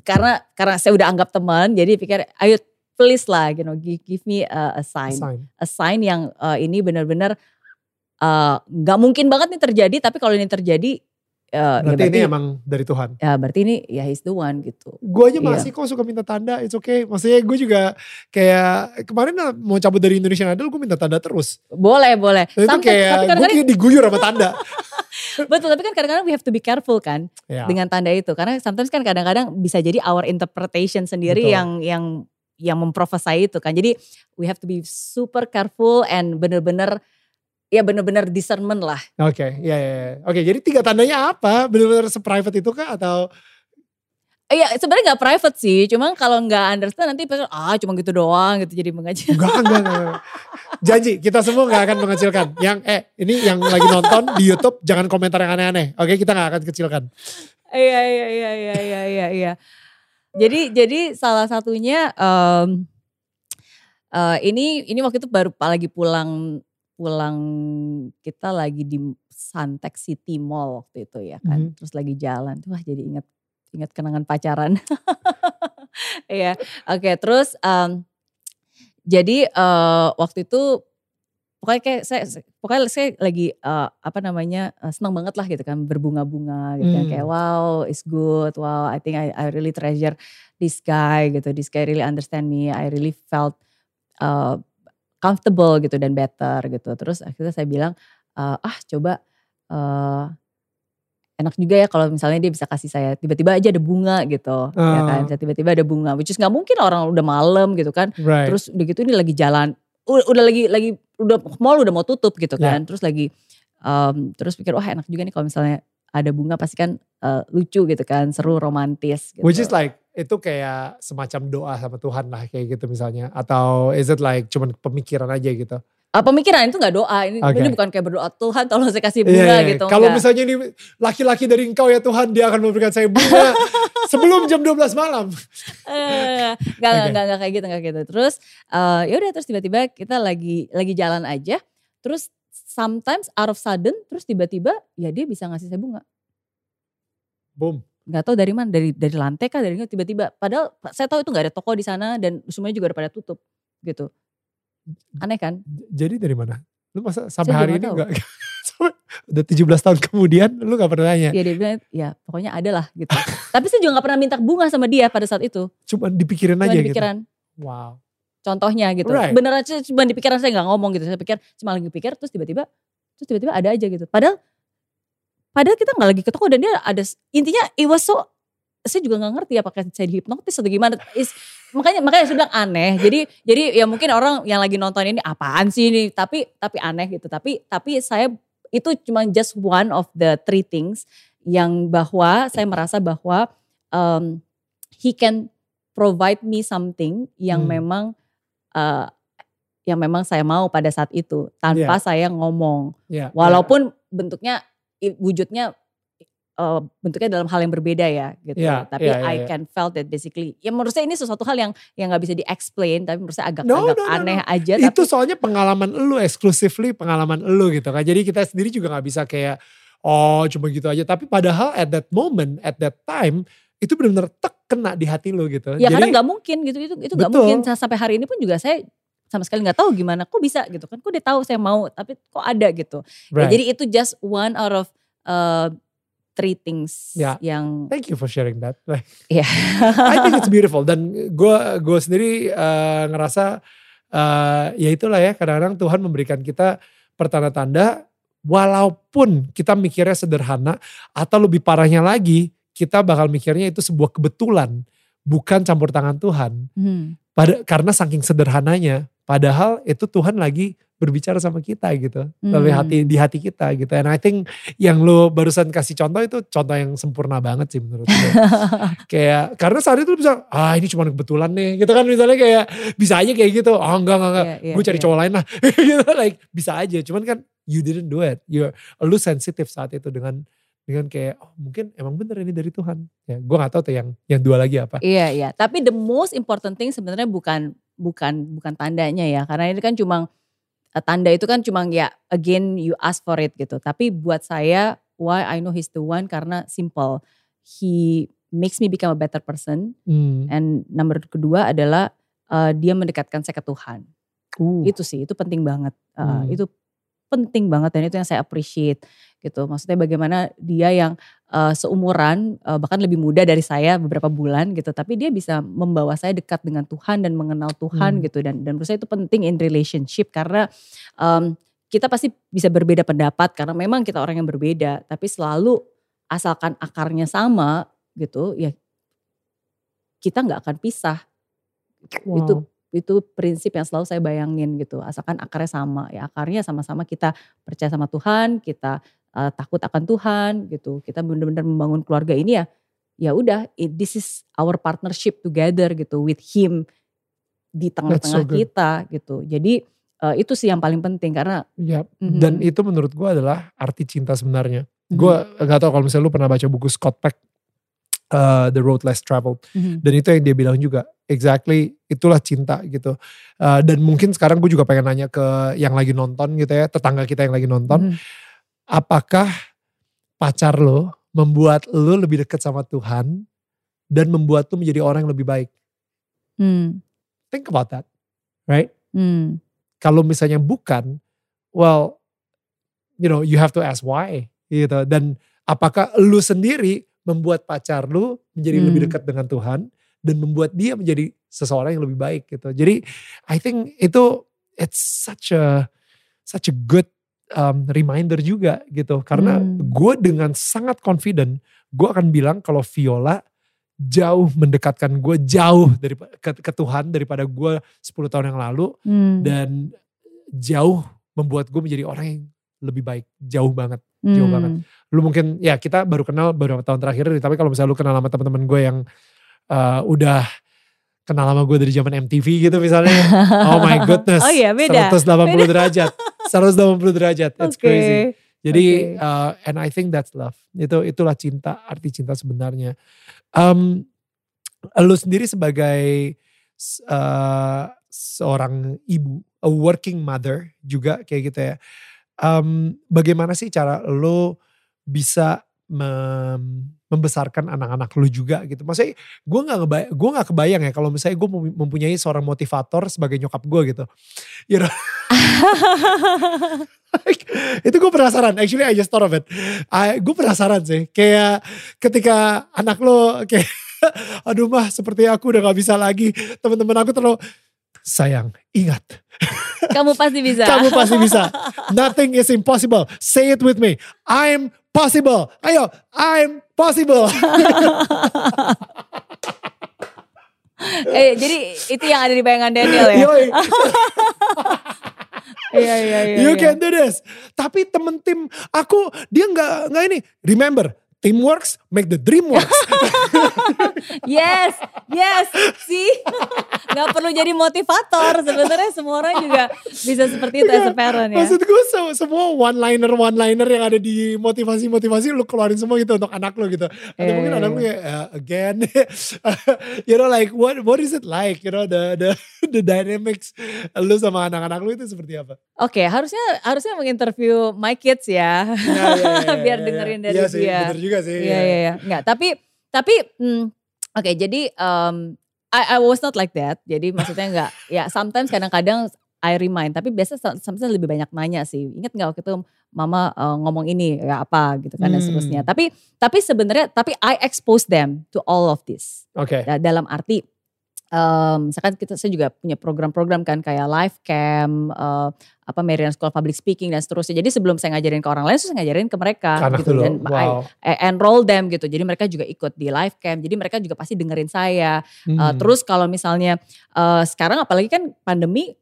karena karena saya udah anggap teman jadi pikir ayo please lah you know give, give me a, a sign. a sign a sign yang uh, ini benar-benar eh, nggak uh, mungkin banget nih terjadi tapi kalau ini terjadi Uh, berarti, ya berarti ini emang dari Tuhan. Ya berarti ini ya he's the one gitu. Gue aja masih yeah. kok suka minta tanda, it's okay. Maksudnya gue juga kayak kemarin mau cabut dari Indonesian Idol gue minta tanda terus. Boleh, boleh. Nah, itu kayak gue kayak diguyur sama tanda. Betul, tapi kan kadang-kadang we have to be careful kan yeah. dengan tanda itu. Karena sometimes kan kadang-kadang bisa jadi our interpretation sendiri Betul. yang yang yang memprofesai itu kan. Jadi we have to be super careful and bener-bener ya benar-benar discernment lah. Oke, okay, ya, ya, ya. Oke, jadi tiga tandanya apa? Benar-benar seprivate itu kah atau? Iya sebenarnya nggak private sih, cuma kalau nggak understand nanti pasal ah cuma gitu doang gitu jadi mengecil. Enggak, enggak, enggak. Janji kita semua nggak akan mengecilkan. Yang eh ini yang lagi nonton di YouTube jangan komentar yang aneh-aneh. Oke kita nggak akan kecilkan. Iya iya iya iya iya iya. iya. Jadi jadi salah satunya um, uh, ini ini waktu itu baru lagi pulang pulang kita lagi di Santek City Mall waktu itu ya kan. Mm-hmm. Terus lagi jalan. Wah jadi inget inget kenangan pacaran. Iya. Oke, okay, terus um, jadi uh, waktu itu pokoknya kayak saya pokoknya saya lagi uh, apa namanya uh, senang banget lah gitu kan berbunga-bunga gitu kan Hmm. kayak wow it's good wow I think I, I really treasure this guy gitu this guy really understand me I really felt uh, comfortable gitu dan better gitu terus akhirnya saya bilang uh, ah coba uh, enak juga ya kalau misalnya dia bisa kasih saya tiba-tiba aja ada bunga gitu ya kan Oh. Tiba-tiba ada bunga which is nggak mungkin orang udah malam gitu kan Right. terus udah gitu ini lagi jalan udah, udah lagi lagi udah mall udah mau tutup gitu Ya. kan terus lagi em, terus pikir wah enak juga nih kalau misalnya ada bunga pasti kan eh, lucu gitu kan seru romantis gitu. Which is like itu kayak semacam doa sama Tuhan lah kayak gitu misalnya atau is it like cuman pemikiran aja gitu? Ah, pemikiran itu nggak doa ini Oke. ini bukan kayak berdoa Tuhan tolong saya kasih Iya, bunga iya. gitu Kalau misalnya ini laki-laki dari engkau ya Tuhan dia akan memberikan saya bunga sebelum jam 12 malam. Eh, nggak nggak Oke. nggak kayak gitu nggak gitu terus eh, ya udah terus tiba-tiba kita lagi lagi jalan aja terus sometimes out of sudden terus tiba-tiba ya dia bisa ngasih saya bunga Boom. Nggak tahu dari mana dari dari lantai kah dari tiba-tiba padahal saya tahu itu nggak ada toko di sana dan semuanya juga udah pada tutup gitu aneh kan Jadi dari mana? Lu masa sampai Saya hari ini nggak enggak? Udah 17 tahun kemudian lu gak pernah nanya. ya dia bilang ya pokoknya ada lah gitu tapi saya juga nggak pernah minta bunga sama dia pada saat itu Cuma dipikirin cuma aja gitu. pikiran Wow. contohnya gitu Right. beneran cuma di pikiran saya nggak ngomong gitu saya pikir cuma lagi pikir terus tiba-tiba terus tiba-tiba ada aja gitu padahal padahal kita nggak lagi ke toko dan dia ada intinya it was so saya juga nggak ngerti apakah saya dihipnotis atau gimana. Is- makanya makanya saya bilang aneh. Jadi jadi ya mungkin orang yang lagi nonton ini apaan sih ini? Tapi tapi aneh gitu. Tapi tapi saya itu cuma just one of the three things yang bahwa saya merasa bahwa um, he can provide me something yang Hmm. memang uh, yang memang saya mau pada saat itu tanpa saya ngomong. Ya. walaupun bentuknya i- wujudnya uh, bentuknya dalam hal yang berbeda ya gitu Iya, tapi iya, iya, I iya. can felt that basically ya menurut saya ini sesuatu hal yang yang nggak bisa di-explain tapi menurut saya agak No, agak no, no, aneh no. aja itu tapi soalnya pengalaman lu exclusively pengalaman lu gitu kan. Jadi kita sendiri juga nggak bisa kayak oh cuma gitu aja. Tapi padahal at that moment, at that time itu benar-benar tek kena di hati lu gitu. ya Jadi karena nggak mungkin gitu itu itu nggak mungkin sampai hari ini pun juga saya sama sekali nggak tahu gimana kok bisa gitu kan kok dia tahu saya mau tapi kok ada gitu Ya, right. jadi itu just one out of uh, three things Ya. yang Thank you for sharing that. Like, Iya. I think it's beautiful dan gue gue sendiri eh, ngerasa eh, ya itulah ya kadang-kadang Tuhan memberikan kita pertanda-tanda walaupun kita mikirnya sederhana atau lebih parahnya lagi kita bakal mikirnya itu sebuah kebetulan bukan campur tangan Tuhan. hmm, Pada karena saking sederhananya padahal itu Tuhan lagi berbicara sama kita gitu Hmm. hati di hati kita gitu. And I think yang lo barusan kasih contoh itu contoh yang sempurna banget sih menurut gue. kayak karena saat itu lu bisa ah ini cuma kebetulan nih gitu kan misalnya kayak bisa aja kayak gitu oh enggak enggak enggak Iya, iya, gue cari iya. cowok lain lah gitu like bisa aja cuman kan you didn't do it you lu sensitif saat itu dengan dengan kayak oh mungkin emang bener ini dari Tuhan ya gue nggak tahu tuh yang yang dua lagi apa Iya iya, tapi the most important thing sebenarnya bukan bukan bukan tandanya ya, karena ini kan cuma eh, tanda itu kan cuma ya again you ask for it gitu. Tapi buat saya why I know he's the one karena simple, he makes me become a better person. Hmm. And number kedua adalah eh, dia mendekatkan saya ke Tuhan. Uh, Itu sih, itu penting banget. Eh, Hmm. Itu penting banget dan itu yang saya appreciate gitu. Maksudnya bagaimana dia yang eh, seumuran eh, bahkan lebih muda dari saya beberapa bulan gitu, tapi dia bisa membawa saya dekat dengan Tuhan dan mengenal Tuhan Hmm. gitu dan dan menurut saya itu penting in relationship karena em, kita pasti bisa berbeda pendapat karena memang kita orang yang berbeda, tapi selalu asalkan akarnya sama gitu ya kita nggak akan pisah. wow. Itu itu prinsip yang selalu saya bayangin gitu. Asalkan akarnya sama, ya akarnya sama-sama kita percaya sama Tuhan, kita eh, takut akan Tuhan gitu. Kita benar-benar membangun keluarga ini ya. Ya udah, this is our partnership together gitu with him di tengah-tengah so good. kita gitu. Jadi eh, itu sih yang paling penting karena Ya, Mhm. dan itu menurut gue adalah arti cinta sebenarnya. Mhm. Gue gak tahu kalau misalnya lu pernah baca buku Scott Peck, uh, The Road Less Traveled. Mhm. Dan itu yang dia bilang juga, exactly itulah cinta gitu. Uh, dan mungkin sekarang gue juga pengen nanya ke yang lagi nonton gitu ya, tetangga kita yang lagi nonton. Mhm. Apakah pacar lo membuat lo lebih dekat sama Tuhan dan membuat lo menjadi orang yang lebih baik? Hmm. Think about that, right? Hmm. Kalau misalnya bukan, well, you know, you have to ask why gitu. Dan apakah lu sendiri membuat pacar lu menjadi Hmm. lebih dekat dengan Tuhan dan membuat dia menjadi seseorang yang lebih baik gitu. Jadi I think itu it's such a such a good um, reminder juga gitu. Karena Hmm. gue dengan sangat confident gue akan bilang kalau Viola jauh mendekatkan gue jauh dari ke, ke Tuhan daripada gue 10 tahun yang lalu Hmm. dan jauh membuat gue menjadi orang yang lebih baik jauh banget jauh Hmm. banget. lu mungkin ya kita baru kenal beberapa tahun terakhir tapi kalau misalnya lu kenal sama teman-teman gue yang uh, udah kenal sama gue dari zaman MTV gitu misalnya oh my goodness Oh iya, beda. 180 derajat 180 derajat. It's Oke. crazy. Jadi Oke. uh, and I think that's love. Itu itulah cinta arti cinta sebenarnya. Um, lu sendiri sebagai uh, seorang ibu a working mother juga kayak gitu ya. Um, bagaimana sih cara lo bisa mem- membesarkan anak-anak lu juga gitu. Maksudnya gue nggak ngebayang, gue nggak kebayang ya kalau misalnya gue mempunyai seorang motivator sebagai nyokap gue gitu. You know? Itu gue penasaran. Actually I just thought of it. I, gue penasaran sih. Kayak ketika anak lo kayak, aduh mah seperti aku udah gak bisa lagi. Teman-teman aku terlalu sayang, ingat. Kamu pasti bisa. Kamu pasti bisa. Nothing is impossible. Say it with me. I'm possible. Ayo, I'm possible. eh, jadi itu yang ada di bayangan Daniel ya. Iya iya iya. you iya. can do this. Tapi temen tim aku dia nggak nggak ini. Remember, team works make the dream works. Yes, yes, sih. Gak perlu jadi motivator. Sebenarnya semua orang juga bisa seperti itu as a parent ya. Maksud gue se- semua one liner one liner yang ada di motivasi motivasi lu keluarin semua gitu untuk anak lu gitu. Atau Iya, mungkin iya, anak lu kayak uh, again, you know like what what is it like? You know the the the dynamics lu sama anak-anak lu itu seperti apa? Oke, harusnya harusnya menginterview my kids ya. Ya, ya, ya, Biar ya, dengerin ya. dari Iya sih, dia. bener juga sih. Iya iya iya. Enggak, tapi tapi hmm, oke jadi um, I, I was not like that. Jadi maksudnya enggak ya sometimes kadang-kadang I remind tapi biasa sometimes lebih banyak nanya sih. Ingat nggak waktu itu mama uh, ngomong ini ya apa gitu kan dan Hmm. seterusnya. Tapi tapi sebenarnya tapi I expose them to all of this. Oke. Da- dalam arti em, misalkan kita saya juga punya program-program kan kayak live cam eh, apa Marian School of Public Speaking dan seterusnya. Jadi sebelum saya ngajarin ke orang lain, saya ngajarin ke mereka Anak gitu dulu. dan I Wow. eh, enroll them gitu. Jadi mereka juga ikut di live cam. Jadi mereka juga pasti dengerin saya. Eh, Hmm. terus kalau misalnya eh, sekarang apalagi kan pandemi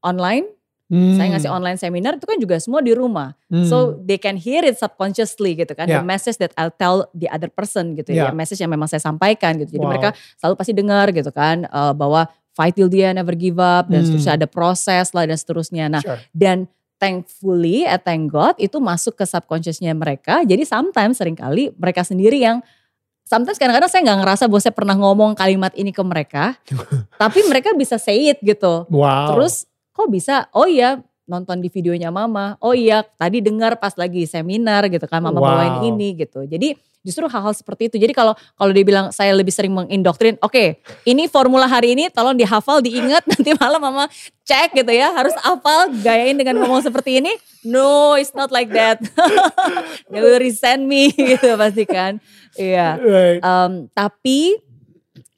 online, Hmm. saya ngasih online seminar itu kan juga semua di rumah. Hmm. So they can hear it subconsciously gitu kan. Yeah. The message that I'll tell the other person gitu ya. Yeah. Message yang memang saya sampaikan gitu. Jadi Wow. mereka selalu pasti dengar gitu kan. eh, bahwa fight till the end, never give up. Dan Hmm. seterusnya ada proses lah dan seterusnya. Nah Sure. dan thankfully, eh, thank God itu masuk ke subconsciousnya mereka. Jadi sometimes sering kali mereka sendiri yang Sometimes kadang-kadang saya nggak ngerasa bahwa saya pernah ngomong kalimat ini ke mereka, tapi mereka bisa say it gitu. Wow. Terus kok bisa? Oh iya nonton di videonya mama. Oh iya tadi dengar pas lagi seminar gitu kan mama Wow. bawain ini gitu. Jadi justru hal-hal seperti itu. Jadi kalau kalau dia bilang saya lebih sering mengindoktrin, oke ini formula hari ini tolong dihafal, diingat nanti malam mama cek gitu ya. Harus hafal, gayain dengan ngomong seperti ini. No, it's not like that. They will resent me gitu pasti kan. Iya. Right. Um, tapi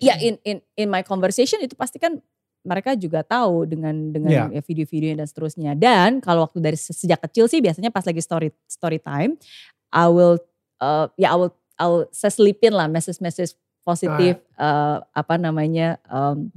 ya in in in my conversation itu pasti kan mereka juga tahu dengan dengan Yeah. ya video-video dan seterusnya. Dan kalau waktu dari se- sejak kecil sih biasanya pas lagi story story time, I will uh, ya I will I will saya selipin lah message-message positif uh, apa namanya um,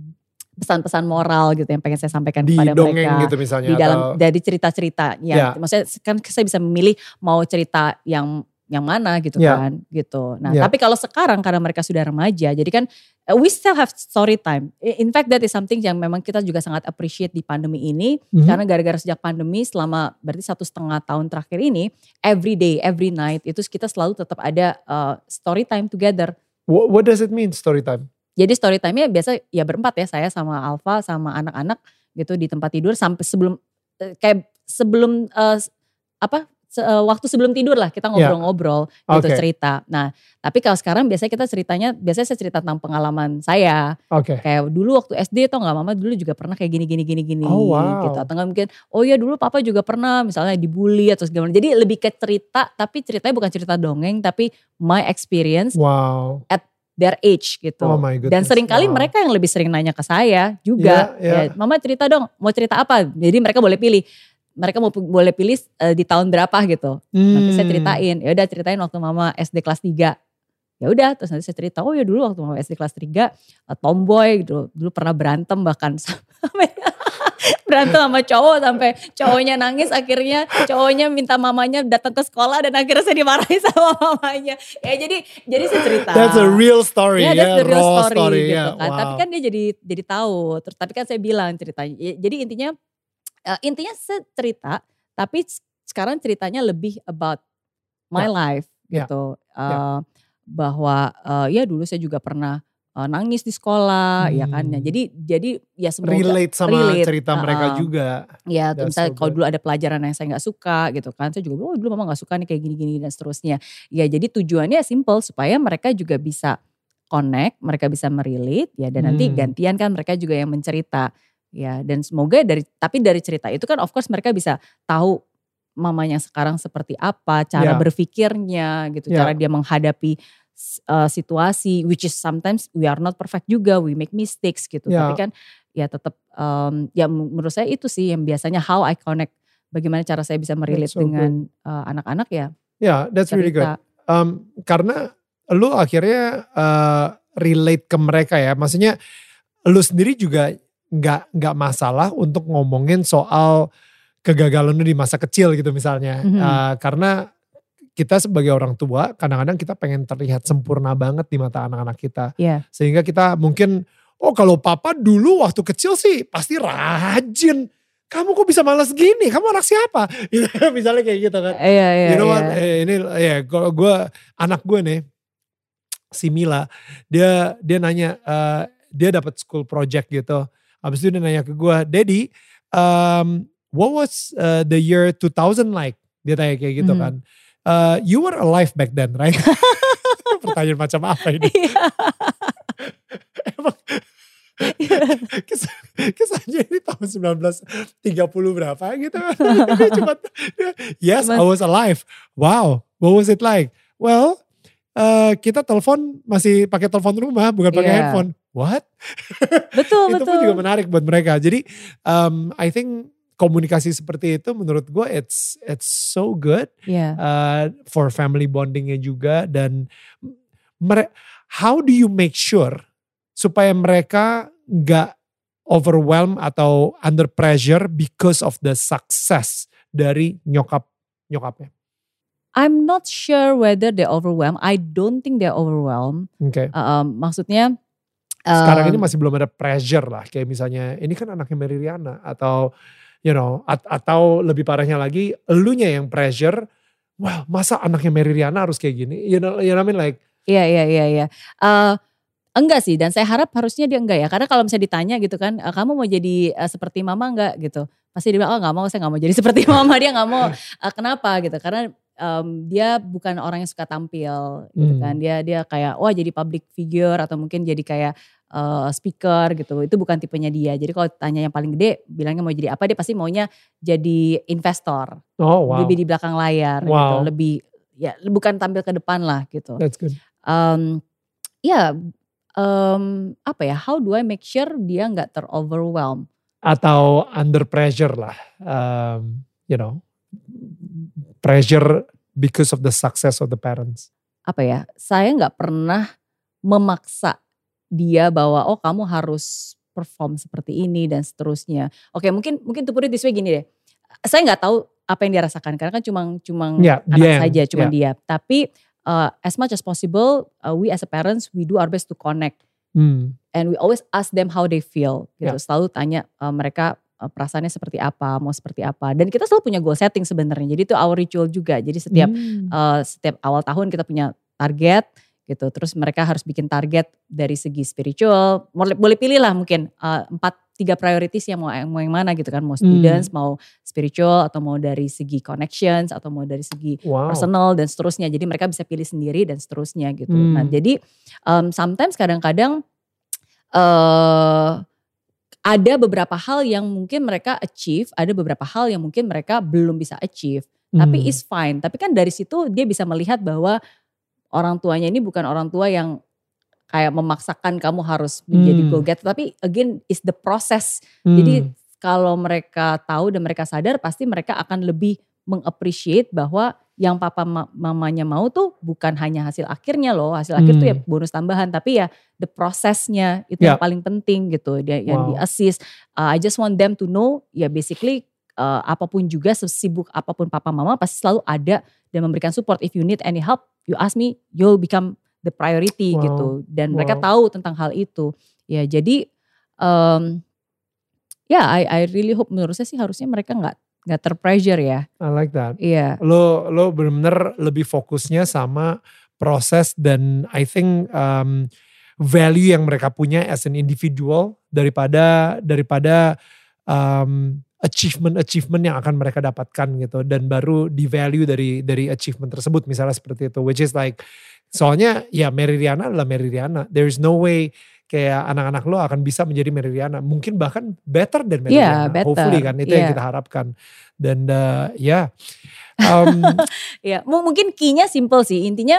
pesan-pesan moral gitu yang pengen saya sampaikan Di kepada dongeng mereka gitu misalnya. di dalam atau- dari cerita-cerita ya. Ya. Maksudnya kan saya bisa memilih mau cerita yang yang mana gitu Ya. kan gitu. Nah, Ya. tapi kalau sekarang karena mereka sudah remaja, jadi kan uh, we still have story time. In fact that is something yang memang kita juga sangat appreciate di pandemi ini Mhm. karena gara-gara sejak pandemi selama berarti satu setengah tahun terakhir ini every day, every night itu kita selalu tetap ada uh, story time together. What, what does it mean story time? Jadi story time-nya biasa ya berempat ya saya sama Alfa sama anak-anak gitu di tempat tidur sampai sebelum eh, kayak sebelum eh, apa eh, waktu sebelum tidur lah kita ngobrol-ngobrol gitu Oke. cerita. Nah, tapi kalau sekarang biasanya kita ceritanya biasanya saya cerita tentang pengalaman saya. Oke. Kayak dulu waktu SD tau nggak mama dulu juga pernah kayak gini gini gini gini Oh, wow. gitu. Atau nggak mungkin oh ya dulu papa juga pernah misalnya dibully atau segala. Jadi lebih ke cerita tapi ceritanya bukan cerita dongeng tapi my experience Wow. their age gitu. Oh my goodness. Dan sering kali Wow. mereka yang lebih sering nanya ke saya juga. Iya, iya. Ya, Mama cerita dong, mau cerita apa? Jadi mereka boleh pilih. Mereka mau boleh pilih eh, di tahun berapa gitu. Nanti saya Hmm. ceritain. Ya udah ceritain waktu Mama SD kelas 3. Ya udah, terus nanti saya cerita, oh ya dulu waktu Mama SD kelas 3 eh, tomboy gitu. Dulu pernah berantem bahkan sampai berantem sama cowok sampai cowoknya nangis akhirnya cowoknya minta mamanya datang ke sekolah dan akhirnya saya dimarahin sama mamanya. Ya jadi jadi saya cerita. That's a real story Ya, ya, that's the real story, story, gitu ya. kan. Wow. Tapi kan dia jadi jadi tahu. Terus tapi kan saya bilang ceritanya. Ya, Jadi intinya eh, intinya cerita, tapi sekarang ceritanya lebih about my Ya. life Ya. gitu. Ya. Eh, bahwa eh, ya dulu saya juga pernah eh, nangis di sekolah ya kan. Hmm. jadi jadi ya semoga relate sama relate, cerita mereka uh-uh. juga. Ya, That's misalnya so kalau dulu ada pelajaran yang saya nggak suka gitu kan, saya juga, oh dulu mama nggak suka nih kayak gini-gini dan seterusnya. Ya jadi tujuannya simple supaya mereka juga bisa connect, mereka bisa merelate ya dan nanti Hmm. gantian kan mereka juga yang mencerita. Ya dan semoga dari tapi dari cerita itu kan of course mereka bisa tahu mamanya sekarang seperti apa, cara Ya. berpikirnya gitu, Ya. cara dia menghadapi uh, situasi which is sometimes we are not perfect juga, we make mistakes gitu. Ya. Tapi kan ya tetap um, ya menurut saya itu sih yang biasanya how I connect bagaimana cara saya bisa merelate so dengan uh, anak-anak ya Ya, that's really good. cerita. Um, karena lu akhirnya uh, relate ke mereka ya. Maksudnya lu sendiri juga nggak nggak masalah untuk ngomongin soal kegagalan lu di masa kecil gitu misalnya. Mhm. Uh, karena kita sebagai orang tua kadang-kadang kita pengen terlihat sempurna banget di mata anak-anak kita. Iya. Sehingga kita mungkin oh kalau papa dulu waktu kecil sih pasti rajin. Kamu kok bisa malas gini? Kamu anak siapa? Misalnya kayak gitu kan. Iya iya. you know what? iya. Eh, ini ya kalau gue anak gue nih si Mila dia dia nanya eh, dia dapat school project gitu. Habis itu dia nanya ke gue, "Daddy, um, what was uh, the year 2000 like?" Dia tanya kayak gitu Mhm. kan. "Uh, you were alive back then, right? Pertanyaan macam apa ini? Iya. Emang kes, kesannya ini tahun 1930 berapa gitu. Dia cuma, yes, I was alive. Wow, what was it like? Well, eh, kita telepon masih pakai telepon rumah, bukan pakai Iya. handphone. What? Betul itu betul. pun juga menarik buat mereka. Jadi, um, I think komunikasi seperti itu menurut gue it's it's so good Iya. uh, for family bondingnya juga dan mere- how do you make sure supaya mereka nggak overwhelm atau under pressure because of the success dari nyokap nyokapnya. I'm not sure whether they overwhelmed. I don't think they're overwhelmed. Oke. Um, maksudnya Sekarang ini um, masih belum ada pressure lah kayak misalnya ini kan anaknya Mary Riana atau you know at- atau lebih parahnya lagi elunya yang pressure. Wah, masa anaknya Mary Riana harus kayak gini? You know, you know what I mean like Iya iya iya iya. Eh, enggak sih dan saya harap harusnya dia enggak ya karena kalau misalnya ditanya gitu kan "Eh, kamu mau jadi eh, seperti mama enggak gitu pasti dia bilang oh nggak mau saya nggak mau jadi seperti mama dia nggak mau Eh, kenapa gitu karena em, dia bukan orang yang suka tampil gitu Hmm. kan dia dia kayak wah jadi public figure atau mungkin jadi kayak eh, speaker gitu itu bukan tipenya dia jadi kalau tanya yang paling gede bilangnya mau jadi apa dia pasti maunya jadi investor oh wow. lebih di belakang layar gitu Wow. lebih ya bukan tampil ke depan lah gitu That's good. um, ya em, apa ya how do I make sure dia nggak teroverwhelm atau under pressure lah, um, you know, pressure because of the success of the parents. apa ya saya nggak pernah memaksa dia bahwa oh kamu harus perform seperti ini dan seterusnya oke mungkin mungkin tuh put it this way gini deh saya nggak tahu apa yang dia rasakan karena kan cuma cuma Ya, anak saja cuma ya. dia tapi uh, as much as possible uh, we as a parents we do our best to connect Hmm, and we always ask them how they feel gitu. Ya. Selalu tanya uh, mereka perasaannya seperti apa, mau seperti apa. Dan kita selalu punya goal setting sebenarnya. Jadi itu our ritual juga. Jadi setiap hmm, uh, setiap awal tahun kita punya target gitu. Terus mereka harus bikin target dari segi spiritual. Boleh, boleh pilih lah mungkin uh, empat tiga priorities yang mau mau yang mana gitu kan mau students hmm. mau spiritual atau mau dari segi connections atau mau dari segi wow. personal dan seterusnya jadi mereka bisa pilih sendiri dan seterusnya gitu hmm. nah jadi um, sometimes kadang-kadang uh, ada beberapa hal yang mungkin mereka achieve ada beberapa hal yang mungkin mereka belum bisa achieve hmm. tapi is fine tapi kan dari situ dia bisa melihat bahwa orang tuanya ini bukan orang tua yang kayak memaksakan kamu harus menjadi hmm. go getter tapi again is the process hmm. jadi kalau mereka tahu dan mereka sadar pasti mereka akan lebih mengappreciate bahwa yang papa mamanya mau tuh bukan hanya hasil akhirnya loh hasil akhir tuh ya hmm. bonus tambahan tapi ya the prosesnya itu yeah. yang paling penting gitu dia wow. yang di assist uh, I just want them to know ya basically uh, apa pun juga sesibuk apa pun papa mama pasti selalu ada dan memberikan support if you need any help you ask me you'll become the priority wow. gitu dan wow. mereka tahu tentang hal itu ya jadi um, ya yeah, I I really hope menurut saya sih harusnya mereka nggak nggak terpressure ya I like that iya yeah. lo lo benar-benar lebih fokusnya sama proses dan I think um, value yang mereka punya as an individual daripada daripada um, achievement achievement yang akan mereka dapatkan gitu dan baru di value dari dari achievement tersebut misalnya seperti itu which is like Soalnya ya Mary Riana adalah Mary Riana. There is no way kayak anak-anak lo akan bisa menjadi Mary Riana. Mungkin bahkan better than Mary yeah, Riana. Better. Hopefully kan itu yeah. yang kita harapkan. Dan uh, ya. Um, ya mungkin key-nya simple sih. Intinya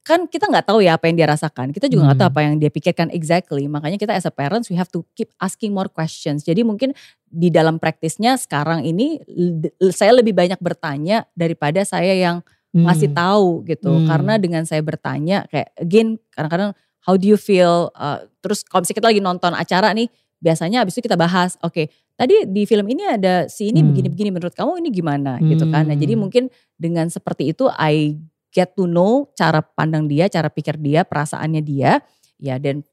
kan kita nggak tahu ya apa yang dia rasakan. Kita juga nggak hmm. tahu apa yang dia pikirkan exactly. Makanya kita as a parents we have to keep asking more questions. Jadi mungkin di dalam praktisnya sekarang ini saya lebih banyak bertanya daripada saya yang hmm. ngasih tahu gitu. Hmm. Karena dengan saya bertanya kayak again kadang-kadang how do you feel uh, terus kalau misalnya kita lagi nonton acara nih biasanya abis itu kita bahas oke okay, tadi di film ini ada si ini begini-begini hmm. menurut kamu ini gimana hmm. gitu kan. Nah, jadi hmm. mungkin dengan seperti itu I get to know cara pandang dia, cara pikir dia, perasaannya dia ya dan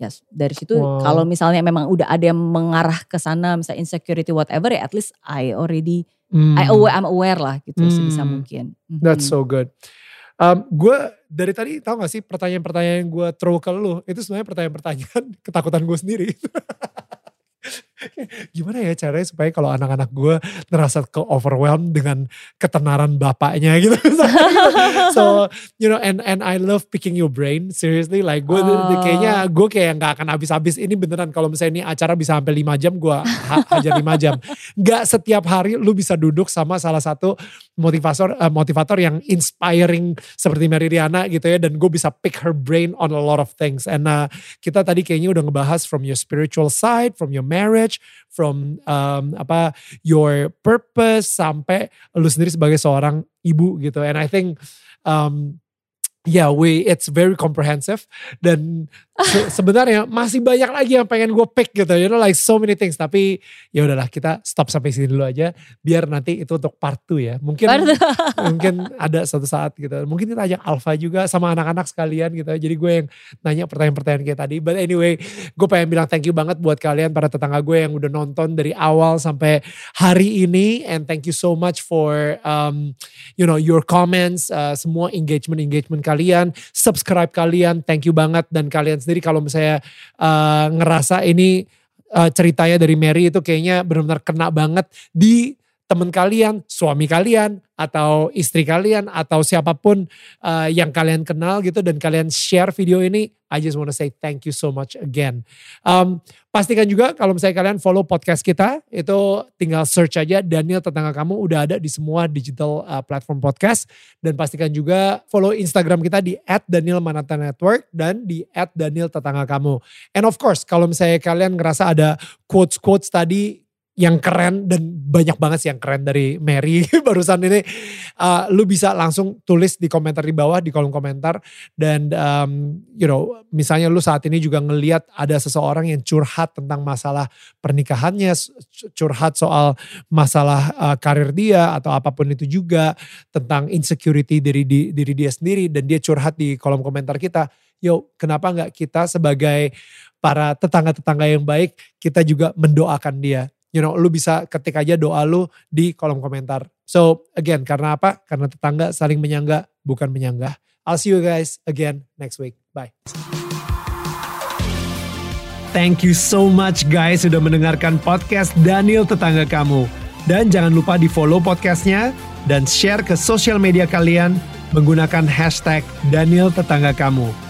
ya dari situ wow. kalau misalnya memang udah ada yang mengarah ke sana misalnya insecurity whatever ya at least I already Hmm. I aware, I'm aware lah gitu hmm. sebisa mungkin. That's so good. Um, gue dari tadi tau gak sih pertanyaan-pertanyaan gue throw ke lu itu sebenarnya pertanyaan-pertanyaan ketakutan gue sendiri. gimana ya caranya supaya kalau anak-anak gue ngerasa ke overwhelmed dengan ketenaran bapaknya gitu. so you know and and I love picking your brain seriously like gue oh. kayaknya gue kayak nggak akan habis-habis ini beneran kalau misalnya ini acara bisa sampai 5 jam gue ha hajar 5 jam. Gak setiap hari lu bisa duduk sama salah satu motivator uh, motivator yang inspiring seperti Mary Riana gitu ya dan gue bisa pick her brain on a lot of things and uh, kita tadi kayaknya udah ngebahas from your spiritual side, from your marriage, from um, apa your purpose sampai lu sendiri sebagai seorang ibu gitu. And I think um, yeah, we it's very comprehensive dan se sebenarnya masih banyak lagi yang pengen gue pick gitu, you know like so many things. Tapi ya udahlah kita stop sampai sini dulu aja, biar nanti itu untuk part 2 ya. Mungkin mungkin ada suatu saat gitu. Mungkin kita ajak Alpha juga sama anak-anak sekalian gitu. Jadi gue yang nanya pertanyaan-pertanyaan kayak tadi. But anyway, gue pengen bilang thank you banget buat kalian para tetangga gue yang udah nonton dari awal sampai hari ini. And thank you so much for um, you know your comments, uh, semua engagement engagement kalian, subscribe kalian. Thank you banget dan kalian sendiri kalau misalnya uh, ngerasa ini uh, ceritanya dari Mary itu kayaknya benar-benar kena banget di teman kalian, suami kalian, atau istri kalian, atau siapa pun uh, yang kalian kenal gitu dan kalian share video ini, I just want to say thank you so much again. Um, pastikan juga kalau misalnya kalian follow podcast kita, itu tinggal search aja Daniel Tetangga Kamu udah ada di semua digital uh, platform podcast. Dan pastikan juga follow Instagram kita di at Daniel Manata Network dan di at Daniel Tetangga Kamu. And of course kalau misalnya kalian ngerasa ada quotes-quotes tadi yang keren dan banyak banget sih yang keren dari Mary barusan ini. Uh, lu bisa langsung tulis di komentar di bawah di kolom komentar dan um, you know misalnya lu saat ini juga ngeliat ada seseorang yang curhat tentang masalah pernikahannya, curhat soal masalah uh, karir dia atau apa pun itu juga tentang insecurity dari di, diri dia sendiri dan dia curhat di kolom komentar kita. Yo, kenapa nggak kita sebagai para tetangga-tetangga yang baik kita juga mendoakan dia you know, lu bisa ketik aja doa lu di kolom komentar. So again, karena apa? Karena tetangga saling menyangga, bukan menyanggah. I'll see you guys again next week. Bye. Thank you so much guys sudah mendengarkan podcast Daniel Tetangga Kamu. Dan jangan lupa di follow podcastnya dan share ke sosial media kalian menggunakan hashtag Daniel Tetangga Kamu.